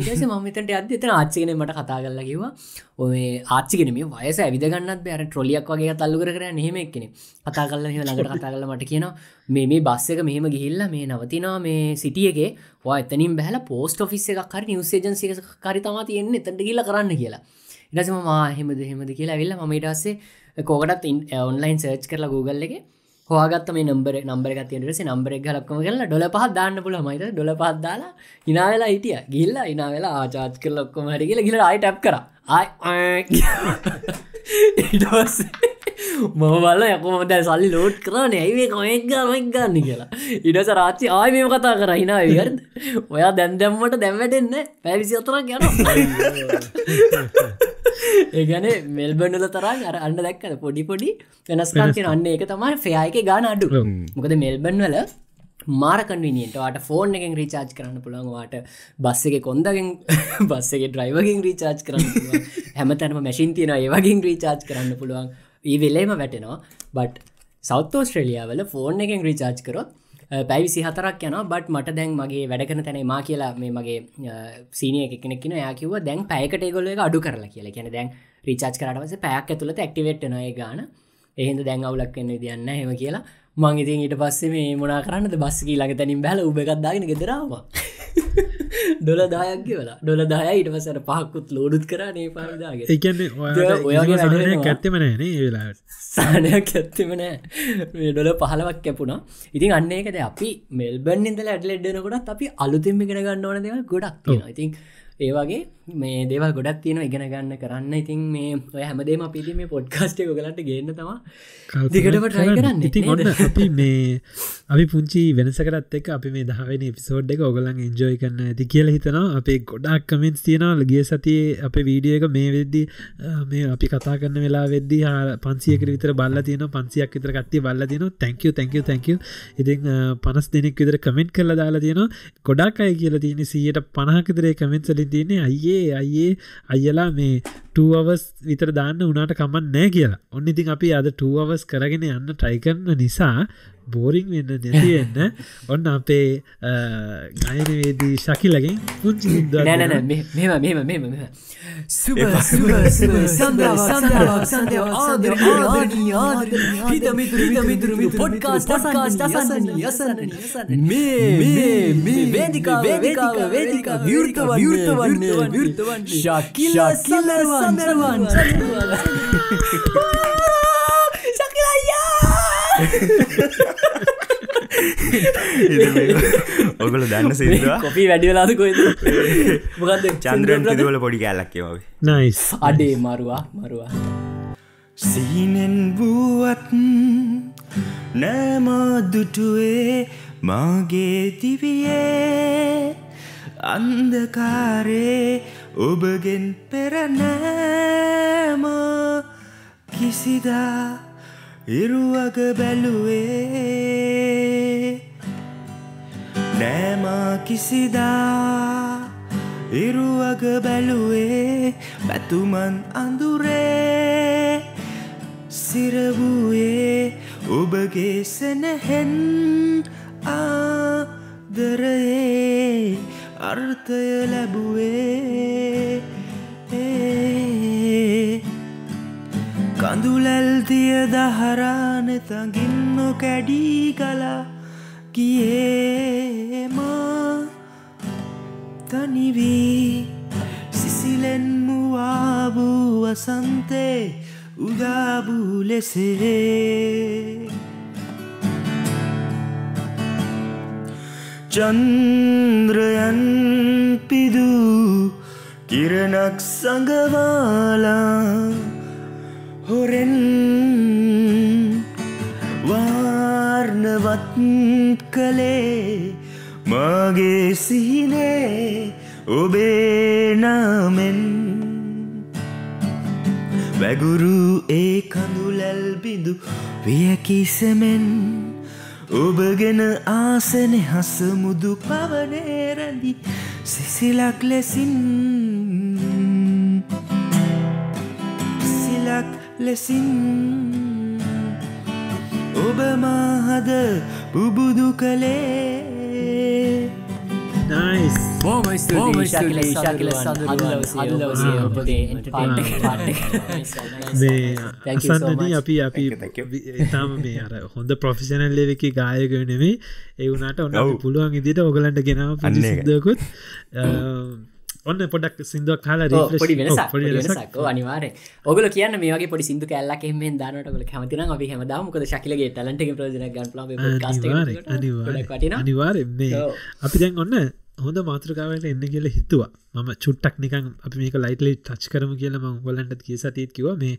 ඉටස මතට අද එතන ආච්චිගෙන මට කතා කරලා කිවා ඔය ආච්චිගෙන මේ වයස ඇවිදගන්නත් බෑර ට්‍රොලියක් වගේ තල්ලු කර නෙහෙම එක්කෙන කතා කල්ල හ ළඟට කතා කල මට කියන මේ මේ බස්ස එක මෙහෙම ගිහිල්ල මේ නවතිනා මේ සිටියගේ වා එතනින් බැහල පෝස්ට ෆිස් එකක් හරි නිවසේජන්සික කරි තමා තියෙන්නේ එතට කියලා කරන්න කියලා. ඉටසම මා හෙමද හෙමද කියලා වෙල්ල මට අස්සේ කෝකටත් ඔන්ලයින් සර්ච් කරලා Google එක හවාගත් මේ නම්බර නම්බර ගතියටස නම්බර ගලක්කම කරලා ඩොල පහත් දාන්න පුළ මයිත ඩොල පහත් දාලා ඉනාවෙලා හිටිය. ගිල්ලා ඉනාවෙලා ආචාත් කර ලොක්කොම හරි කියල ගිල අයි ටැප් කර. ඉටස් මම බල යකොම දැ සල්ලි ලෝඩ් කරන. ඇයිේ කොයෙක් ගමක් ගන්න? කියලා. ඉඩස රාච්චි ආය මේම කතා කර. හිනා විහරද ඔයා දැන් දැම්මට දැම්වැටෙන්න පැවිසි අතරක් යන ඒගැන මෙල්බඩල තරන් අර අන්න දැක්කද? පොඩි පොඩි වෙනස්කාන්තින අන්න ඒක තමයි ෆයායක ගාන අඩු. මොකද මෙල්බන් වල මාරකන්විනියට වාට ෆෝන් එකෙන් රීචාර්ජ් කරන්න පුළන්වාට බස්ස එක කොන්දගෙන් බස්සගේ ඩ්‍රයිවගෙන් රීචාර්ජ් කරන්න පුළුවන්. හැමතැනම මැසින් තියෙන ඒවගින් රීචාර්ජ් කරන්න පුළුවන්. ඒ වෙලේම වැටෙනවා. බට් සෞත් ෝස්ට්‍රලියාවල ෆෝන් එකෙන් රීචාර්ජ් කරොත් පැවිසි හතරක් යන බට මට දැන් මගේ වැඩකන තැන මා කියලා මේ මගේ සීනිය එකනෙක්න යකිව දැන් පැයකට ගොල එක අඩු කරලා කියලා. කියන දැන් රීචාච් කරටවස පැයක් ඇතුළත ඇක්ටිවේට්නය ගාන. එහිද දැන් අවුලක් වෙන්න දියන්න හෙම කියලා. මං ඉතින් ඊට පස්සේ මේ මොනා කරන්නද? බස්සකී ළඟ තැනින් බැල උබගත්දාගෙන ගෙදරාව ඩොල දායක් කියලා ඩොල දාය ඊට පසර පහකුත් ලෝඩුත් කරනේ පාදාගේ ඒකන්නේ ඔයාගේ ඇත්තමනෑන වෙලාට සානයක් ඇත්තම නෑ ඩොල පහලවක් කැපුණා. ඉතින් අන්නේකද අපි මෙල්බන් ඉදල ඇඩලෙඩ්ඩනකොටත් අපි අලුතින්ම ගෙන ගන්න ඕන දෙව ගොඩක් ඉතින් ඒවගේ මේ දේවල් ගොඩක් තියෙන ඉගෙන ගන්න කරන්න. ඉතින් මේ ඔය හැමදේම පිති මේ පොඩ්කාස්ටේ ගලට ගන්න තම දිගටම ට්‍රයි කරන්න. ඉතින් ඔන්න අපි මේ අපි පුංචි වෙනසකරත් එක් අපි මේ දහවෙන පිසෝඩ් එක ඔගලන් එන්ජෝයි කරන්න ඇති කියල හිතනවා. අපේ ගොඩක් කමෙන්ස් තියෙනවා. ලගිය සතියේ අප වීඩිය එක මේ වෙද්දි මේ අපි කතා කරන්න වෙලා වෙද්දි පන්සියක විතර බල්ල තියන පන්සියක් විතර කට්ටි බල්ල තින තැංකව තැංකව තැංකව ඉතින් පනස් දෙනෙක් විතර කමෙන්ට් කරලා දාලා තියෙන ගොඩක් අය කියලා තියෙන සීයට පනහකිතරේ කමෙන්ට්සලින් තියන්නේ. අයියේ අයියේ අයියලා මේ ටවස් විතර දාන්න උනාට කමන් නෑ කියලා. ඔන්න ඉතින් අපි අද ටවස් කරගෙන යන්න ටයිකරන්න නිසා බෝරිං වෙන්න නැතිවෙන්න ඔන්න අපේ ගයනවේදී ශකිලගෙන් පුංචි නැනන මෙම මෙම මෙම ශකිල සන්දරවන් ශකිල අයියා ඔගල දන්න සිදවා කොපී වැඩියලාද කොයිද මොකද චන්ද්‍රන් තිදවල පොඩි කැල්ලක්කවගේ නයිස් අඩේ මරුවා මරුවා. සීනෙන් වුවත් නෑමදුටුවේ මාගේ දිවියේ අන්දකාරේ ඔබගෙන් පෙරනෑම කිසිදා ඉරුවග බැලුවේ නෑමා කිසිදා. ඉරුවග බැලුවේ පැතුමන් අඳුරේ. සිරවූයේ ඔබගේ සැනහෙන් ආදරයේ අර්ථය ලැබුවේ කඳුලැල්තිය දහරාන තඟින්නො කැඩී කලා ගියේම තනිවී. සිසිලෙන් මුවාබූ වසන්තේ උදාබූ ලෙසේ. චන්ද්‍රයන් පිදූ කිරණක් සඟවාලා හොරෙන් වාර්ණවත් කළේ මගේ සිහිනේ ඔබේ නාමෙන්. වැගුරු ඒ කඳුලැල් බිඳු වියකිසෙමෙන් ඔබගෙන ආසන හසමුදු පවනේරැඳි සිසිලක් ලෙසින් ලෙසින් ඔබ මාහද පුබුදු කළේ නයිස් අසන්නදී much. අපි අපි Thank you, thank ඉතාම මේ අර හොඳ ප්‍රොෆිෂනල් ලෙවක ගායක නෙමේ ඒ වුණට ඔන්න. පුළුවන් ඉදිට ඔගලන්ට ගෙනාව. සිදකුත් ඔන්න පොඩක් සිින්දුවක් කාල පොඩි වෙනසක් අනිවාර ඔගල කියන්න මේගේ පොඩි සිදු කැල්ලක් එෙන් දානටල කමතින අපි හැමදාමකද ශකිලගේ ගන් අනිවාර අපි දැන් ඔන්න හොඳ මාතෘකාවට එන්න කියල හිතුවා. මම චුට්ටක් නිකන් අපි මේක ලයිටලි ටච් කරම කියලම ගොලන්ට කිය සතිත් කිව මේ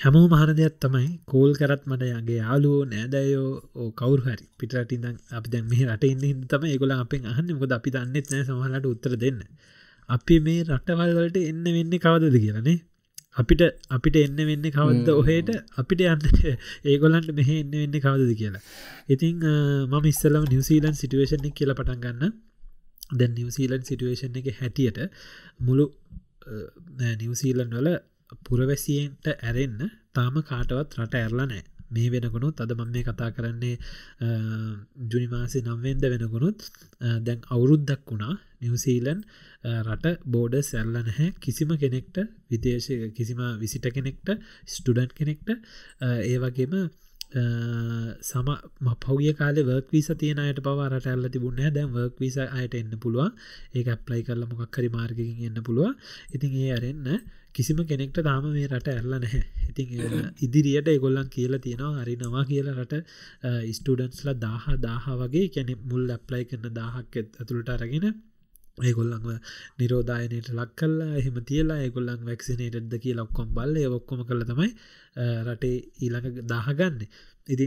හැමෝ මහන දෙයක් තමයි. කෝල් කරත් මට යගේ යාලුවෝ නෑදයෝ කවරු හරි පිටරටින් අපි දැන් මේ රට ඉන්න තම ඒගොල අපෙන් අහන්න. මොකද අපි දන්නෙත් නෑ සමහලට උත්තර දෙන්න. අපි මේ රටවල් වලට එන්න වෙන්න කවදද කියලනේ අපිට අපිට එන්න වෙන්න කවද්ද ඔහේට? අපිට යන්න ඒගොලන්ට මෙහ එන්න වෙන්න කවදද කියලා. ඉතිං මම ඉස්සලම නිවසීලන් සිටුවේෂන් එක කියල පටන් ගන්න. දැන් නිවසීලන් සිටුවේෂන් එක හැටියට මුළු නිවසීලන් වල පුරවැසියෙන්ට ඇරෙන්න තාම කාටවත් රට ඇරලා නෑ. මේ වෙනකුණුත් අද මම මේ කතා කරන්නේ ජුනිමාසි නම්වෙන්ද වෙනකුණුත් දැන් අවුරුද්දක් වුණා. නිවසීලන් රට බෝඩ සැල්ල නැහැ. කිසිම කෙනෙක්ට විදේශ කිසිම විසිට කෙනෙක්ට ස්ටඩන්් කෙනෙක්ට ඒ වගේම සම පෞිය කාල වර්ක් වීස තියනයට පවාරට ඇල්ල තිබුණ දැන් වර්ක් විස අයට එන්න පුළුවන්. ඒ අප්ලයි කරල මොක්කරි මාර්ගකින් එන්න පුළුව ඉතින් ඒ අරෙන්න්න කිසිම කෙනෙක්ට තාම මේ රට ඇරල නැහැ. ඉතින් ඉදිරියට එගොල්ලන් කියලා තියෙනවා හරි නවා කියලා රට ස්ටඩන්ස්ල දාහ දාහ වගේ කැනෙ මුල් ඇප්ලයි කරන දාහක් ඇතුළට අරගෙන ඒගොල්ලංව නිරෝධායනයට ලක් කල්ලා එහෙම තියලා ඒගොල්ලන් වැක්සිනේටද කියලා ඔක්කොම් බල්ල. ඔක්කොම කළ තමයි රටේ ඊළඟ දාහගන්න ඉති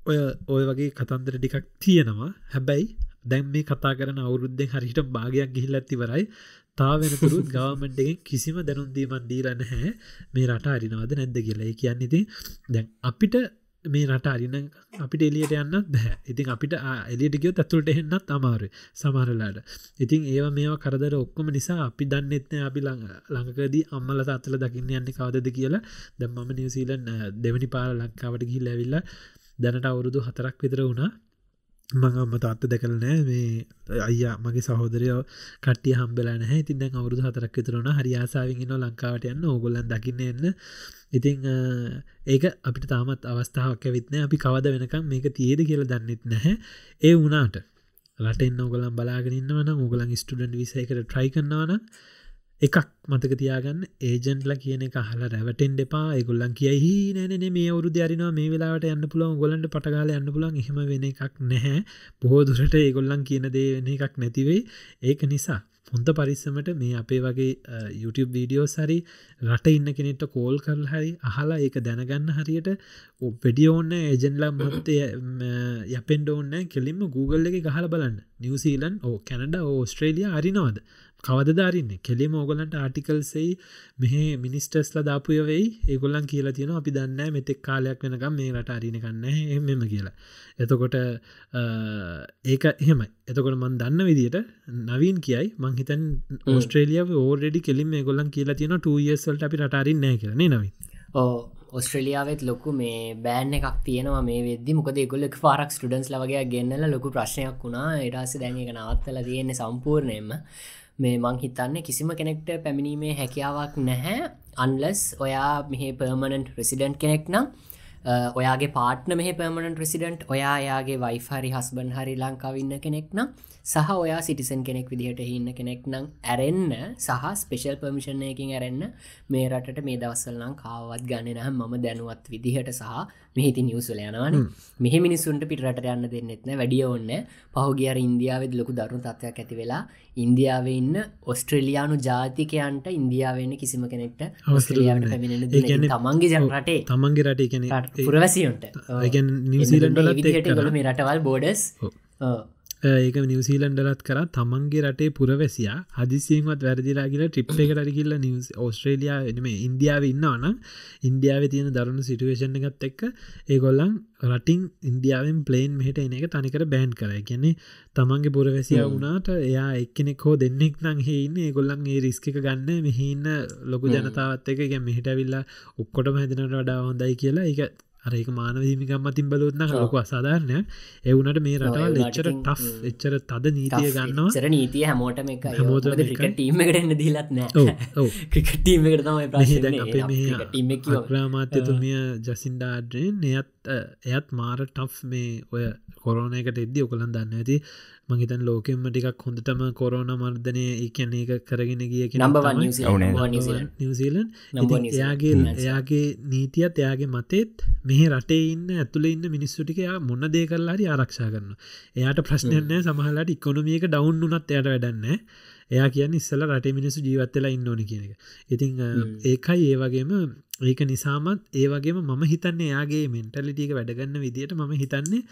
ඔය ඔය වගේ කතන්දර ටිකක් තියෙනවා. හැබැයි දැන් මේ කතා කරන අවුරුද්ධෙන් හරිට භාගයක් ගිහිල් ඇතිවරයි තා වෙනතුරුත් ගවමෙන්ටගෙන් කිසිම දැනුන්දීමන් දීලන්න හැ මේ රට අරිනවාද නැද්ද කියලා. කියන්න ඉති දැන් අපිට මේ රට අරින අපිට එලියට යන්න බැහැ ඉතින් අපිට එලියටිකයෝ ඇතුළට එහෙන්නත් අමාරු සමහරලාට ඉතින් ඒවා මේවා කරදර ඔක්කොම නිසා අපි දන්නෙත්න අපි ළඟකදී අම්මල අත්තල දකින්න යන්න කවදද කියලා. දැම් මම නිවසීලන් දෙවනි පාර ලංකාවට ගිහිල් ඇවිල්ල දැනට අවුරුදු හතරක් විතර වුණා. මඟම්ම තාත්ත දැකල නෑ මේ අයියා මගේ සහෝදරයෝ කටිය හම්බෙලා නැහැ. ඉතින් දැන් අවුරුදු හතරක් විතරන හරියාසාාවෙන් න්න ලංකාවට යන්න. ඕගොල්ලන් දකින්න එන්න. ඉතිං ඒක අපිට තාමත් අවස්ථාවක් ඇවිත්නෑ අපි කවද වෙනකම් මේක තියද කියල දන්නෙත් නැහැ. ඒ වනාට රටෙන් ඕගලන් බලාගෙනන්නවන ඕගලන් ස්ටඩන්් විසයකට ට්‍රයි කරන්නවන එකක් මතක තියාගන්න. ඒජන්ටල කියන එක හල රැවටෙන් දෙපා ගොල්ලන් කියයි නෑන මේ අවුරු දරිනවා මේ වෙලාට යන්න පුළුවන්. ගොලන්ට පටකාල යන්න පුලන් එහෙම වෙන එකක් නැහැ. බොහෝ දුරට ඒගොල්ලන් කියන දේ වෙන එකක් නැතිවෙයි ඒක නිසා හොඳ පරිස්සමට මේ අපේ වගේ YouTube වීඩියෝ සරි රට ඉන්න කෙනෙට කෝල් කරල් හරි අහලා ඒක දැනගන්න හරියට පෙඩියෝන්න ඒජන්ලා මත්තය යපෙන්ඩ ඕන්න කෙලින්ම Google එක ගහල බලන්න. නිවසීලන් ඕ කැනඩ ඕස්ට්‍රේලිය අරිනවාද? කවදදාරන්න කෙලෙම ඕගලන්ට ආටිකල්සෙයි මෙහ මිනිස්ටස්ල දාපුය වෙයි ඒගොල්ලන් කියලා තියෙන අපි දන්න මෙතෙක් කාලයක් වෙනකම් මේ රට අරිණ කන්න එමම කියලා. එතකොට ඒක එහෙම එතකොට මන් දන්න විදිට නවීන් කියයි. මංහිතන් ඕස්ට්‍රේලියාව ඕරෙඩි කෙලින් ගොල්ලන් කියලා තියෙන 2යස්වලට අපි රටරින් නෑ කරන නවී ඕ ඔස්ට්‍රලියාවත් ලොකු මේ බෑන් එකක් තියෙනවා මේ වෙදදි. මොකද ගොල්ල පාරක් ස්ටඩන්ස් ලවගේ ගෙන්නල ලොකු ප්‍රශ්නයක් වුණා. ඉටස දැන් එක නවත්තල තියෙන්නේ සම්පූර්ණයම මේ මං හිතන්න කිසිම කෙනෙක්ට පැමිණීමේ හැකියාවක් නැහැ. අන්ලස් ඔයා මෙහේ පර්මණන්ට රෙසිඩන්ට් කෙනෙක් නම් ඔයාගේ පාට්න මේ පර්මණන්ට රෙසිඩන්ට් ඔයා යාගේ වයිෆහරි හස්බන් හරි ලංකාවන්න කෙනෙක් නම් සහ ඔයා සිටිසන් කෙනෙක් විදිහට ඉන්න කෙනෙක් නම් ඇරෙන්න සහ ස්පේෂල් පර්මිෂණයකින් ඇරෙන්න මේ රටට මේ දවස්සල්නම් කාවත් ගන්න නම් මම දැනුවත් විදිහට සහ මෙහිති නිවසල යනවන. මෙහ මිනිසුන්ට පිටට යන්න දෙන්නෙත්න වැඩිය ඔන්න පහුගියර ඉන්දියාවෙද ලොකු දරුණු තත්වයක් ඇති වෙලා ඉන්දියාව ඉන්න ඔස්ට්‍රලියයානු ජාතිකයන්ට ඉන්දියාවන්න කිසිම කෙනෙක්ට ඔස්ට්‍රලියාවට පැමිණෙන තමන්ගේ ජනරටේ තමන්ගේ රට පුරවැසියන්ට. නිවසිීලන්ඩ මේ රටවල් බෝඩස් ඒක නිවසීලන්ඩලත් කර. තමන්ගේ රටේ පුරවැසියා හදිසියෙන්වත් වැරදිලාගල ට්‍රිප් එකට අරිකිල්ල නිවස් ඔස්ට්‍රේලයා එනම ඉන්දියාව ඉන්නවන ඉන්දියාව තියෙන දරුණු සිටුවේෂණ එකත් එක්ක ඒගොල්ලන් රටින් ඉන්දියාවෙන් ප්ලේන් මෙහට එන එක තනිකර බෑන් කර. කියන්නේ තමන්ගේ පුරවැසිය වුණට එයා එක්කෙනෙක් හෝ දෙන්නෙක් නං හෙන්න ගොල්ලන් ඒ රිස්ක ගන්න. මෙහින්න ලොකු ජනතාවත් එක ගැ මෙහිට විල්ලා ඔක්කොට හැදනට වඩා හොඳයි කියලා. එක අරඒක මානවීමිකම් මතින් බලොත්න ලොක අසාධාරණය එවුනට මේ රටවල් එච්චර ටෆ් එච්චර තද නීතිය ගන්නවා. චර නීතිය හැමෝටම එක හමෝත ටීම එකටන්න දීලත් නෑ. ක්‍රිකටීම එකට තමයි ප්‍රාමාත්‍යතුමිය ජසින්ඩාඩ්‍රෙන් එයත් එයත් මාර ටෆ් මේ ඔය කොරෝන එකට එද්දි ඔකලන් දන්න ඇති මහිතන් ලෝකෙන්ම ටිකක් හොඳටම කොරෝන මර්ධනය ඒකැන එක කරගෙන ගිය. නිවසීලන් එයාගේ. එයාගේ නීතියත් එයාගේ මතෙත් මෙහ රටේ ඉන්න ඇතුළ ඉන්න මිනිස්සුටික එයා මොන්න දේ කරලාරි ආරක්ෂා කරන්න එයාට ප්‍රශ්නයනෑ සමහලට ඉකොනමියක ඩවන්් වනත් එයට වැඩන්න එයා කියන්න ඉස්සල රටේ මිනිසු ජීවත්තලා ඉන්න ඕනි කියන එක. ඉතිං ඒකයි ඒ වගේම ඒක නිසාමත් ඒ වගේම මම හිතන්න එයාගේ මෙන්ටලිටියක වැඩගන්න විදියට මම හිතන්නේ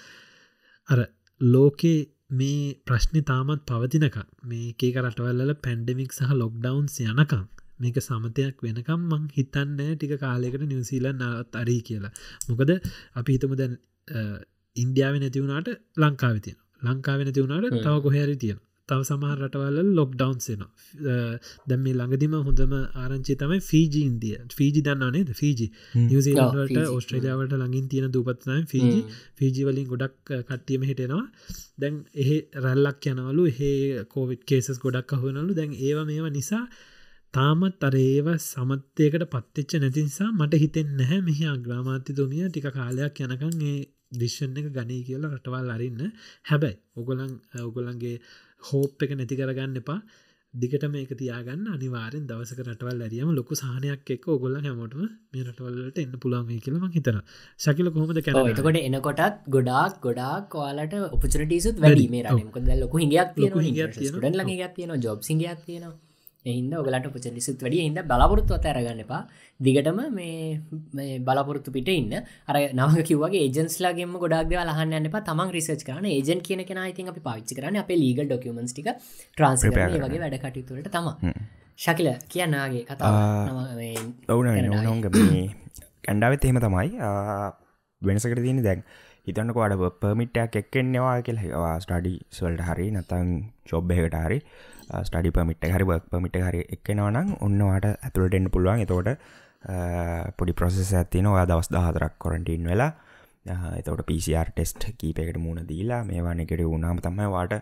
අර ලෝකේ මේ ප්‍රශ්නි තාමත් පවතිනක මේකේක රටවල්ල පැන්ඩමික් සහ ලොක්ඩවන්ස් යනකම් මේක සමතයක් වෙනකම් මං හිතන්න ටික කාලෙකට නිවසීලන් නත් අරී කියලා. මොකද අපි හිතම දැන් ඉන්දියාව නැතිවුණට ලංකාව තියෙන ලංකාව නැතිවුණට. තව කොහැරි තියෙන තව සමහර රටවල්ල ලොක්ඩවන්සේන දැම් මේ ළඟදිම හොඳම ආරංචි තමයි ෆීජි ඉන්දිය ෆීජි දන්නනේද ෆීජි. නිවසිීලට. ඔස්ට්‍රේලියාවට ළඟින් තියෙන දූපත්නයි ෆීජි හ්ම්. ෆීජිවලින් ගොඩක් කට්ටියම හිටෙනවා. දැන් එහෙ රැල්ලක් යනවලු එහෙ කෝවිට් කේසස් ගොඩක් අහුවනලු දැන් ඒව මේවා නිසා තාමත් අර ඒව සමත්යකට පත්තිච්ච නැතිනිසා මට හිතෙන් නැහැ මෙහි අග්‍රාමාත්‍යතුමිය ටික කාලයක් යනකං ඒ දිශ්ෂන් එක ගනී කියලා රටවල් අරන්න. හැබැයි ඔගොලන් ඔගොලන්ගේ හෝප් එක නැති කරගන්න එපා. දිගට මේක තියාගන්න අනිවාරෙන් දවසක රටවල් ඇරියම ලොකු සහනයක් එක් ඔගොල්ල හැමෝටම මේ රටවල්ලට එන්න පුළන් කියලම හිතර ශකිල කොහොමද කැන එතකොට එනකොටත් ගොඩක් ගොඩක් ඔයාලට ඔපචනටසුත් වැඩි මේ රටමක දැ ලොකු හිගයක් තියෙන ලඟ තියෙන ජොබ් සිංහයක් තියෙනවා එහින්ද ඔගලට පචලිසුත් වැඩිය හිද බලාපොරොත්තු අත ඇරගන්න එපා. දිගටම මේ බලාපොරොත්තු පිට ඉන්න. අර නව කිවගේ ඒජන්ස්ලාගේම ගොඩක් ලහන්න එප. තම රිසච් කරන ඒජන් කියන කෙන ඉතින් අපි පාච්චි කරන අප ලීගල් ඩොකමන්ස් ටික ට්‍රන්ස් වගේ. වැඩ කටයුතුරට තම. ශකිල කියන්නගේ කතා ඔවුන නොනොන්ග මේ කැන්ඩාවත් එහෙම තමයි. වෙනසකට තියන දැන් හිතන්නක වඩ පමිට්ටයක් එක්කෙන්නවා කියල. ස්ටඩි ස්වල්ට හරි නතන් චොබ්බහකට හරි ස්ටඩි පමිට් හරි බක් පමිට හරි එක්කෙනවනම් ඔන්නවාට ඇතුළට එන්න පුළුවන්. එතෝට පොඩි ප්‍රොසෙස ඇතින ඔයා දවස් දහතරක් කොරටීන් වෙලා එතවට පිසිR ටෙස්ට් කීපකට මුණ දීලා මේවාන එකට වුණාම තමයි වාට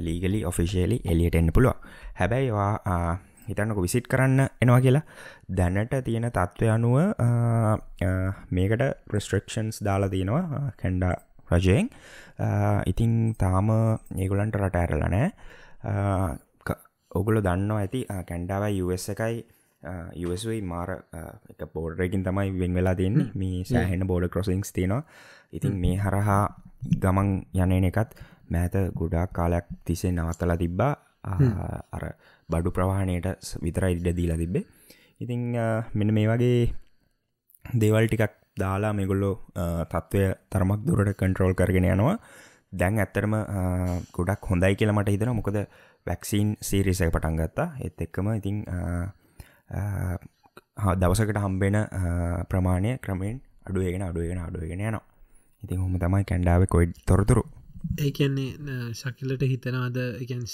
ලීගලි ඔෆිසිේලි එලියට එන්න පුළුව හැබැයිවා හිතන්නක විසිට් කරන්න එනවා කියලා. දැනට තියෙන තත්ත්වය අනුව ආ, ආ, මේකට ප්‍රස්ට්‍රක්ෂන්ස් දාලා තියෙනවා කැන්ඩා රජයෙන්. ආ, ඉතිං තාම ඒගොලන්ට රට ඇරලනෑ ඔගුල දන්නවා ඇති කැන්ඩාවයි US එකයි. USයි මාර එක බෝඩරකින් තමයි වෙන් වෙලා තියන්නේ මේ සෑහෙන බෝඩ ක්‍රොසිංස් තියෙනවා. ඉතින් මේ හරහා ගමන් යනන එකත් මෑත ගොඩක් කාලයක් තිසේ නවත්තලා තිබ්බා. අර බඩු ප්‍රවාහණයට විතරයි ඉඩ දීලා තිබ්බේ. ඉතිං ආ, මෙන්න මේ වගේ දේවල් ටිකක් දාලා මෙගොල්ලෝ තත්ත්වය තරමක් දුරට කන්ට්‍රෝල් කරගෙන යනවා. දැන් ඇත්තරම ගොඩක් හොඳයි කියලා මට හිතන මොකද වැක්සිීන් සීරිසක පටන් ගත්තා. එත් එක්කම ඉතිං දවසකට හම්බෙන ප්‍රමාණය ක්‍රමෙන් අඩුවගෙන අඩුවගෙන අඩුවගෙන යනවා. ඉතින් හොම තමයි කැන්ඩාව කොයිඩ් තොරතුරු. ඒකන්නේ ශකිලට හිතනවාද? එකන්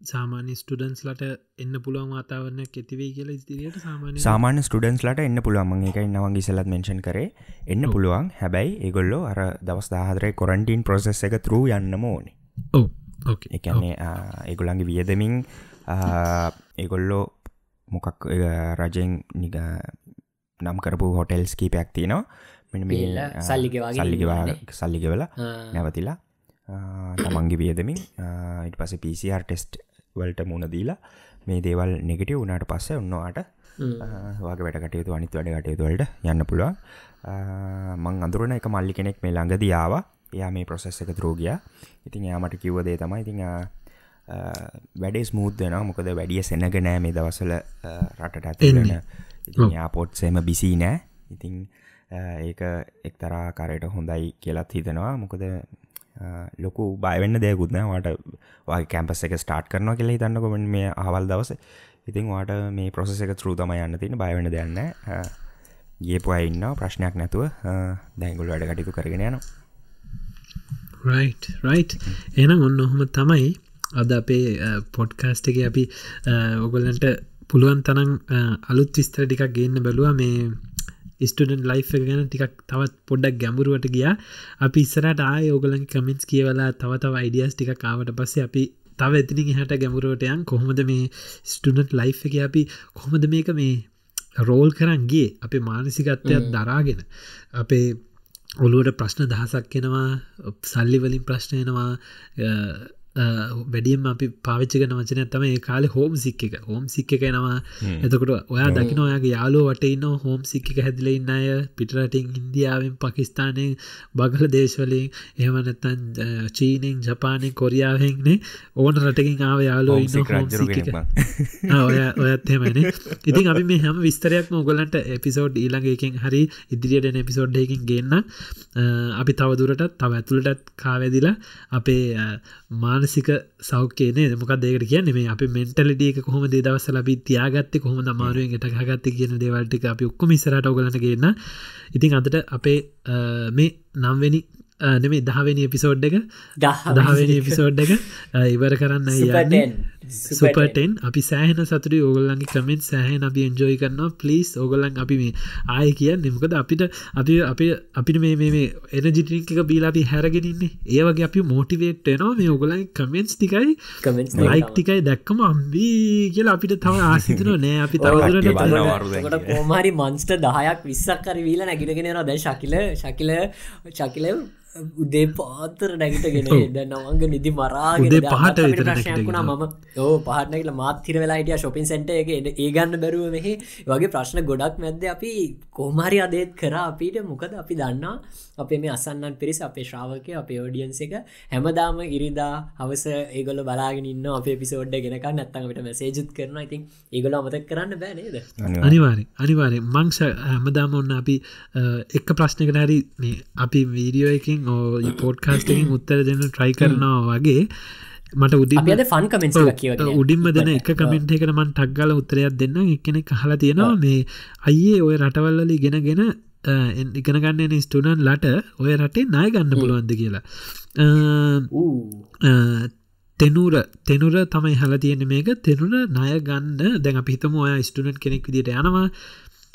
සාමාන්‍ය ස්ටඩන්ස්ලට එන්න පුළුවන් වාතාවරණයක් ඇතිවේ කියලා ඉදිරියට සාමාන්‍ය සාමාන්‍ය ස්ටඩන්ස්ලට එන්න පුළුවන්. එකයි නවන් ඉසලත් මෙන්ෂන් කරේ. එන්න පුළුවන්. හැබැයි ඒගොල්ලෝ අර දවස් දාහදරේ කොරන්ටීන් ප්‍රොසෙස් එක තරු යන්න ඕනේ. ඕකේ එකන්නේ ඒගොල්ලන්ගේ වියදමින් ඒගොල්ලෝ මොකක් ඒ රජයෙන් නිග නම් කරපු හොටෙල්ස් කීපයක් තියෙනවා. ඉන්නවානේ. සල්ලිගවල. නැවතිලා තමන්ගේ වියදමින් ඉට පස පිසිR ටෙස්ට් වලට මුණ දීලා මේ දේවල් නෙගටව වුණට පස්සේ ඔන්නවාට වගේ වැඩ කටයුතු අනිත් වැඩ කටයුතුවලට යන්න පුළුවන්. මං අඳුරන එක මල්ලි කෙනෙක් මේ ළඟ දියාව එයා මේ ප්‍රොසෙස් එක ද්‍රෝගිය ඉතින් යාමට කිව්වදේ තමයි ඉතිං වැඩේ ස්මූද් වෙන මොකද වැඩිය සෙනග නෑ මේ දවසල රටට ඇතිලන යාපොට්සේම බිසි නෑ. ඉතිං ඒක එක්තරා කරයට හොඳයි කියලත් හිතනවා. මොකද ලොකු බයවෙන්න දෙයකුත්න වාට වගේ කැම්පස් එක ස්ටාර්ට් කරනවා කියලා හිතන්නකොම මේ අහවල් දවස. ඉතින් වාට මේ ප්‍රොසෙස එක තෘ තම යන්න තින බයවෙන දෙන්න ගේපු අයින්න ප්‍රශ්නයක් නැතුව දැංගුල් වැඩ කටිතු කරගෙන යනවා රයි් එනම් ඔන්න ඔහොම තමයි අද අපේ පොඩ්කාස්ට එක අපි ඔගොල්ලන්ට පුළුවන් තනං අලුත් විස්තර ටිකක් ගන්න බැලවා. මේ ස්ටඩන් ලයි් ගැන ටිකක් තවත් පොඩ්ඩක් ගැඹුරුවට ගියා. අපි ඉස්සරට ආය ඔගලන් කමෙන්ස් කියවලා තව තව අයිඩියස් ටික කාවට පස්සේ අපි තව ඇතිනින් හට ගැඹුරුවටයන් කොහොමද මේ ස්ටඩන්ට් ලයි් එක අපි කොහොමද මේක මේ රෝල් කරන්ගේ අපේ මානසිකත්වයක් දරාගෙන. අපේ ඔළුවට ප්‍රශ්න දහසක් එනවා සල්ලිවලින් ප්‍රශ්නයනවා වැඩියම් අපි පාවිච්චිකන වචන තම ඒ කාලෙ හෝම් සික් එක. හෝම් සික් එක නවා එතකොට ඔයා දකින ඔයාගේ යාලෝ වටඉන්න හෝම් සික් එක හැදිල ඉන්න අය පිටරටින් ඉන්දියාවෙන් පකිස්ානයෙන් බගල දේශවලින් එහමනත්තන් චීනෙන් ජපානය කොරියාවෙන්නේ ඕන රටකින් ආව යාලෝ ඉන්න ඔය ඔයත් හෙමන ඉතින් අපි මේ හැම විස්තරයක් මොගලන්ට එපිසෝඩ් ඊළඟකින් හරි ඉදිරියට එපිසෝඩ්ඩයකින් ගන්න අපි තවදුරටත් තව ඇතුළටත් කාවැදිලා අපේ මානසික සෞඛ්‍යනේ මොක දේකට කියන්න? මේ අපි මෙන්ටලිටියක කොහොම දවස ලබි තියාගත්ත කොහොම අමාරුවෙන් එට හගත්ත කියන දේවල්ටික අපි ඔක්කොම ඉසරට ඔගලන ගන්න. ඉතින් අදට අපේ මේ නම්වෙනි නෙමේ දහවෙනි එපිසෝඩ් එක. දහවෙනි එපිසෝඩ් එක. ඉවර කරන්න යන්න. සුපටෙන් අපි සෑහන සතුරි ඕගොල්ලන්ගේ කමෙන්ට සෑහන අපි එන්ජෝයි කරන්නවා පලිස් ඕගොල්ලන් අපි මේ ආය කිය නිමකද අපිට අපි අපි අපිට මේ මේ එනජිටික බීලා අපි හැරගෙනන්නේ ඒවගේ අපි මෝටිවේට් එනවා මේ ඔගොලන් කමෙන්ස් ටිකයි ලයික් ටිකයි දැක්කම අම්බී කියලා අපිට තව ආසිතන නෑ. අපි තවදුරට කෝමරි මන්ස්ට දහයක් විස්සක් කර වීල නැගිටගෙනවා දැ ශකිල ශකිල ශකිල උදේ පාතර නැගිටගෙන ද නවංග නිදි මරාගේ පහට ප්‍රශ්නයක්ුණා මම. ඕ පහටනල මාත්තිර වෙලායිටිය ශොපින් සැන්ට එක. ඒ ගන්න බැරුව මෙහි. වගේ ප්‍රශ්න ගොඩක් මැද්ද අපි කෝමරි අදේත් කර අපිට. මොකද අපි දන්නා අපේ මේ අසන්නන් පිරිස අපේ ශ්‍රාවකය අපේ ෝඩියන්ස එක හැමදාම ඉරිදා හවස ඒගොල බලාගෙනන්න අපේ පිසෝඩ්ඩ ගෙනක නැත්තඟට මැසේජුත් කරන ඉතින් ඒගොල අමතක් කරන්න බෑනේද අනිවාරි අනිවාරය මංක්ෂ හැමදාම ඔන්න අපි එක්ක ප්‍රශ්නක නැරි අපි වීඩියෝ එකින් ඕ පෝඩ්කාස්ටකින් උත්තර දෙන්න ට්‍රයි කරනවා වගේ මට උඩින් ෆන් කමෙන්ස් උඩින්ම දෙන එක කමෙන්ට් එකන මන් ටක්ගල උත්තරයක් දෙන්න එකනෙ කහලා තියෙනවා මේ අයියේ ඔය රටවල්ලලි ගෙනගෙන ඉගෙනගන්න ස්ටනන් ලට ඔය රටේ නාය ගන්න පුළුවන්ද කියලා. තෙනුර තෙනුර තමයි හල තියෙන මේක. තෙනුර ණය ගන්න. දැන් අපිහිතම ඔය ස්ටනට් කෙනෙක් විදිට යනවා.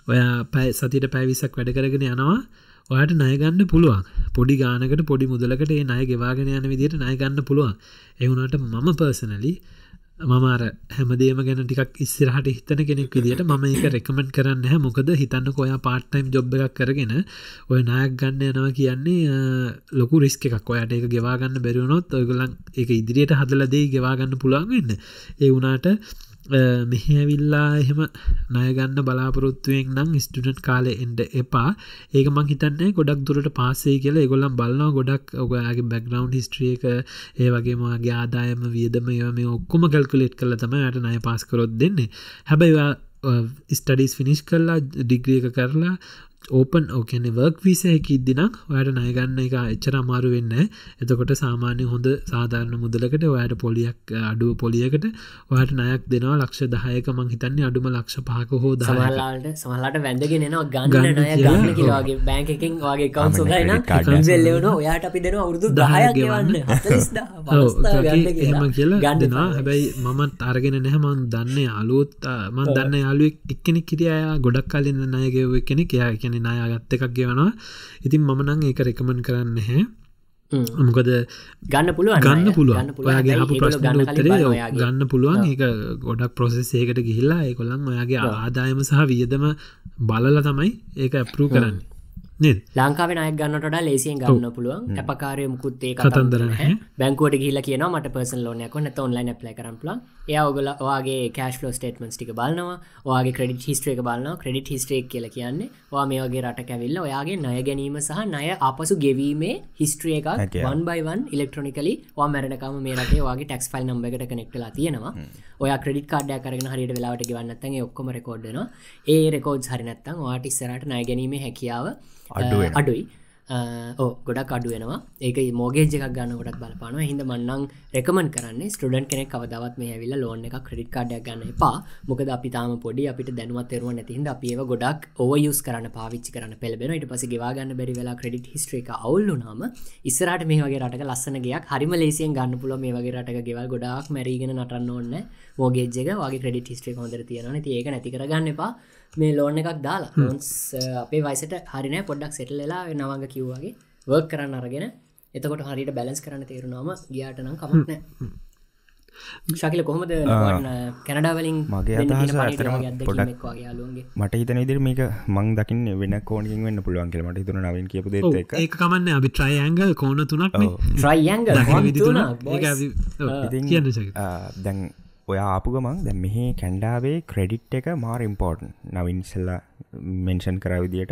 ඔය පැයි සතිට පැවිසක් වැඩ කරගෙන යනවා ඔයාට ණයගන්න පුළුවන්. පොඩි ගානකට පොඩි මුදලකට ඒ ණය ගෙවාගෙන යන විදිට ණයගන්න පුළුවන්. එවුණට මම පර්සනලි මම අර හැමදේම ගැන ටිකක් ඉස්සරහට හිතන කෙනෙක් විදිට ම එක රෙකමෙන්ට් කරන්න හැ මොකද හිතන්න කොයා පාට්ටයිම් ජොබ් එකක් කරගෙන ඔය නායක් ගන්න යනවා කියන්නේ ලොකු රිස්ක එකක්. ඔයට එක ගෙවාගන්න බැරිවුණොත් ඔයගලන් එක ඉදිරියට හදලදේ ගෙවාගන්න පුළුවන්ගන්න ඒ වුනාට මෙහැවිල්ලා එහෙම නයගන්න බලාපොරොත්තුවෙන් නම් ස්ටඩට් කාලෙ එන්ඩ එපා. ඒක මං හිතන්නේ ගොඩක් දුරට පාසේ කියලා. එගොල්ලම් බලන්නවා ගොඩක් ඔගයාගේ බැක්ග්‍රවන්් හිස්ට්‍රියක ඒ වගේමගේ ආදායම වියදම මේ ඔක්කොම කල්කුලෙට් කල තම යට නය පාස්කරොත් දෙන්නේ. හැබැයි ස්ටඩිස් ෆිනිශ් කරලා ඩිග්‍රියක කරලා ඕපන් ඕකන වර්ක් විසයක ඉදිනක් ඔයට නයගන්න එක එච්චර අමාරු වෙන්න එතකොට සාමාන්‍ය හොඳ සාධාරණ මුදලකට ඔයට පොලියක් අඩුව පොලියකට ඔයට නයක් දෙනවා. ලක්ෂ දහයක මං හිතන්නේ අඩුම ලක්ෂ පහක හෝ දහලාට සමහලාට වැඳගෙන ගන්න ගන්න කියලාගේ බෑන්කකින් වගේ. ලෙවන ඔයාට අපි දෙන අවුරුදු දහයක් ගවන්න. එම කියලා. ගන්නවා හැබැයි මමත් අරගෙන නැහමන් දන්න අලුත් මන් දන්න යාලුවෙක් එක්කෙනෙ කිරියා ගොඩක් කලින් නායගව කෙනෙ එයා කියන නායාගත්ත එකක් ගෙවනවා. ඉතින් මම නං ඒක රෙකමන් කරන්න හැ මොකද ගන්න පුළුවන් ගන්න පුළුවන්. ඔයාගේ හපු ප්‍රශ්න උත්තරේ ගන්න පුළුවන්. ඒක ගොඩක් ප්‍රොසෙස් ඒකට ගිහිල්ලා ඒකොල්ලන් ඔයාගේ ආදායම සහ වියදම බලල තමයි ඒක ඇපරූ කරන්න. ලංකාව නය ගන්නට ලේසියෙන් ගන්න පුළුවන්. අපකාරය මුකුත්තේ කතන්දර බැංකුවට ගිල කියන මට පර්සන් ලෝනයක් නත ඔන්ලයින් ප්ලයි කරපල එය ඔගල ඔයාගේ කෑශ් ලෝ ස්ටේටමන්ස් ටික බලනවා ඔයාගේ ක්‍රඩිට හිස්ට්‍රේක බලන්න ක්‍රඩිට හිස්ට්‍රේක් කියල කියන්නේ වා මේ වගේ රට කැවිල්ල ඔයාගේ නය ගැනීම සහ නය අපසු ගෙවීමේ හිස්ට්‍රිය එකක් වන් බයිවන් ඉලෙක්ට්‍රොනිකලි වා මැරණකම මේ රටේ වගේ ටක්ස් ෆයිල් නම්බකට කනෙක්ටලා තියෙනවා. ඔය ක්‍රඩිට කාඩය කරන හරිට වෙලාට ගවන්නත්තගේ ඔක්කොම රෙකෝඩ්න ඒ රෙකෝඩ් හරිනත්තන් වාට ඉස්සරට නය ගැනීම හැකියාව අඩුයි ඕ ගොඩක් අඩුවෙනවා ඒක මෝගේජ එකක් ගන්න ගොඩක් බලපාන හිද මන්නං රෙකමන් කරන්න ස්ටඩන් කෙනෙක් කවදවත් මේ ඇවිල්ල ලෝන එක ක්‍රඩිට කාඩයක් ගන්න එපා. මොකද අපි තාම පොඩි අපිට දැනුවත් තෙරුව නැතිහිද අපිව ගොඩක් ඕයස් කරන පාවිච්චි කරන පෙළබෙන ඉට පස ගවාගන්න බැරි වෙලා ක්‍රඩිට හිස්ට්‍රේක අවුල්ලු නම ඉස්සරට මේ වගේ රටක ලස්සනගේයක් හරිම ලේසියෙන් ගන්න පුල මේ වගේ රටක ගෙවල් ගොඩක් මැරීගෙන නටන්න ඕන්න මෝගේජක වගේ ක්‍රඩිට හිස්ට්‍රේ හොඳර තියෙන ඒක නැති කරගන්න එපා. මේ ලෝන එකක් දාලා. ලොන්ස් අපේ වයිසට හරින පොඩ්ඩක් සෙටල්ලලා නවග කිව්වාගේ වර්ක් කරන්න අරගෙන. එතකොට හරිට බැලස් කරන්න තේරුණාම ගියාට නම් කමක්නෑ ශකිල කොහොමද කැනඩාවලින් මගේ අදහස ඇතරම පොඩක් මට හිතන ඉදිරි මේක මං දකින්න වෙන කෝනිින් වෙන්න පුළුවන් කියල මට තුන නවින් කියපු දෙ ඒක කමන්න අපි ට්‍රයිඇංගල් කෝන තුනක් කියන්න දැන් ඔය ආපු ගමන් දැ මෙහි කැන්ඩාවේ ක්‍රෙඩිට් එක මාර ඉම්පෝර්ටන් නවින්සල්ලා මෙන්ෂන් කර විදියට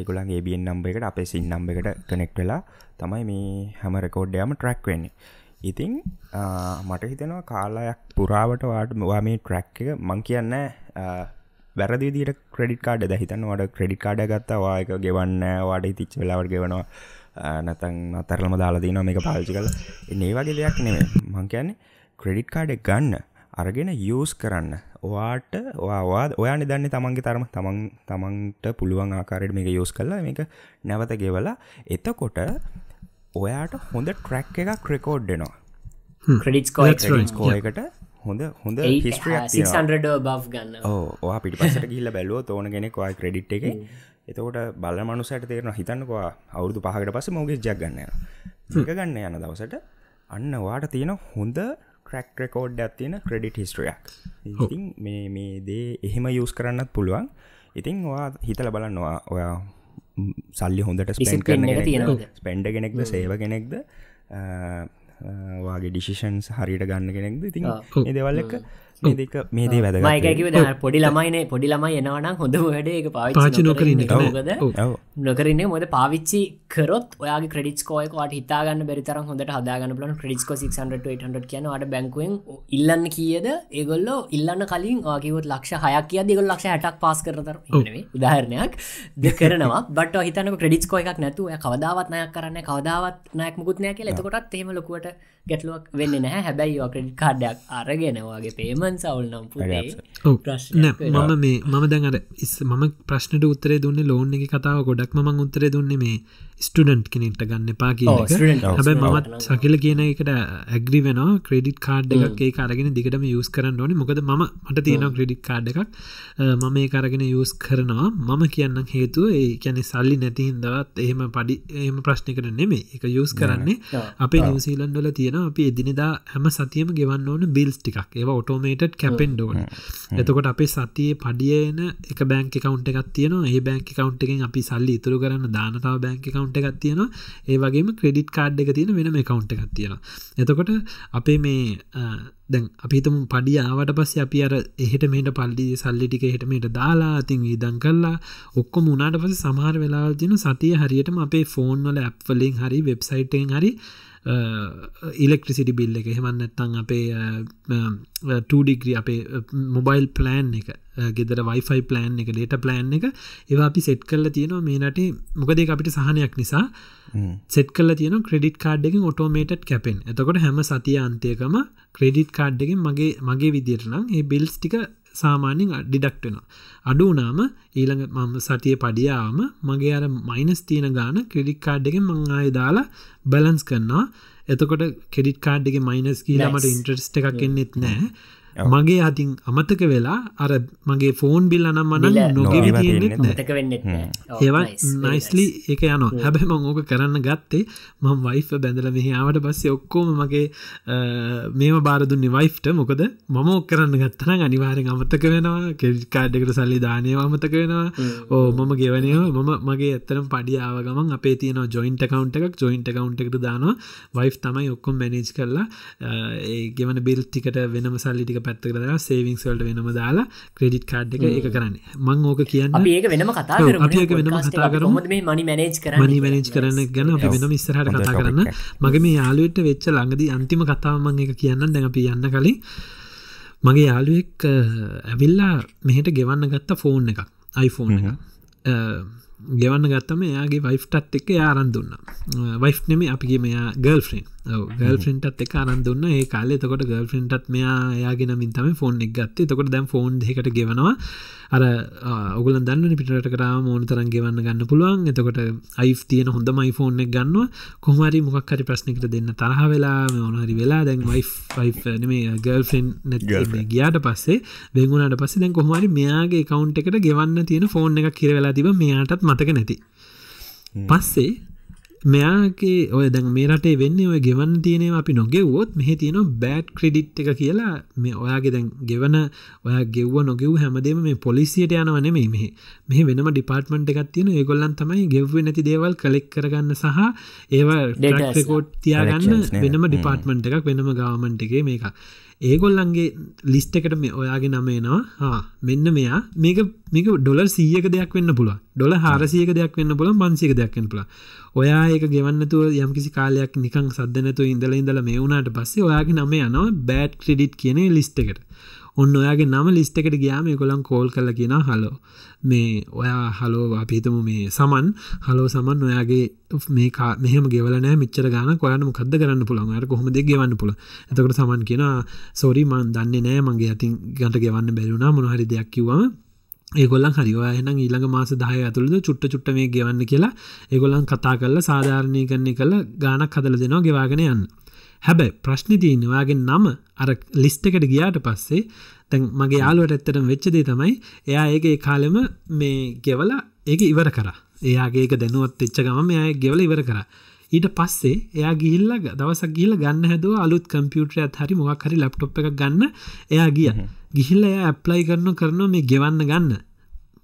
ඒකුලන් ඒබියෙන් නම්බ එකට අපේ සින් නම්බ එකට කනෙක්් වෙලා තමයි මේ හැම රෙකෝඩ්ඩයම ට්‍රක් වෙන්නේ. ඉතිං මට හිතෙනවා කාලායක් පුරාවට වාට වා මේ ට්‍රක් එක මං කියන්න වැරදිදිට ක්‍රඩිට කාඩ දැහිතන්න වට ක්‍රඩිට කාඩ ගත්තා වායක ගෙවන්න වාඩ තිච්ච වෙලාවට ගෙවනවා. නැතන් අතරලම දාලා දීන මේක පාල්චි කල ඒ වගේ දෙයක් නෙවේ මං කියන්නේ ක්‍රඩිට් කාඩ ගන්න අරගෙන යස් කරන්න. ඔයාට වාවාද ඔයා නිදන්නේ තමන්ගේ තරම. තමන් තමන්ට පුළුවන් ආකාරයට මේක යෝස් කරලා මේක නැවත ගෙවලා එතකොට ඔයාට හොඳ ට්‍රැක් එකක් ක්‍රෙකෝඩ්ඩනවා ක්‍රඩිට් කෝ එකට හොඳ හොඳ බ් ගන්න. ඕ පිට පසට ගිල්ල බැලුව තෝන කෙනෙක් වා ක්‍රඩිට් එක. එතකොට බල මනුසට තේරන හිතන්නකවා අවුදු පහකට පස මෝගෙ ජක් ගන්න ඒක ගන්න යන දවසට අන්න වාට තියෙන හොඳ ක්‍රක් රෙකෝඩ් ඇත්තියෙන ක්‍රඩිට හිස්ට්‍රියක් ඉතින් මේ මේ දේ එහෙම යස් කරන්නත් පුළුවන්. ඉතිං වා හිතල බලන්නවා ඔයා සල්ලි හොඳට ස්පෙන්් කරන ස්පෙන්ඩ කෙනෙක්ද? සේව කෙනෙක්ද? වාගේ ඩිසිෂන්ස් හරිට ගන්න කෙනෙක්ද? ඉතින් ඒදවල් එක මේක මේදේ වැද මයිකකිව පොඩි ළමයින පොඩි ළමයි එනවනම් හොඳ වැඩ. එක පාචි නොකරන්න නොකරන්න මොද පාවිච්චි කරොත් ඔයා ක්‍රඩිස් කෝයක ට හිතාගන්න බැරිතර හොඳට හදාගන්න ලන ක්‍රඩිස්ක 600 කියන ට බැංකුවෙන් ඉල්ලන්න කියද? ඒගොල්ල ඉල්ලන්න කලින් ආකිවත් ලක්ෂ හයක් කිය දෙගොල් ලක්ෂ හටක් පාස් කරතර උදාහරණයක්. ද කරනවා. බට හිතන ක්‍රඩිස් කෝයක් නැතුව කවදාවත් නයක් කරන්න කවදාවත් නයක් මුකුත්නය කියල. එතකොටත් එහෙම ලොකුවට ගැටලුවක් වෙන්න නැහැ. හැබැයි ක්‍රඩි කාඩ්ඩයක් අරගෙනවාගේ පේමන් සවල් නම් මම මේ මම දැන් අර ඉස් මම ප්‍රශ්නට උත්තරේ දුන්න ලෝන් එක කතාව ගොඩක් ම උත්තරේ දුන්න මේ ස්ටඩන්ට් කෙනෙක්ට ගන්න එපා කිය හැබයි මත් සකිල කියන එකට ඇග්‍රි වෙන ක්‍රඩිට් කාඩ් එකක් ඒ අරගෙන දිගටම යස් කරන්න ඕනි. මොකද ම මට තියෙන ක්‍රඩිට් කාඩ් එකක්. මම ඒ අරගෙන යස් කරනවා. මම කියන්න හේතුව ඒ කියැනෙ සල්ලි නැතිහින්දවත් එහෙම පඩි එහම ප්‍රශ්නකට නෙමේ එක යස් කරන්නේ. අපේ නිවසීලන්ඩල තියෙන අපි එදිනිදා හැම සතියම ගෙවන්න ඕන බිල්ස් ටිකක්. ඒවා ඔටෝමේටඩ් කැපෙන්ඩ ඕන. එතකොට අපේ සතියේ පඩියන එක බැංක කවන්ට එකක් තියන ඒ බැංක කවන්ට එකෙන් අපි සල්ලි ඉතුරු කරන්න දානතාව බැංක කවන්ට එකක් තියෙන ඒ වගේම ක්‍රඩිට් කාඩ් එක තියෙන වෙනම කවන්ට එකක් තියෙන එතකොට අපේ මේ දැන් අපිතම පඩි ආවට පස්ස අපි අර එහෙට මේට පල්ලි සල්ලිටික හෙටමට දාලා අතින් වීදන් කල්ලා ඔක්කො මුණට පස සමහර වෙලාල් තින සතිය හරියටම අපේ ෆෝන් වල ඇප්වලින් හරි වෙබ්සයිටෙන් හරි ඉලෙක්ට්‍රිසිටි බිල්ල එක. හෙමන්න ඇත්තං අපේ ටඩිග්‍රී අපේ මොබයිල් ප්ලෑන් එක ගෙදර වයිෆයි ප්ලෑන් එක ඩේට ප්ලෑන් එක ඒවා අපි සෙට් කල්ල තියෙනවා මේනට මොකදේ අපිට සහනයක් නිසා. සෙට් කල තියන ක්‍රඩිට කාඩ් එකින් ඔටෝමේට් කැපෙන් එතකොට හැම සතිය අන්තයකම ක්‍රඩිට් කාඩ් එකින් මගේ මගේ විදිරනම් ඒ බිල්ස් ටික සාමාන්‍යෙන් ඩිඩක්ටනවා අඩු වනාම ඊළඟ මම සතිය පඩියාම මගේ අර මයිනස් තියෙන ගාන ක්‍රඩික් කාඩ් එක මංආය දාලා බැලන්ස් කරන්නවා එතකොට කෙඩිට කාඩ් එක මයිනස් කියීලමට ඉන්ට්‍රස්ට එකක් එන්නෙත් නෑ මගේ අතින් අමතක වෙලා අර මගේ ෆෝන් බිල් අනම් මන නොග ඒවා නයිස්ලි එක යන හැබැ මං ඕක කරන්න ගත්තේ මං වයිෆ බැඳල මෙහාවට පස්සේ ඔක්කෝම මගේ මේම බාරදුන්නේ වයිෆ්ට මොකද මම ඔක් කරන්න ගත්තන අනිවාරෙන් අමතක වෙනවා. කෙඩිකාඩ්ඩකට සල්ලි දානය අමතක වෙනවා. ඕ මම ගෙවනය මම මගේ ඇත්තරම් පඩියාව ගමන් අපේ තියන ජොයින්ට කවන්ට එකක්. ජොයින්ට කවන්ට එකට දානවා. වයිෆ් තමයි ඔක්කොම් මැනේජ් කරලා ඒ ගෙවන බිල් ටිකට වෙනම සල්ලිටික පැත්ත කරලා සේවිං සල්ට වෙනම දාලා ක්‍රඩිට් කාඩ් එක ඒක කරන්න. මං ඕක කියන්න ඒක වෙනම කතා අපඒක වෙනම කතා කරම. මනි මනේජ් කර මනි මනේජ් කරන්න ගැන අපි වෙනම ඉස්සරහට කතා කරන්න. මගේ මේ යාලුවට වෙච්ච ළඟද අන්තිම කතාවමං එක කියන්න දැන් අපි යන්න කලින්. මගේ යාළුවෙක් ඇවිල්ලා මෙහෙට ගෙවන්න ගත්ත ෆෝන් එකක් iPhoneෆෝන් එක ගෙවන්න ගත්තම එයාගේ වයිෆ්ටත් එක්ක යාරන් දුන්න. වයිෆ් නෙම අපිගේ මෙයා ගල් ෆ්‍රෙන්් ගල් ෆ්‍රෙන්ටත් එක අරන් දුන්න. ඒ කාල එතකොට ගල් ෆ්‍රෙන්ටත් මෙයා යාගෙන මින් තම ෆෝන් එක් ගත්තේ. තකොට දැම් ෆෝන් දෙකට ගෙවනවා අර ඔගුල දන්න පිටට කර මෝන තරන් ගෙවන්න ගන්න පුළුවන්. එතකොට අයි් තියන හොඳ මයි ෆෝන් එක ගන්නවා. කොහමරි මොක්හරි ප්‍රශ්නිකට දෙන්න තරහ වෙලා ඕනහරි වෙලා දැන් වයි් නෙමේ ගල් ෆෙන් ගියාට පස්සේ වෙගුණට පස්සේ දැන් කොහමරි මෙයාගේ කවුන්් එකට ගෙවන්න තියෙන ෆෝන් එක කිරවෙලා තිබ මෙයාටත් මතක නැති. පස්සේ මෙයාගේ ඔය දැන් මේ රටේ වෙන්න ඔය ගෙවන්න තියෙනව අපි නොගෙව්වොත් මෙහ තියෙන බෑඩ් ක්‍රඩිට් එක කියලා. මේ ඔයාගේ දැන් ගෙවන ඔය ගෙව්ව නොගෙව් හැමදේම මේ පොලිසියට යනවන මේ මෙහ. මෙහ වෙනම ඩිපාර්ට්මන්ට් එකක් තියෙන ඒගොල්ලන් තමයි ගෙව්ව නැති දේවල් කලෙක් කරගන්න සහ ඒවා ඩෙටකෝට් තියාගන්න වෙනම ඩිපාර්ට්මන්ට් එකක් වෙනම ගවමන්ට් එකේ මේක ඒගොල්ලන්ගේ ලිස්ට එකට මේ ඔයාගේ නමේනවා මෙන්න මෙයා. මේක මේක ඩොලර් සීයක දෙයක් වෙන්න පුළුව ඩොල හාරසියක දෙයක් වෙන්න පුළ මන්සික දෙයක් වෙන පුළ ඔයා ඒක ගෙවන්නතුව යම්කිසි කාලයක් නිකං සද්ධනතු ඉඳල ඉඳල මේ වුණට පස්සේ ඔයාගේ නම යනවා බෑඩ් ක්‍රඩිට් කියන ලිස්ට එකට ඔන්න ඔයාගේ නම ලිස්ට එකට ගයාම කොළන් කෝල් කල කියෙන හලෝ මේ ඔයා හලෝ අපිතම මේ සමන්. හලෝ සමන් ඔයාගේ මේ මෙහම ගෙවලනෑ මිච්චර ගන කොයන කද කරන්න පුළන් අයට කොහොම දෙ ගවන්න පුළ එතකට සමන් කියෙන සෝරි මන් දන්නේ නෑ මගේ අතින් ගට ගෙවන්න බැරුණා මොනහරි දෙයක් කිව්වම. ඒගොල්ලන් හරිවා එන ඊළඟ මාස දහය ඇතුළද චුට්ට චුට්ට මේ ගෙවන්න කියලා. ඒගොල්ලන් කතා කරලා සාධාරණය කරන්නේ කළ ගානක් හදල දෙනවා ගෙවාගෙන යන්න. හැබැයි ප්‍රශ්නි තියනවාගේ නම අර ලිස්ට එකට ගියාට පස්සේ තැන් මගේ යාලුවට ඇත්තටම වෙච්චදේ තමයි එයා ඒක කාලෙම මේ ගෙවලා ඒක ඉවර කර. එයාගේ ඒක දැනුවත් එච්ච ගම එයා ගෙවල ඉවර කර. ඊට පස්සේ එයා ගිහිල්ල දවසක් ගිල ගන්න හැදුව අලුත් කම්පියුටරය හරි මොක් හරි ලප්ටොප් එක ගන්න. එයා ගිය. ගිහිල්ල එයා ඇප්ලයි කරන කරන මේ ගෙවන්න ගන්න.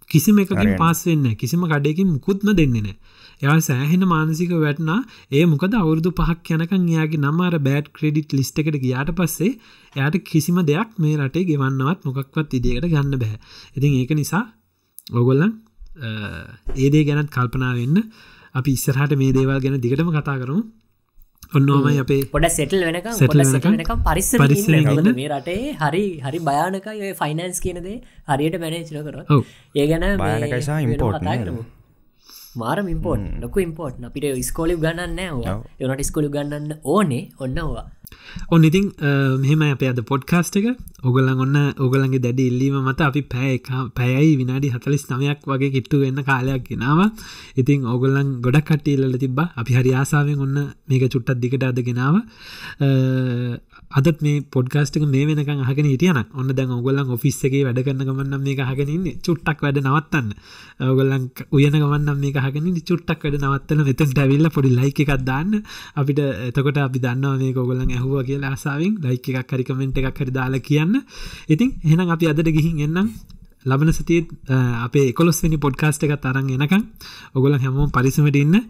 කිසිම එකකින් පාස් වෙන්න කිසිම කඩයකින් මුකුත්ම දෙන්නේ නෑ එයා සෑහෙන මානසික වැටනා ඒ මොකද අවුරදු පහක් යනකං එයාගේ නම්මාර බෑඩ් ක්‍රඩිට් ලිස්ට එකට ගියාට පස්සේ එයාට කිසිම දෙයක් මේ රටේ ගෙවන්නවත් මොකක්වත් ඉදිකට ගන්න බැහැ. ඉතින් ඒක නිසා ඔගොල්ලන් ඒදේ ගැනත් කල්පනා වෙන්න. අපි ඉස්සරහට මේ දේවල් ගැන දිගටම කතා කරුම්. ඔන්නෝමයි අපේ පොඩ සෙටල් වෙනක සෙටලනකම් පරිස්සර මේ රටේ හරි හරි භයානකයි ෆයිනන්ස් කියනදේ හරියට මැනේචන කර ඒ ගැන ඉම්පෝට් මාරම ඉම්පෝට් ලොක ඉම්පෝට් අපිට ස්කෝලි ගන්න යනට ස්කොලි ගන්නන්න ඕනේ ඔන්නවා ඔන්න ඉතින් මෙහෙම අප අද පොඩ්කාස්ට එක. ඔගලන් ඔන්න ඔගලන්ගේ දැඩි ඉල්ලීම මත අපි පැය පැයයි විනාඩි හතලිස් නමයක් වගේ කිට්ටු වෙන්න කාලයක් ගෙනාව. ඉතින් ඔගොල්ලන් ගොඩක් කට්ටීල්ල තිබ අපි හරි ආසාාවෙන් ඔන්න මේක චුට්ටත් දිකට අද ගෙනාව අදත් මේ පොඩ්කාස්ටක මේ වෙනක හගෙන හිටියන ඔන්න දැන් ඔගොල්ලන් ඔෆිස්සගේ වැඩ කරන්න ගමන්නම් මේ හගෙනන්න චුට්ටක් වැඩ නවත්තන්න. ඔගොල්ලන් උයන ගමන්නම් මේ හගෙන චුට්ටක් වැඩ නවත්තන වෙතන් ැවිල්ල පොඩි ලයික එකක් දාන්න. අපිට එතකොට අපි දන්නවා මේ ඔගොල්ලන් ඇහුව කියලා ආසාාවෙන් ලයික එකක් කරිකමෙන්ට් එකක් හරි දාලා කියන්න. ඉතින් එහෙනම් අපි අදට ගිහින් එන්නම්. ලබන සතියත් අපේ එකොලොස්වනි පොඩ්කාස්ට එකත් අරන් එනකම් ඔගොල හැමෝම් පරිසමට ඉන්න.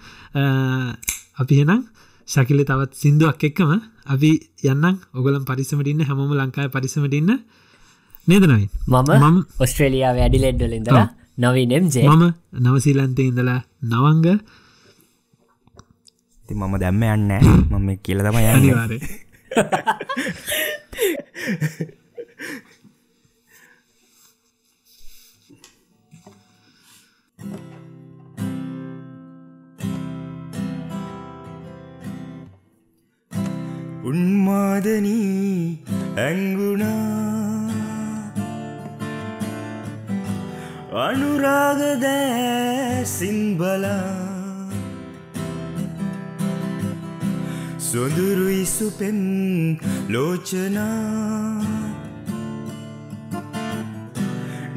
අපි හෙනම් ශකිල තවත් සිින්දුවක් එක්කම අපි යන්න ඔගලම් පරිසමට ඉන්න හැමෝම ලංකාය පරිසමට ඉන්න. නේදනයි මම මම ඔස්ට්‍රේලියාව වැඩිලෙඩ්ඩල ඉඳලා නවී නෙම්ජේ මම නවසීලන්තය ඉඳලා නවංග. ති මම දැම්ම යන්න මම කියල තම යනිවාරේ උන්මාදනී ඇංගුණා අනුරාගදෑ සින්බලා සොඳුරුයිසුපෙන් ලෝචනා.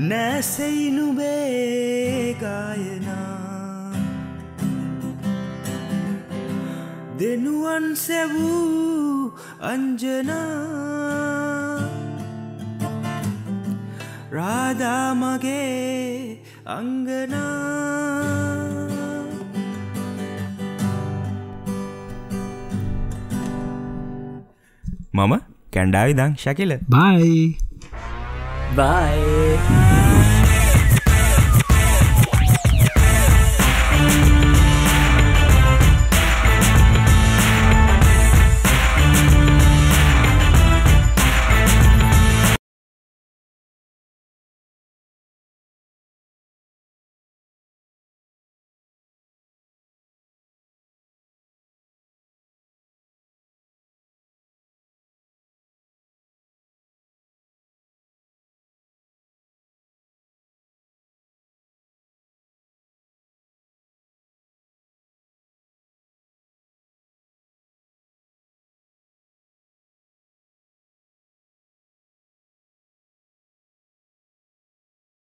නැසයිනුබේගායනා දෙනුවන් සැවූ අංජනා රාදාමගේ අංගනා මම කැන්ඩාවි දං ශකිල. බයි බයි